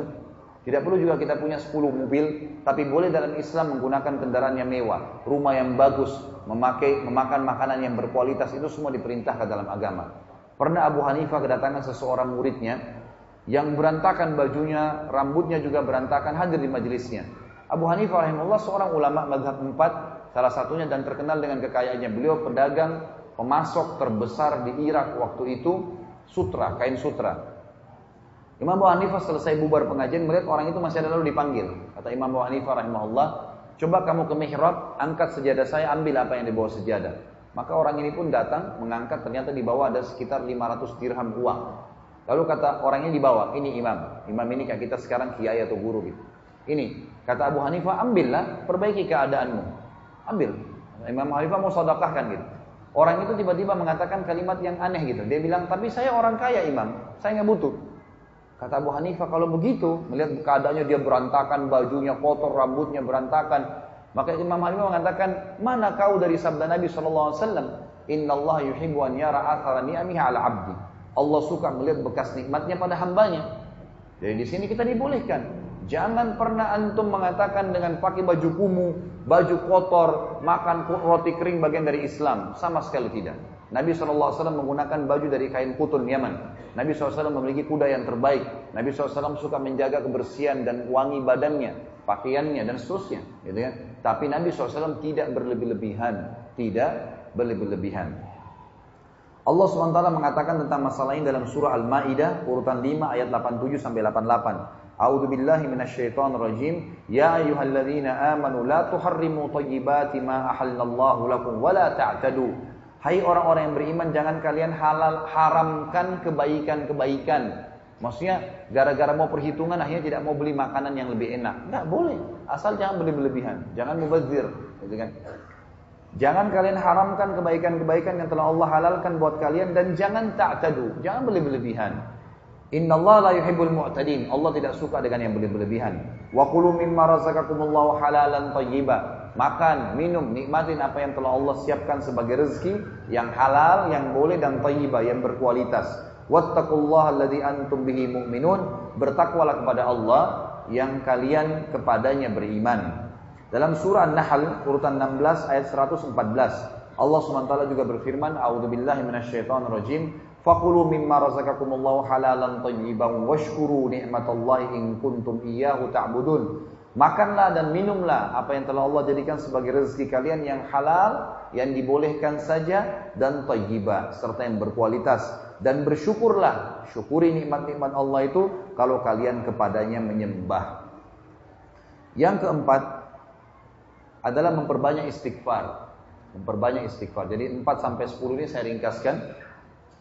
tidak perlu juga kita punya 10 mobil, tapi boleh dalam Islam menggunakan kendaraan yang mewah, rumah yang bagus, memakai memakan makanan yang berkualitas itu semua diperintahkan dalam agama. Pernah Abu Hanifah kedatangan seseorang muridnya yang berantakan bajunya, rambutnya juga berantakan hadir di majelisnya. Abu Hanifah rahimahullah seorang ulama madhab 4, salah satunya dan terkenal dengan kekayaannya. Beliau pedagang, pemasok terbesar di Irak waktu itu, sutra, kain sutra. Imam Abu Hanifah selesai bubar pengajian melihat orang itu masih ada lalu dipanggil. Kata Imam Abu Hanifah rahimahullah, coba kamu ke mihrab, angkat sejadah saya, ambil apa yang dibawa sejadah. Maka orang ini pun datang, mengangkat, ternyata di bawah ada sekitar 500 dirham uang. Lalu kata orangnya di bawah, ini imam. Imam ini kayak kita sekarang kiai atau guru gitu. Ini, kata Abu Hanifah, ambillah, perbaiki keadaanmu. Ambil. Imam Abu Hanifah mau sedekahkan gitu. Orang itu tiba-tiba mengatakan kalimat yang aneh gitu. Dia bilang, tapi saya orang kaya imam, saya nggak butuh. Kata Abu Hanifah kalau begitu, melihat keadaannya dia berantakan, bajunya kotor, rambutnya berantakan. Maka Imam Hanifah mengatakan, mana kau dari sabda Nabi SAW? Inna Allah yuhibbu an yara athara ni'amihi ala abdi. Allah suka melihat bekas nikmatnya pada hambanya. Jadi di sini kita dibolehkan. Jangan pernah antum mengatakan dengan pakai baju kumuh, baju kotor, makan roti kering bagian dari Islam. Sama sekali tidak. Nabi SAW menggunakan baju dari kain kutun Yaman. Nabi SAW memiliki kuda yang terbaik. Nabi SAW suka menjaga kebersihan dan wangi badannya, pakaiannya dan seterusnya. Gitu ya. Tapi Nabi SAW tidak berlebih-lebihan, tidak berlebih-lebihan. Allah SWT mengatakan tentang masalah ini dalam surah Al-Maidah urutan 5 ayat 87 sampai 88. A'udzu billahi minasyaitonir rajim. Ya ayyuhalladzina amanu la tuharrimu thayyibati ma ahallallahu lakum wa la ta'tadu. Hai orang-orang yang beriman jangan kalian halal haramkan kebaikan-kebaikan. Maksudnya gara-gara mau perhitungan akhirnya tidak mau beli makanan yang lebih enak. Enggak boleh. Asal jangan beli berlebihan, jangan mubazir, gitu kan. Jangan kalian haramkan kebaikan-kebaikan yang telah Allah halalkan buat kalian dan jangan ta'tadu, jangan berlebihan. Inna Allah la yuhibbul mu'tadin. Allah tidak suka dengan yang berlebihan. Wa kulu mimma razaqakumullahu halalan. Makan, minum, nikmatin apa yang telah Allah siapkan sebagai rezeki yang halal, yang boleh dan thayyiba, yang berkualitas. Wattaqullaha alladzi antum bihi mu'minun. Bertakwalah kepada Allah yang kalian kepadanya beriman. Dalam surah An-Nahl urutan 16 ayat 114 Allah SWT juga berfirman A'udzubillahi minasyaitonirrajim Fakulu mimma razaqakumullahu halalan tayyiban washkuru ni'matallahi in kuntum iyyahu ta'budun. Makanlah dan minumlah apa yang telah Allah jadikan sebagai rezeki kalian yang halal, yang dibolehkan saja dan thayyibah serta yang berkualitas dan bersyukurlah, syukuri nikmat-nikmat Allah itu kalau kalian kepadanya menyembah. Yang keempat, adalah memperbanyak istighfar. Memperbanyak istighfar. Jadi 4 sampai 10 ini saya ringkaskan.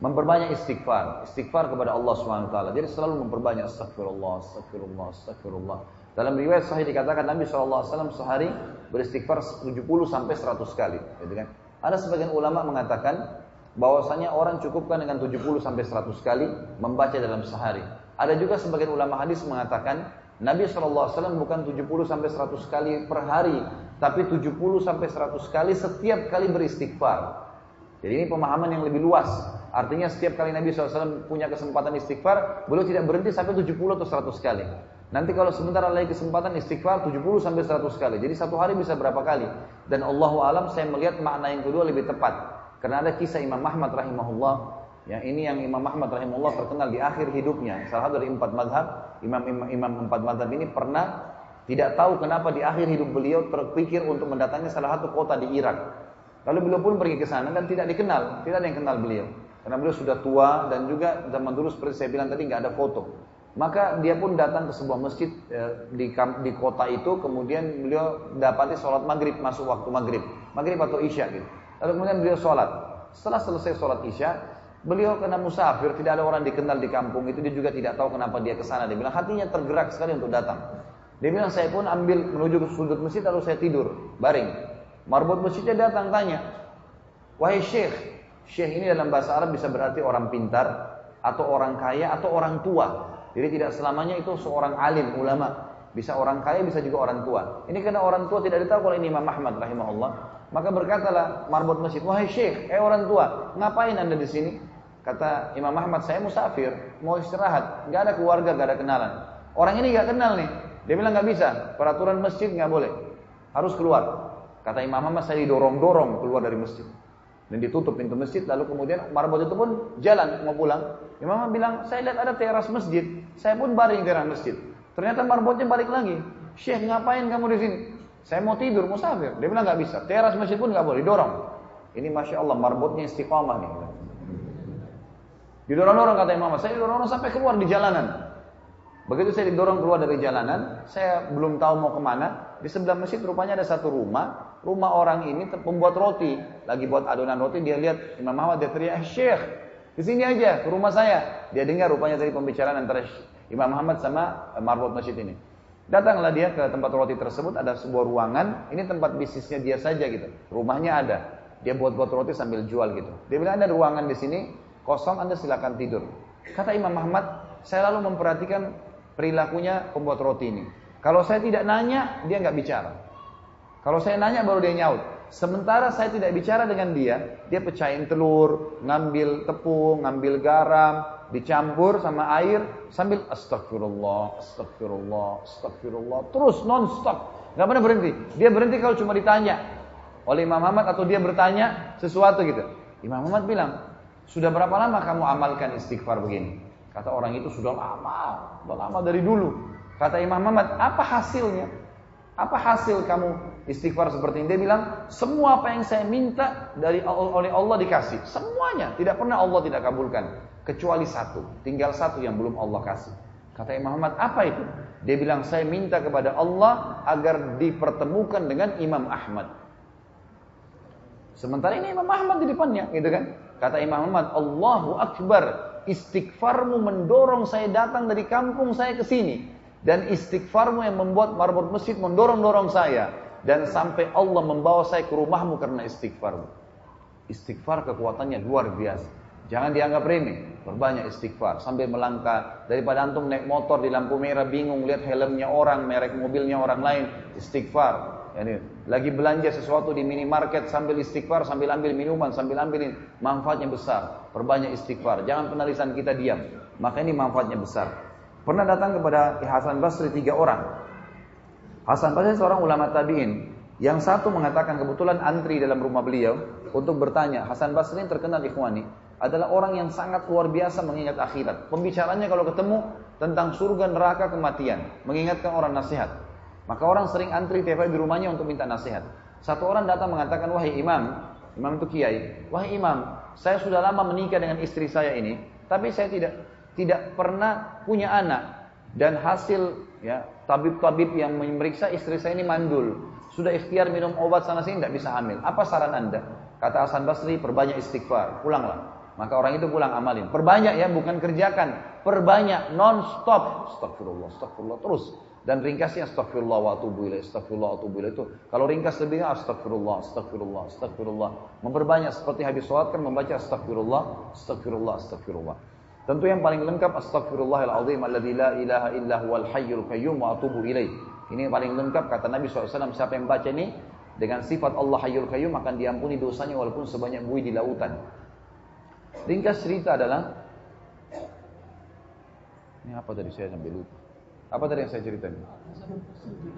Memperbanyak istighfar. Istighfar kepada Allah SWT. Jadi selalu memperbanyak astagfirullah, astagfirullah, astagfirullah. Dalam riwayat sahih dikatakan Nabi SAW sehari beristighfar 70 sampai 100 kali. Gitu kan? Ada sebagian ulama mengatakan bahwasanya orang cukupkan dengan 70 sampai 100 kali membaca dalam sehari. Ada juga sebagian ulama hadis mengatakan Nabi SAW bukan 70 sampai 100 kali per hari, tapi 70 sampai 100 kali setiap kali beristighfar. Jadi ini pemahaman yang lebih luas. Artinya setiap kali Nabi SAW punya kesempatan istighfar, beliau tidak berhenti sampai 70 atau 100 kali. Nanti kalau sebentar lagi kesempatan istighfar 70 sampai 100 kali. Jadi satu hari bisa berapa kali? Dan Allah alam saya melihat makna yang kedua lebih tepat. Karena ada kisah Imam Ahmad rahimahullah Ya, ini yang Imam Ahmad rahimahullah terkenal di akhir hidupnya. Salah satu dari empat madhab, imam, imam, imam empat madhab ini pernah tidak tahu kenapa di akhir hidup beliau terpikir untuk mendatangi salah satu kota di Irak. Lalu beliau pun pergi ke sana dan tidak dikenal, tidak ada yang kenal beliau. Karena beliau sudah tua dan juga zaman dulu seperti saya bilang tadi nggak ada foto. Maka dia pun datang ke sebuah masjid eh, di, di kota itu, kemudian beliau dapati sholat maghrib masuk waktu maghrib, maghrib atau isya gitu. Lalu kemudian beliau sholat. Setelah selesai sholat isya, Beliau kena musafir, tidak ada orang dikenal di kampung itu, dia juga tidak tahu kenapa dia ke sana. Dia bilang hatinya tergerak sekali untuk datang. Dia bilang saya pun ambil menuju ke sudut masjid lalu saya tidur, baring. Marbot masjidnya datang tanya, wahai syekh, syekh ini dalam bahasa Arab bisa berarti orang pintar, atau orang kaya, atau orang tua. Jadi tidak selamanya itu seorang alim, ulama. Bisa orang kaya, bisa juga orang tua. Ini karena orang tua tidak ditahu kalau ini Imam Ahmad rahimahullah. Maka berkatalah marbot masjid, wahai syekh, eh orang tua, ngapain anda di sini? Kata Imam Ahmad, saya musafir, mau istirahat, nggak ada keluarga, nggak ada kenalan. Orang ini nggak kenal nih, dia bilang nggak bisa, peraturan masjid nggak boleh, harus keluar. Kata Imam Ahmad, saya didorong-dorong keluar dari masjid. Dan ditutup pintu masjid, lalu kemudian marbot itu pun jalan mau pulang. Imam bilang, saya lihat ada teras masjid, saya pun baring teras masjid. Ternyata marbotnya balik lagi. Syekh ngapain kamu di sini? Saya mau tidur, musafir. Dia bilang nggak bisa. Teras masjid pun nggak boleh, dorong. Ini masya Allah marbotnya istiqomah nih. Didorong-dorong kata Imam saya didorong sampai keluar di jalanan. Begitu saya didorong keluar dari jalanan, saya belum tahu mau ke mana. Di sebelah masjid rupanya ada satu rumah. Rumah orang ini pembuat roti. Lagi buat adonan roti, dia lihat Imam Ahmad, dia teriak, Syekh, di sini aja, ke rumah saya. Dia dengar rupanya dari pembicaraan antara Imam Muhammad sama eh, marbot masjid ini. Datanglah dia ke tempat roti tersebut, ada sebuah ruangan, ini tempat bisnisnya dia saja gitu. Rumahnya ada. Dia buat-buat roti sambil jual gitu. Dia bilang ada ruangan di sini, kosong Anda silakan tidur. Kata Imam Ahmad, saya lalu memperhatikan perilakunya pembuat roti ini. Kalau saya tidak nanya, dia nggak bicara. Kalau saya nanya baru dia nyaut. Sementara saya tidak bicara dengan dia, dia pecahin telur, ngambil tepung, ngambil garam, dicampur sama air sambil astagfirullah, astagfirullah, astagfirullah, terus non stop, nggak pernah berhenti. Dia berhenti kalau cuma ditanya oleh Imam Ahmad atau dia bertanya sesuatu gitu. Imam Ahmad bilang, sudah berapa lama kamu amalkan istighfar begini? Kata orang itu sudah lama, sudah lama dari dulu. Kata Imam Muhammad, apa hasilnya? Apa hasil kamu istighfar seperti ini? Dia bilang, semua apa yang saya minta dari oleh Allah dikasih. Semuanya. Tidak pernah Allah tidak kabulkan. Kecuali satu. Tinggal satu yang belum Allah kasih. Kata Imam Ahmad, apa itu? Dia bilang, saya minta kepada Allah agar dipertemukan dengan Imam Ahmad. Sementara ini Imam Ahmad di depannya, gitu kan? Kata Imam Ahmad, Allahu Akbar, istighfarmu mendorong saya datang dari kampung saya ke sini dan istighfarmu yang membuat marbot masjid mendorong-dorong saya dan sampai Allah membawa saya ke rumahmu karena istighfarmu. Istighfar kekuatannya luar biasa. Jangan dianggap remeh, berbanyak istighfar sambil melangkah daripada antum naik motor di lampu merah bingung lihat helmnya orang, merek mobilnya orang lain, istighfar. Yani, lagi belanja sesuatu di minimarket sambil istighfar, sambil ambil minuman, sambil ambil ini, manfaatnya besar. Perbanyak istighfar. Jangan penalisan kita diam. Maka ini manfaatnya besar. Pernah datang kepada Hasan Basri tiga orang. Hasan Basri seorang ulama tabi'in. Yang satu mengatakan kebetulan antri dalam rumah beliau untuk bertanya. Hasan Basri terkenal ikhwani. Adalah orang yang sangat luar biasa mengingat akhirat. Pembicaranya kalau ketemu tentang surga, neraka, kematian. Mengingatkan orang nasihat. Maka orang sering antri tiap di rumahnya untuk minta nasihat. Satu orang datang mengatakan, wahai imam, imam itu kiai, wahai imam, saya sudah lama menikah dengan istri saya ini, tapi saya tidak tidak pernah punya anak. Dan hasil ya tabib-tabib yang memeriksa istri saya ini mandul. Sudah ikhtiar minum obat sana sini tidak bisa hamil. Apa saran anda? Kata Hasan Basri perbanyak istighfar. Pulanglah. Maka orang itu pulang amalin. Perbanyak ya bukan kerjakan. Perbanyak non stop astagfirullah astagfirullah terus. Dan ringkasnya astagfirullah wa atubu ilaih astagfirullah wa atubu ilaih. Itu kalau ringkas lebihnya astagfirullah astagfirullah astagfirullah. Memperbanyak seperti habis sholat kan membaca astagfirullah astagfirullah astagfirullah Tentu yang paling lengkap astagfirullahaladzim alladzi la ilaha illa huwal hayyul qayyum wa atubu ilaih. Ini yang paling lengkap kata Nabi SAW siapa yang baca ini dengan sifat Allah hayyul qayyum akan diampuni dosanya walaupun sebanyak buih di lautan. Ringkas cerita adalah ini apa tadi saya sampai lupa. Apa tadi yang saya ceritakan?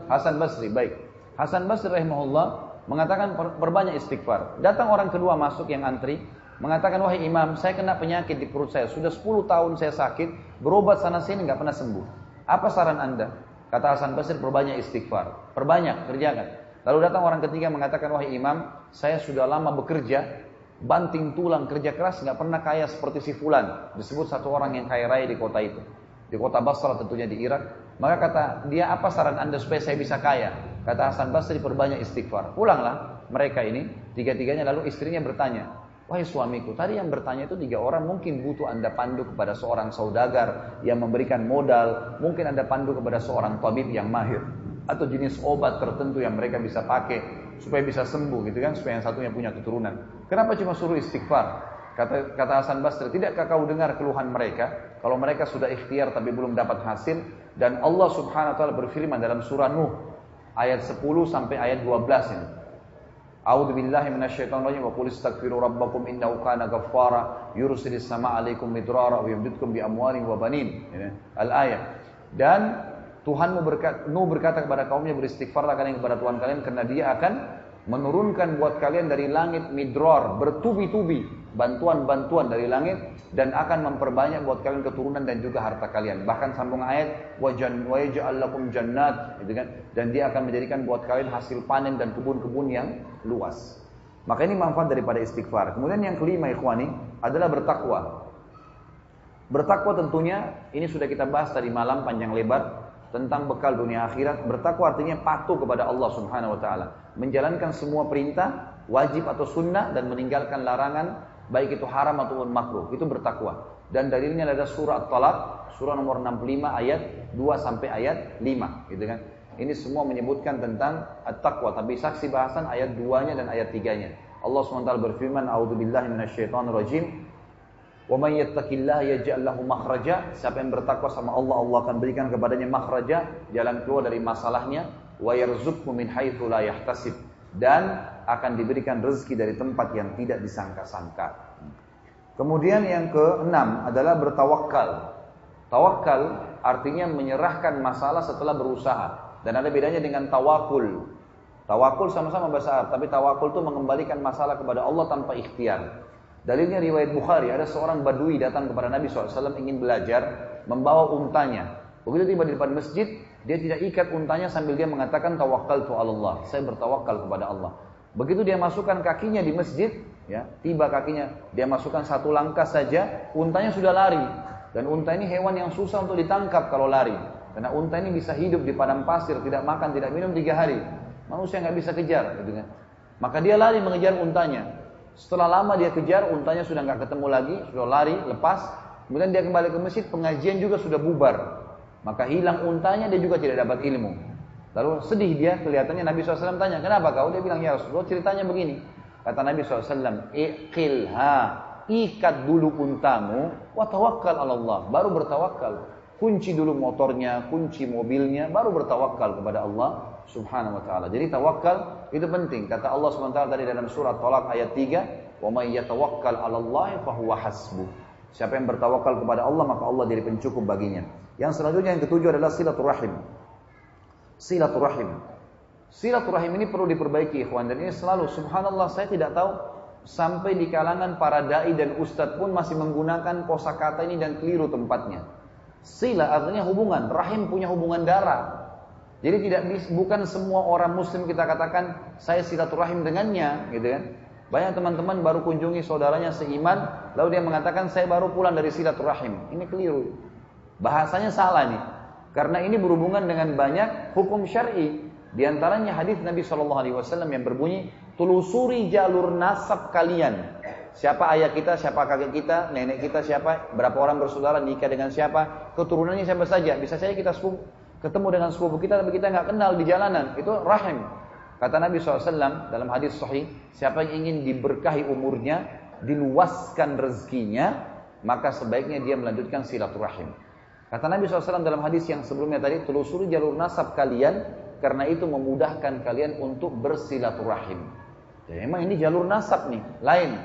Hasan Basri, baik. Hasan Basri rahimahullah mengatakan perbanyak istighfar. Datang orang kedua masuk yang antri, Mengatakan, wahai imam, saya kena penyakit di perut saya. Sudah 10 tahun saya sakit, berobat sana sini nggak pernah sembuh. Apa saran anda? Kata Hasan Basir, perbanyak istighfar. Perbanyak, kerjakan. Lalu datang orang ketiga mengatakan, wahai imam, saya sudah lama bekerja, banting tulang kerja keras, nggak pernah kaya seperti si Fulan. Disebut satu orang yang kaya raya di kota itu. Di kota Basra tentunya di Irak. Maka kata dia, apa saran anda supaya saya bisa kaya? Kata Hasan Basri, perbanyak istighfar. Pulanglah mereka ini, tiga-tiganya lalu istrinya bertanya, Wahai suamiku, tadi yang bertanya itu tiga orang mungkin butuh anda pandu kepada seorang saudagar yang memberikan modal, mungkin anda pandu kepada seorang tabib yang mahir atau jenis obat tertentu yang mereka bisa pakai supaya bisa sembuh gitu kan, supaya yang satunya punya keturunan. Kenapa cuma suruh istighfar? Kata, kata Hasan Basri, tidakkah kau dengar keluhan mereka? Kalau mereka sudah ikhtiar tapi belum dapat hasil dan Allah Subhanahu wa taala berfirman dalam surah Nuh ayat 10 sampai ayat 12 ini. A'udzu billahi minasyaitonir rajim wa qul istaghfiru rabbakum innahu kana ghaffara yursilis sama 'alaikum midrara wa yumditkum bi amwalin wa banin. Al-ayat. Dan Tuhanmu berkata, Nuh berkata kepada kaumnya beristighfarlah kalian kepada Tuhan kalian karena dia akan menurunkan buat kalian dari langit midror bertubi-tubi bantuan-bantuan dari langit dan akan memperbanyak buat kalian keturunan dan juga harta kalian. Bahkan sambung ayat wajan waja'allakum jannat gitu kan? Dan dia akan menjadikan buat kalian hasil panen dan kebun-kebun yang luas. Maka ini manfaat daripada istighfar. Kemudian yang kelima ikhwani adalah bertakwa. Bertakwa tentunya ini sudah kita bahas tadi malam panjang lebar tentang bekal dunia akhirat. Bertakwa artinya patuh kepada Allah Subhanahu wa taala, menjalankan semua perintah wajib atau sunnah dan meninggalkan larangan baik itu haram ataupun makruh. Itu bertakwa. Dan dalilnya ada surah At-Talaq, surah nomor 65 ayat 2 sampai ayat 5, gitu kan. Ini semua menyebutkan tentang at-taqwa, tapi saksi bahasan ayat 2-nya dan ayat 3-nya. Allah SWT berfirman, "A'udzubillahi minasyaitonirrajim." Wa may yattaqillaha yaj'al lahu makhraja. Siapa yang bertakwa sama Allah, Allah akan berikan kepadanya makhraja, jalan keluar dari masalahnya, wa yarzuqhu min haitsu la yahtasib dan akan diberikan rezeki dari tempat yang tidak disangka-sangka. Kemudian yang keenam adalah bertawakal. Tawakal artinya menyerahkan masalah setelah berusaha dan ada bedanya dengan tawakul. Tawakul sama-sama bahasa Arab, tapi tawakul itu mengembalikan masalah kepada Allah tanpa ikhtiar. Dalilnya riwayat Bukhari, ada seorang badui datang kepada Nabi SAW ingin belajar, membawa untanya. Begitu tiba di depan masjid, dia tidak ikat untanya sambil dia mengatakan tawakal tu Allah. Saya bertawakal kepada Allah. Begitu dia masukkan kakinya di masjid, ya, tiba kakinya, dia masukkan satu langkah saja, untanya sudah lari. Dan unta ini hewan yang susah untuk ditangkap kalau lari. Karena unta ini bisa hidup di padang pasir, tidak makan, tidak minum tiga hari. Manusia nggak bisa kejar, gitu kan. Maka dia lari mengejar untanya. Setelah lama dia kejar, untanya sudah nggak ketemu lagi, sudah lari, lepas. Kemudian dia kembali ke masjid, pengajian juga sudah bubar. Maka hilang untanya, dia juga tidak dapat ilmu. Lalu sedih dia, kelihatannya Nabi SAW tanya, kenapa kau? Dia bilang, ya Rasulullah ceritanya begini. Kata Nabi SAW, iqilha, ikat dulu untamu, wa tawakkal Allah, baru bertawakal. Kunci dulu motornya, kunci mobilnya, baru bertawakal kepada Allah subhanahu wa ta'ala. Jadi tawakal itu penting. Kata Allah ta'ala tadi dalam surat Talak ayat 3, wa may yatawakkal 'ala Allah fahuwa hasbuh. Siapa yang bertawakal kepada Allah maka Allah jadi pencukup baginya. Yang selanjutnya yang ketujuh adalah silaturahim. Silaturahim. Silaturahim ini perlu diperbaiki ikhwan dan ini selalu subhanallah saya tidak tahu sampai di kalangan para dai dan ustadz pun masih menggunakan kosakata ini dan keliru tempatnya. Sila artinya hubungan, rahim punya hubungan darah. Jadi tidak bukan semua orang muslim kita katakan saya silaturahim dengannya, gitu kan. Banyak teman-teman baru kunjungi saudaranya seiman, lalu dia mengatakan saya baru pulang dari silaturahim. Ini keliru. Bahasanya salah nih. Karena ini berhubungan dengan banyak hukum syar'i. Di antaranya hadis Nabi Shallallahu Alaihi Wasallam yang berbunyi, telusuri jalur nasab kalian. Siapa ayah kita, siapa kakek kita, nenek kita siapa, berapa orang bersaudara, nikah dengan siapa, keturunannya siapa saja. Bisa saja kita sepupu, ketemu dengan sepupu kita tapi kita nggak kenal di jalanan. Itu rahim. Kata Nabi SAW dalam hadis sahih, siapa yang ingin diberkahi umurnya, diluaskan rezekinya, maka sebaiknya dia melanjutkan silaturahim. Kata Nabi SAW dalam hadis yang sebelumnya tadi, telusuri jalur nasab kalian, karena itu memudahkan kalian untuk bersilaturahim. Jadi memang ini jalur nasab nih, lain.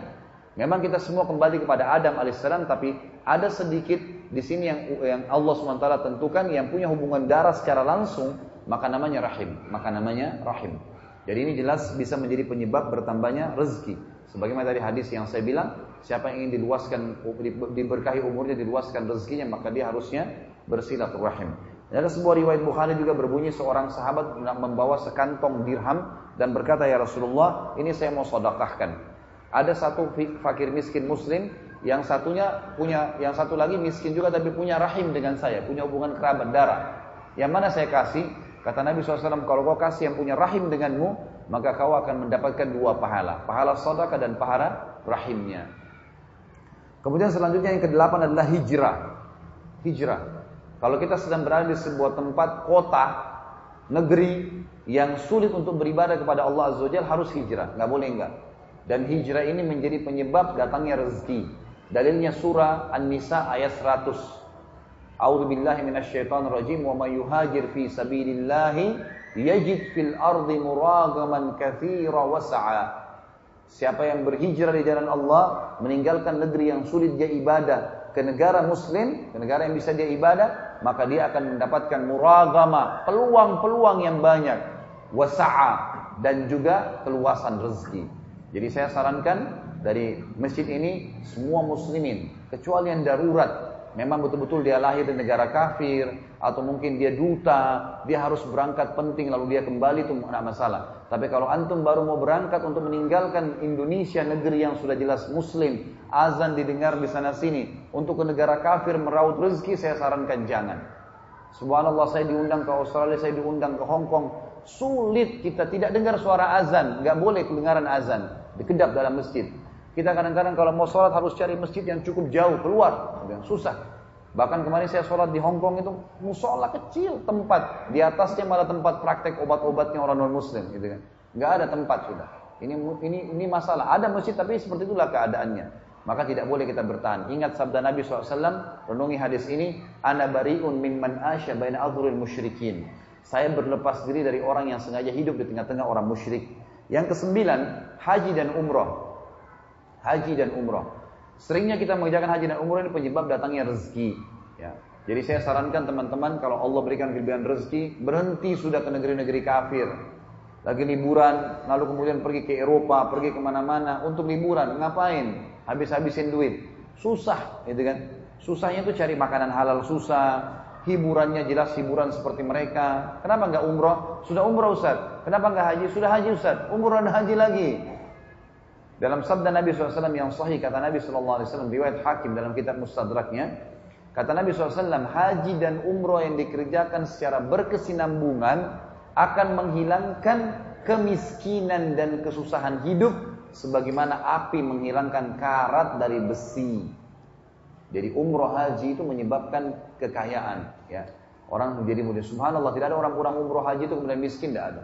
Memang kita semua kembali kepada Adam alaihissalam, tapi ada sedikit di sini yang yang Allah swt tentukan yang punya hubungan darah secara langsung, maka namanya rahim, maka namanya rahim. Jadi ini jelas bisa menjadi penyebab bertambahnya rezeki. Sebagaimana tadi hadis yang saya bilang, siapa yang ingin diluaskan diberkahi umurnya, diluaskan rezekinya, maka dia harusnya bersilaturahim. Ada sebuah riwayat Bukhari juga berbunyi seorang sahabat membawa sekantong dirham dan berkata ya Rasulullah, ini saya mau sodakahkan. Ada satu fakir miskin muslim, yang satunya punya, yang satu lagi miskin juga tapi punya rahim dengan saya, punya hubungan kerabat darah. Yang mana saya kasih? Kata Nabi SAW, kalau kau kasih yang punya rahim denganmu, maka kau akan mendapatkan dua pahala. Pahala sodaka dan pahala rahimnya. Kemudian selanjutnya yang kedelapan adalah hijrah. Hijrah. Kalau kita sedang berada di sebuah tempat, kota, negeri yang sulit untuk beribadah kepada Allah Azza wa harus hijrah. Nggak boleh enggak. Dan hijrah ini menjadi penyebab datangnya rezeki. Dalilnya surah An-Nisa ayat 100. A'udzu billahi minasyaitonir rajim wa may yuhajir fi sabilillahi yajid fil ardi muragaman katsira wasa'a. Siapa yang berhijrah di jalan Allah, meninggalkan negeri yang sulit dia ibadah ke negara muslim, ke negara yang bisa dia ibadah, maka dia akan mendapatkan muragama, peluang-peluang yang banyak, wasa'a dan juga keluasan rezeki. Jadi saya sarankan dari masjid ini semua muslimin kecuali yang darurat memang betul-betul dia lahir di negara kafir atau mungkin dia duta, dia harus berangkat penting lalu dia kembali itu tidak masalah. Tapi kalau antum baru mau berangkat untuk meninggalkan Indonesia negeri yang sudah jelas muslim, azan didengar di sana sini untuk ke negara kafir meraut rezeki saya sarankan jangan. Subhanallah saya diundang ke Australia, saya diundang ke Hong Kong, Sulit kita tidak dengar suara azan, nggak boleh kedengaran azan, dikedap dalam masjid. Kita kadang-kadang kalau mau sholat harus cari masjid yang cukup jauh keluar, yang susah. Bahkan kemarin saya sholat di Hong Kong itu musola kecil tempat, di atasnya malah tempat praktek obat-obatnya orang non Muslim, gitu kan. Nggak ada tempat sudah. Ini ini ini masalah. Ada masjid tapi seperti itulah keadaannya. Maka tidak boleh kita bertahan. Ingat sabda Nabi SAW, renungi hadis ini, Ana bari'un mimman asya baina adhuril musyrikin. Saya berlepas diri dari orang yang sengaja hidup di tengah-tengah orang musyrik. Yang kesembilan, haji dan umroh. Haji dan umroh. Seringnya kita mengerjakan haji dan umroh ini penyebab datangnya rezeki. Ya. Jadi saya sarankan teman-teman kalau Allah berikan kelebihan rezeki, berhenti sudah ke negeri-negeri kafir. Lagi liburan, lalu kemudian pergi ke Eropa, pergi ke mana-mana untuk liburan. Ngapain? Habis-habisin duit. Susah, gitu kan? Susahnya itu cari makanan halal susah, hiburannya jelas hiburan seperti mereka. Kenapa nggak umroh? Sudah umroh Ustaz. Kenapa nggak haji? Sudah haji Ustaz. Umroh dan haji lagi. Dalam sabda Nabi SAW yang sahih kata Nabi SAW riwayat Hakim dalam kitab Mustadraknya kata Nabi SAW haji dan umroh yang dikerjakan secara berkesinambungan akan menghilangkan kemiskinan dan kesusahan hidup sebagaimana api menghilangkan karat dari besi. Jadi umroh haji itu menyebabkan kekayaan. Ya. Orang menjadi mudah. Subhanallah tidak ada orang kurang umroh haji itu kemudian miskin tidak ada.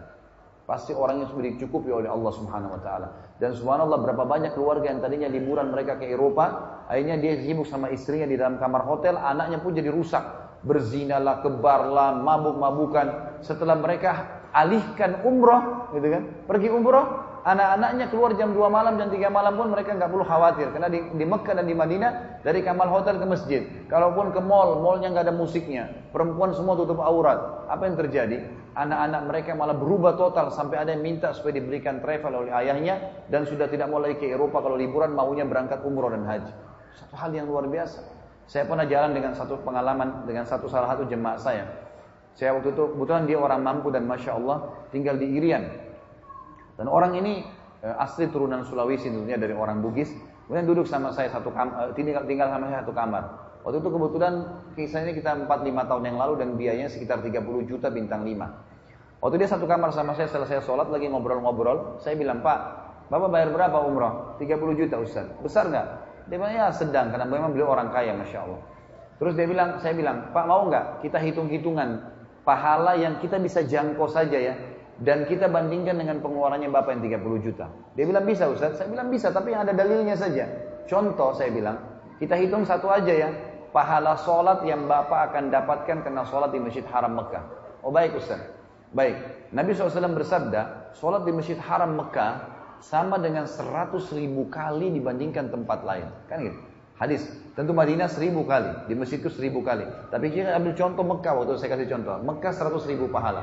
Pasti orangnya sudah dicukupi oleh Allah Subhanahu Wa Taala. Dan Subhanallah berapa banyak keluarga yang tadinya liburan mereka ke Eropa, akhirnya dia sibuk sama istrinya di dalam kamar hotel, anaknya pun jadi rusak, berzinalah, kebarlah, mabuk-mabukan. Setelah mereka alihkan umroh, gitu kan, pergi umroh, anak-anaknya keluar jam 2 malam jam 3 malam pun mereka nggak perlu khawatir. Karena di, di Mekah dan di Madinah dari kamar hotel ke masjid. Kalaupun ke mall mallnya nggak ada musiknya. Perempuan semua tutup aurat. Apa yang terjadi anak-anak mereka malah berubah total sampai ada yang minta supaya diberikan travel oleh ayahnya dan sudah tidak mau lagi ke Eropa kalau liburan maunya berangkat umroh dan haji satu hal yang luar biasa saya pernah jalan dengan satu pengalaman dengan satu salah satu jemaah saya saya waktu itu kebetulan dia orang mampu dan masya Allah tinggal di Irian dan orang ini eh, asli turunan Sulawesi tentunya dari orang Bugis. Kemudian duduk sama saya satu kamar, eh, tinggal, tinggal sama saya satu kamar. Waktu itu kebetulan kisahnya kita 4-5 tahun yang lalu dan biayanya sekitar 30 juta bintang 5. Waktu dia satu kamar sama saya selesai sholat lagi ngobrol-ngobrol, saya bilang, Pak, Bapak bayar berapa umroh? 30 juta Ustaz. Besar nggak? Dia bilang, ya sedang, karena memang beliau orang kaya, Masya Allah. Terus dia bilang, saya bilang, Pak mau nggak kita hitung-hitungan pahala yang kita bisa jangkau saja ya dan kita bandingkan dengan pengeluarannya Bapak yang 30 juta. Dia bilang bisa Ustaz, saya bilang bisa tapi yang ada dalilnya saja. Contoh saya bilang, kita hitung satu aja ya, pahala sholat yang Bapak akan dapatkan karena sholat di Masjid Haram Mekah. Oh baik Ustaz, baik. Nabi SAW bersabda, sholat di Masjid Haram Mekah sama dengan 100 ribu kali dibandingkan tempat lain. Kan gitu. Hadis. Tentu Madinah seribu kali. Di masjid itu seribu kali. Tapi kita ambil contoh Mekah waktu saya kasih contoh. Mekah 100 ribu pahala.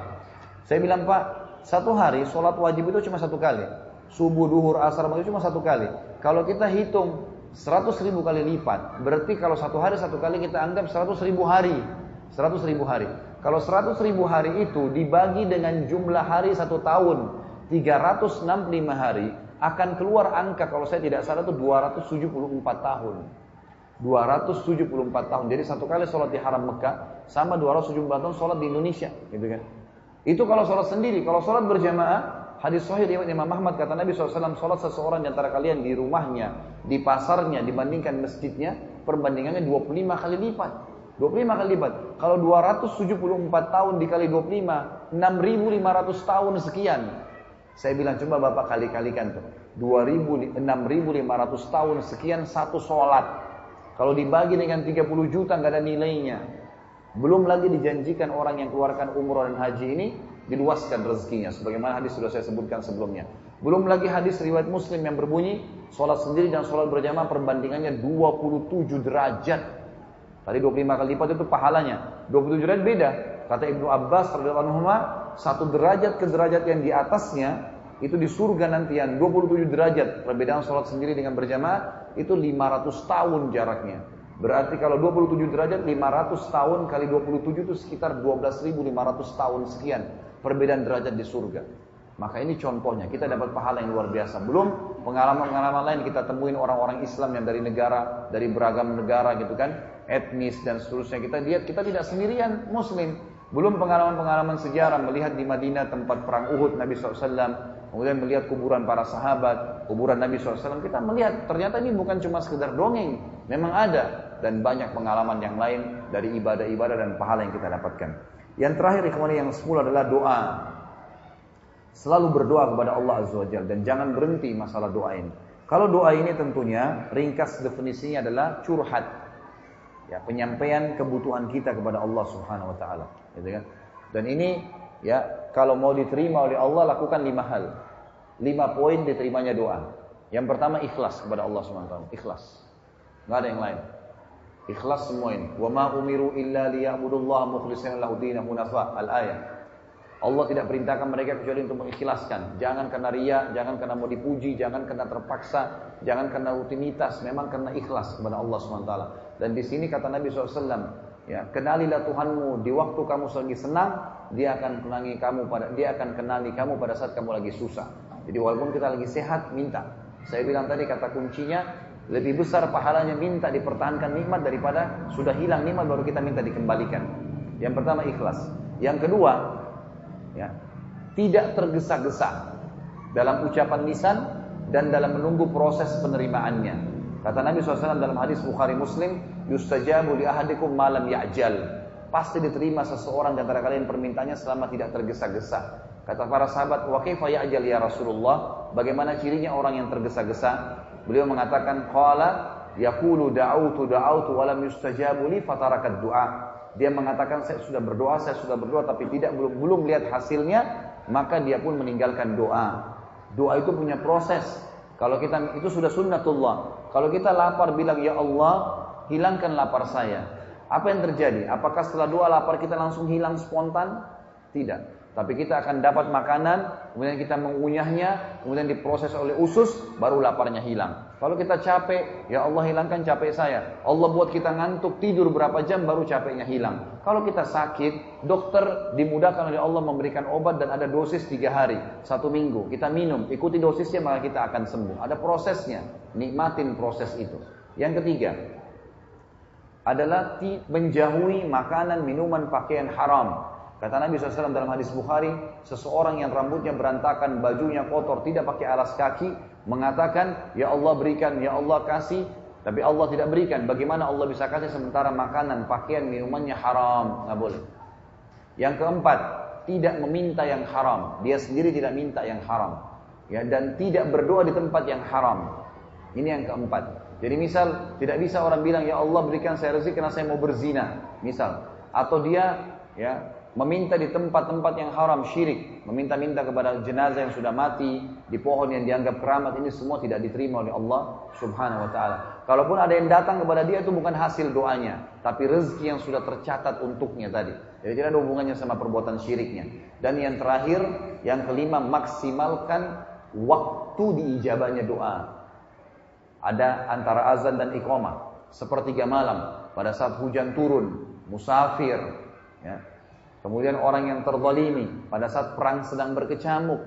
Saya bilang Pak, satu hari sholat wajib itu cuma satu kali. Subuh, duhur, asar, maghrib cuma satu kali. Kalau kita hitung 100 ribu kali lipat, berarti kalau satu hari satu kali kita anggap 100 ribu hari. 100 ribu hari. Kalau 100 ribu hari itu dibagi dengan jumlah hari satu tahun, 365 hari, akan keluar angka kalau saya tidak salah itu 274 tahun. 274 tahun. Jadi satu kali sholat di haram Mekah sama 274 tahun sholat di Indonesia, gitu kan? Itu kalau sholat sendiri. Kalau sholat berjamaah, hadis sahih riwayat Imam Ahmad kata Nabi SAW, sholat seseorang di antara kalian di rumahnya, di pasarnya dibandingkan masjidnya, perbandingannya 25 kali lipat. 25 kali lipat. Kalau 274 tahun dikali 25, 6.500 tahun sekian. Saya bilang coba Bapak kali-kalikan tuh. 6.500 tahun sekian satu sholat. Kalau dibagi dengan 30 juta nggak ada nilainya. Belum lagi dijanjikan orang yang keluarkan umroh dan haji ini diluaskan rezekinya. Sebagaimana hadis sudah saya sebutkan sebelumnya. Belum lagi hadis riwayat muslim yang berbunyi, sholat sendiri dan sholat berjamaah perbandingannya 27 derajat. Tadi 25 kali lipat itu pahalanya. 27 derajat beda. Kata Ibnu Abbas radhiyallahu satu derajat ke derajat yang di atasnya itu di surga nantian 27 derajat. Perbedaan sholat sendiri dengan berjamaah itu 500 tahun jaraknya. Berarti kalau 27 derajat 500 tahun kali 27 itu sekitar 12.500 tahun sekian perbedaan derajat di surga. Maka ini contohnya, kita dapat pahala yang luar biasa. Belum pengalaman-pengalaman lain kita temuin orang-orang Islam yang dari negara, dari beragam negara gitu kan, etnis dan seterusnya. Kita lihat kita tidak sendirian muslim. Belum pengalaman-pengalaman sejarah melihat di Madinah tempat perang Uhud Nabi SAW, kemudian melihat kuburan para sahabat, kuburan Nabi SAW, kita melihat ternyata ini bukan cuma sekedar dongeng, memang ada dan banyak pengalaman yang lain dari ibadah-ibadah dan pahala yang kita dapatkan. Yang terakhir ikhwani yang sepuluh adalah doa. Selalu berdoa kepada Allah Azza wa Jalla dan jangan berhenti masalah doa ini. Kalau doa ini tentunya ringkas definisinya adalah curhat. Ya, penyampaian kebutuhan kita kepada Allah Subhanahu wa taala, gitu kan? Dan ini ya, kalau mau diterima oleh Allah lakukan lima hal. Lima poin diterimanya doa. Yang pertama ikhlas kepada Allah Subhanahu wa taala, ikhlas. Enggak ada yang lain. Ikhlas semua ini. Wa ma umiru illa liya'budullaha mukhlishina lahu dinahu hunafa. Al-ayat. Allah tidak perintahkan mereka kecuali untuk mengikhlaskan. Jangan karena ria, jangan karena mau dipuji, jangan karena terpaksa, jangan karena rutinitas, memang karena ikhlas kepada Allah SWT. Dan di sini kata Nabi SAW, Ya, kenalilah Tuhanmu di waktu kamu lagi senang, dia akan kenali kamu pada dia akan kenali kamu pada saat kamu lagi susah. Jadi walaupun kita lagi sehat, minta. Saya bilang tadi kata kuncinya lebih besar pahalanya minta dipertahankan nikmat daripada sudah hilang nikmat baru kita minta dikembalikan. Yang pertama ikhlas. Yang kedua, ya, tidak tergesa-gesa dalam ucapan lisan dan dalam menunggu proses penerimaannya. Kata Nabi SAW dalam hadis Bukhari Muslim, yustajabu li ahadikum malam ya'jal. Pasti diterima seseorang di antara kalian permintaannya selama tidak tergesa-gesa. Kata para sahabat, wa kaifa ya'jal ya Rasulullah? Bagaimana cirinya orang yang tergesa-gesa? Beliau mengatakan, qala yaqulu da'autu da'autu wa lam yustajabu li fatarakat du'a. Dia mengatakan saya sudah berdoa, saya sudah berdoa tapi tidak belum belum lihat hasilnya, maka dia pun meninggalkan doa. Doa itu punya proses. Kalau kita itu sudah sunnatullah. Kalau kita lapar bilang ya Allah, hilangkan lapar saya. Apa yang terjadi? Apakah setelah doa lapar kita langsung hilang spontan? Tidak. Tapi kita akan dapat makanan, kemudian kita mengunyahnya, kemudian diproses oleh usus, baru laparnya hilang. Kalau kita capek, ya Allah hilangkan capek saya. Allah buat kita ngantuk, tidur berapa jam, baru capeknya hilang. Kalau kita sakit, dokter dimudahkan oleh Allah memberikan obat dan ada dosis tiga hari, satu minggu. Kita minum, ikuti dosisnya maka kita akan sembuh. Ada prosesnya, nikmatin proses itu. Yang ketiga, adalah menjauhi makanan, minuman, pakaian haram. Kata Nabi SAW dalam hadis Bukhari, seseorang yang rambutnya berantakan, bajunya kotor, tidak pakai alas kaki, mengatakan, Ya Allah berikan, Ya Allah kasih, tapi Allah tidak berikan. Bagaimana Allah bisa kasih sementara makanan, pakaian, minumannya haram? Nggak boleh. Yang keempat, tidak meminta yang haram. Dia sendiri tidak minta yang haram. Ya, dan tidak berdoa di tempat yang haram. Ini yang keempat. Jadi misal tidak bisa orang bilang ya Allah berikan saya rezeki karena saya mau berzina, misal. Atau dia ya meminta di tempat-tempat yang haram syirik, meminta-minta kepada jenazah yang sudah mati di pohon yang dianggap keramat ini semua tidak diterima oleh Allah Subhanahu wa taala. Kalaupun ada yang datang kepada dia itu bukan hasil doanya, tapi rezeki yang sudah tercatat untuknya tadi. Jadi tidak ada hubungannya sama perbuatan syiriknya. Dan yang terakhir, yang kelima maksimalkan waktu diijabahnya doa. Ada antara azan dan iqamah, sepertiga malam pada saat hujan turun, musafir, ya, Kemudian orang yang terzalimi pada saat perang sedang berkecamuk.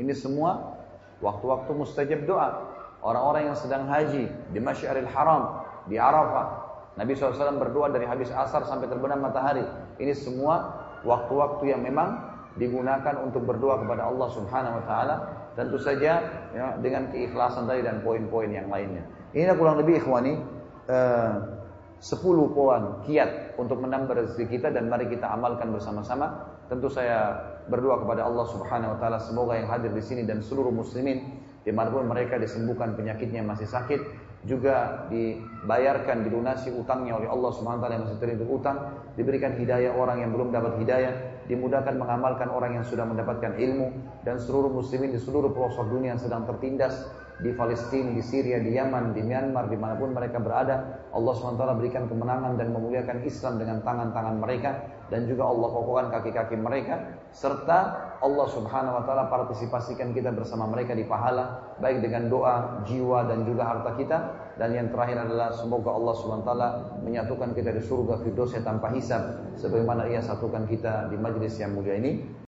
Ini semua waktu-waktu mustajab doa. Orang-orang yang sedang haji di Masyaril Haram, di Arafah. Nabi SAW berdoa dari habis asar sampai terbenam matahari. Ini semua waktu-waktu yang memang digunakan untuk berdoa kepada Allah Subhanahu wa taala tentu saja ya, dengan keikhlasan tadi dan poin-poin yang lainnya. Ini kurang lebih ikhwani uh, 10 poin kiat untuk menambah rezeki kita dan mari kita amalkan bersama-sama. Tentu saya berdoa kepada Allah Subhanahu wa taala semoga yang hadir di sini dan seluruh muslimin di mana pun mereka disembuhkan penyakitnya masih sakit juga dibayarkan dilunasi utangnya oleh Allah Subhanahu wa taala yang masih terlilit utang, diberikan hidayah orang yang belum dapat hidayah, dimudahkan mengamalkan orang yang sudah mendapatkan ilmu dan seluruh muslimin di seluruh pelosok dunia yang sedang tertindas di Palestina, di Syria, di Yaman, di Myanmar, di mana pun mereka berada, Allah SWT berikan kemenangan dan memuliakan Islam dengan tangan-tangan mereka dan juga Allah kokohkan kaki-kaki mereka serta Allah Subhanahu wa taala partisipasikan kita bersama mereka di pahala baik dengan doa, jiwa dan juga harta kita. Dan yang terakhir adalah semoga Allah taala menyatukan kita di surga firdaus tanpa hisab sebagaimana ia satukan kita di majlis yang mulia ini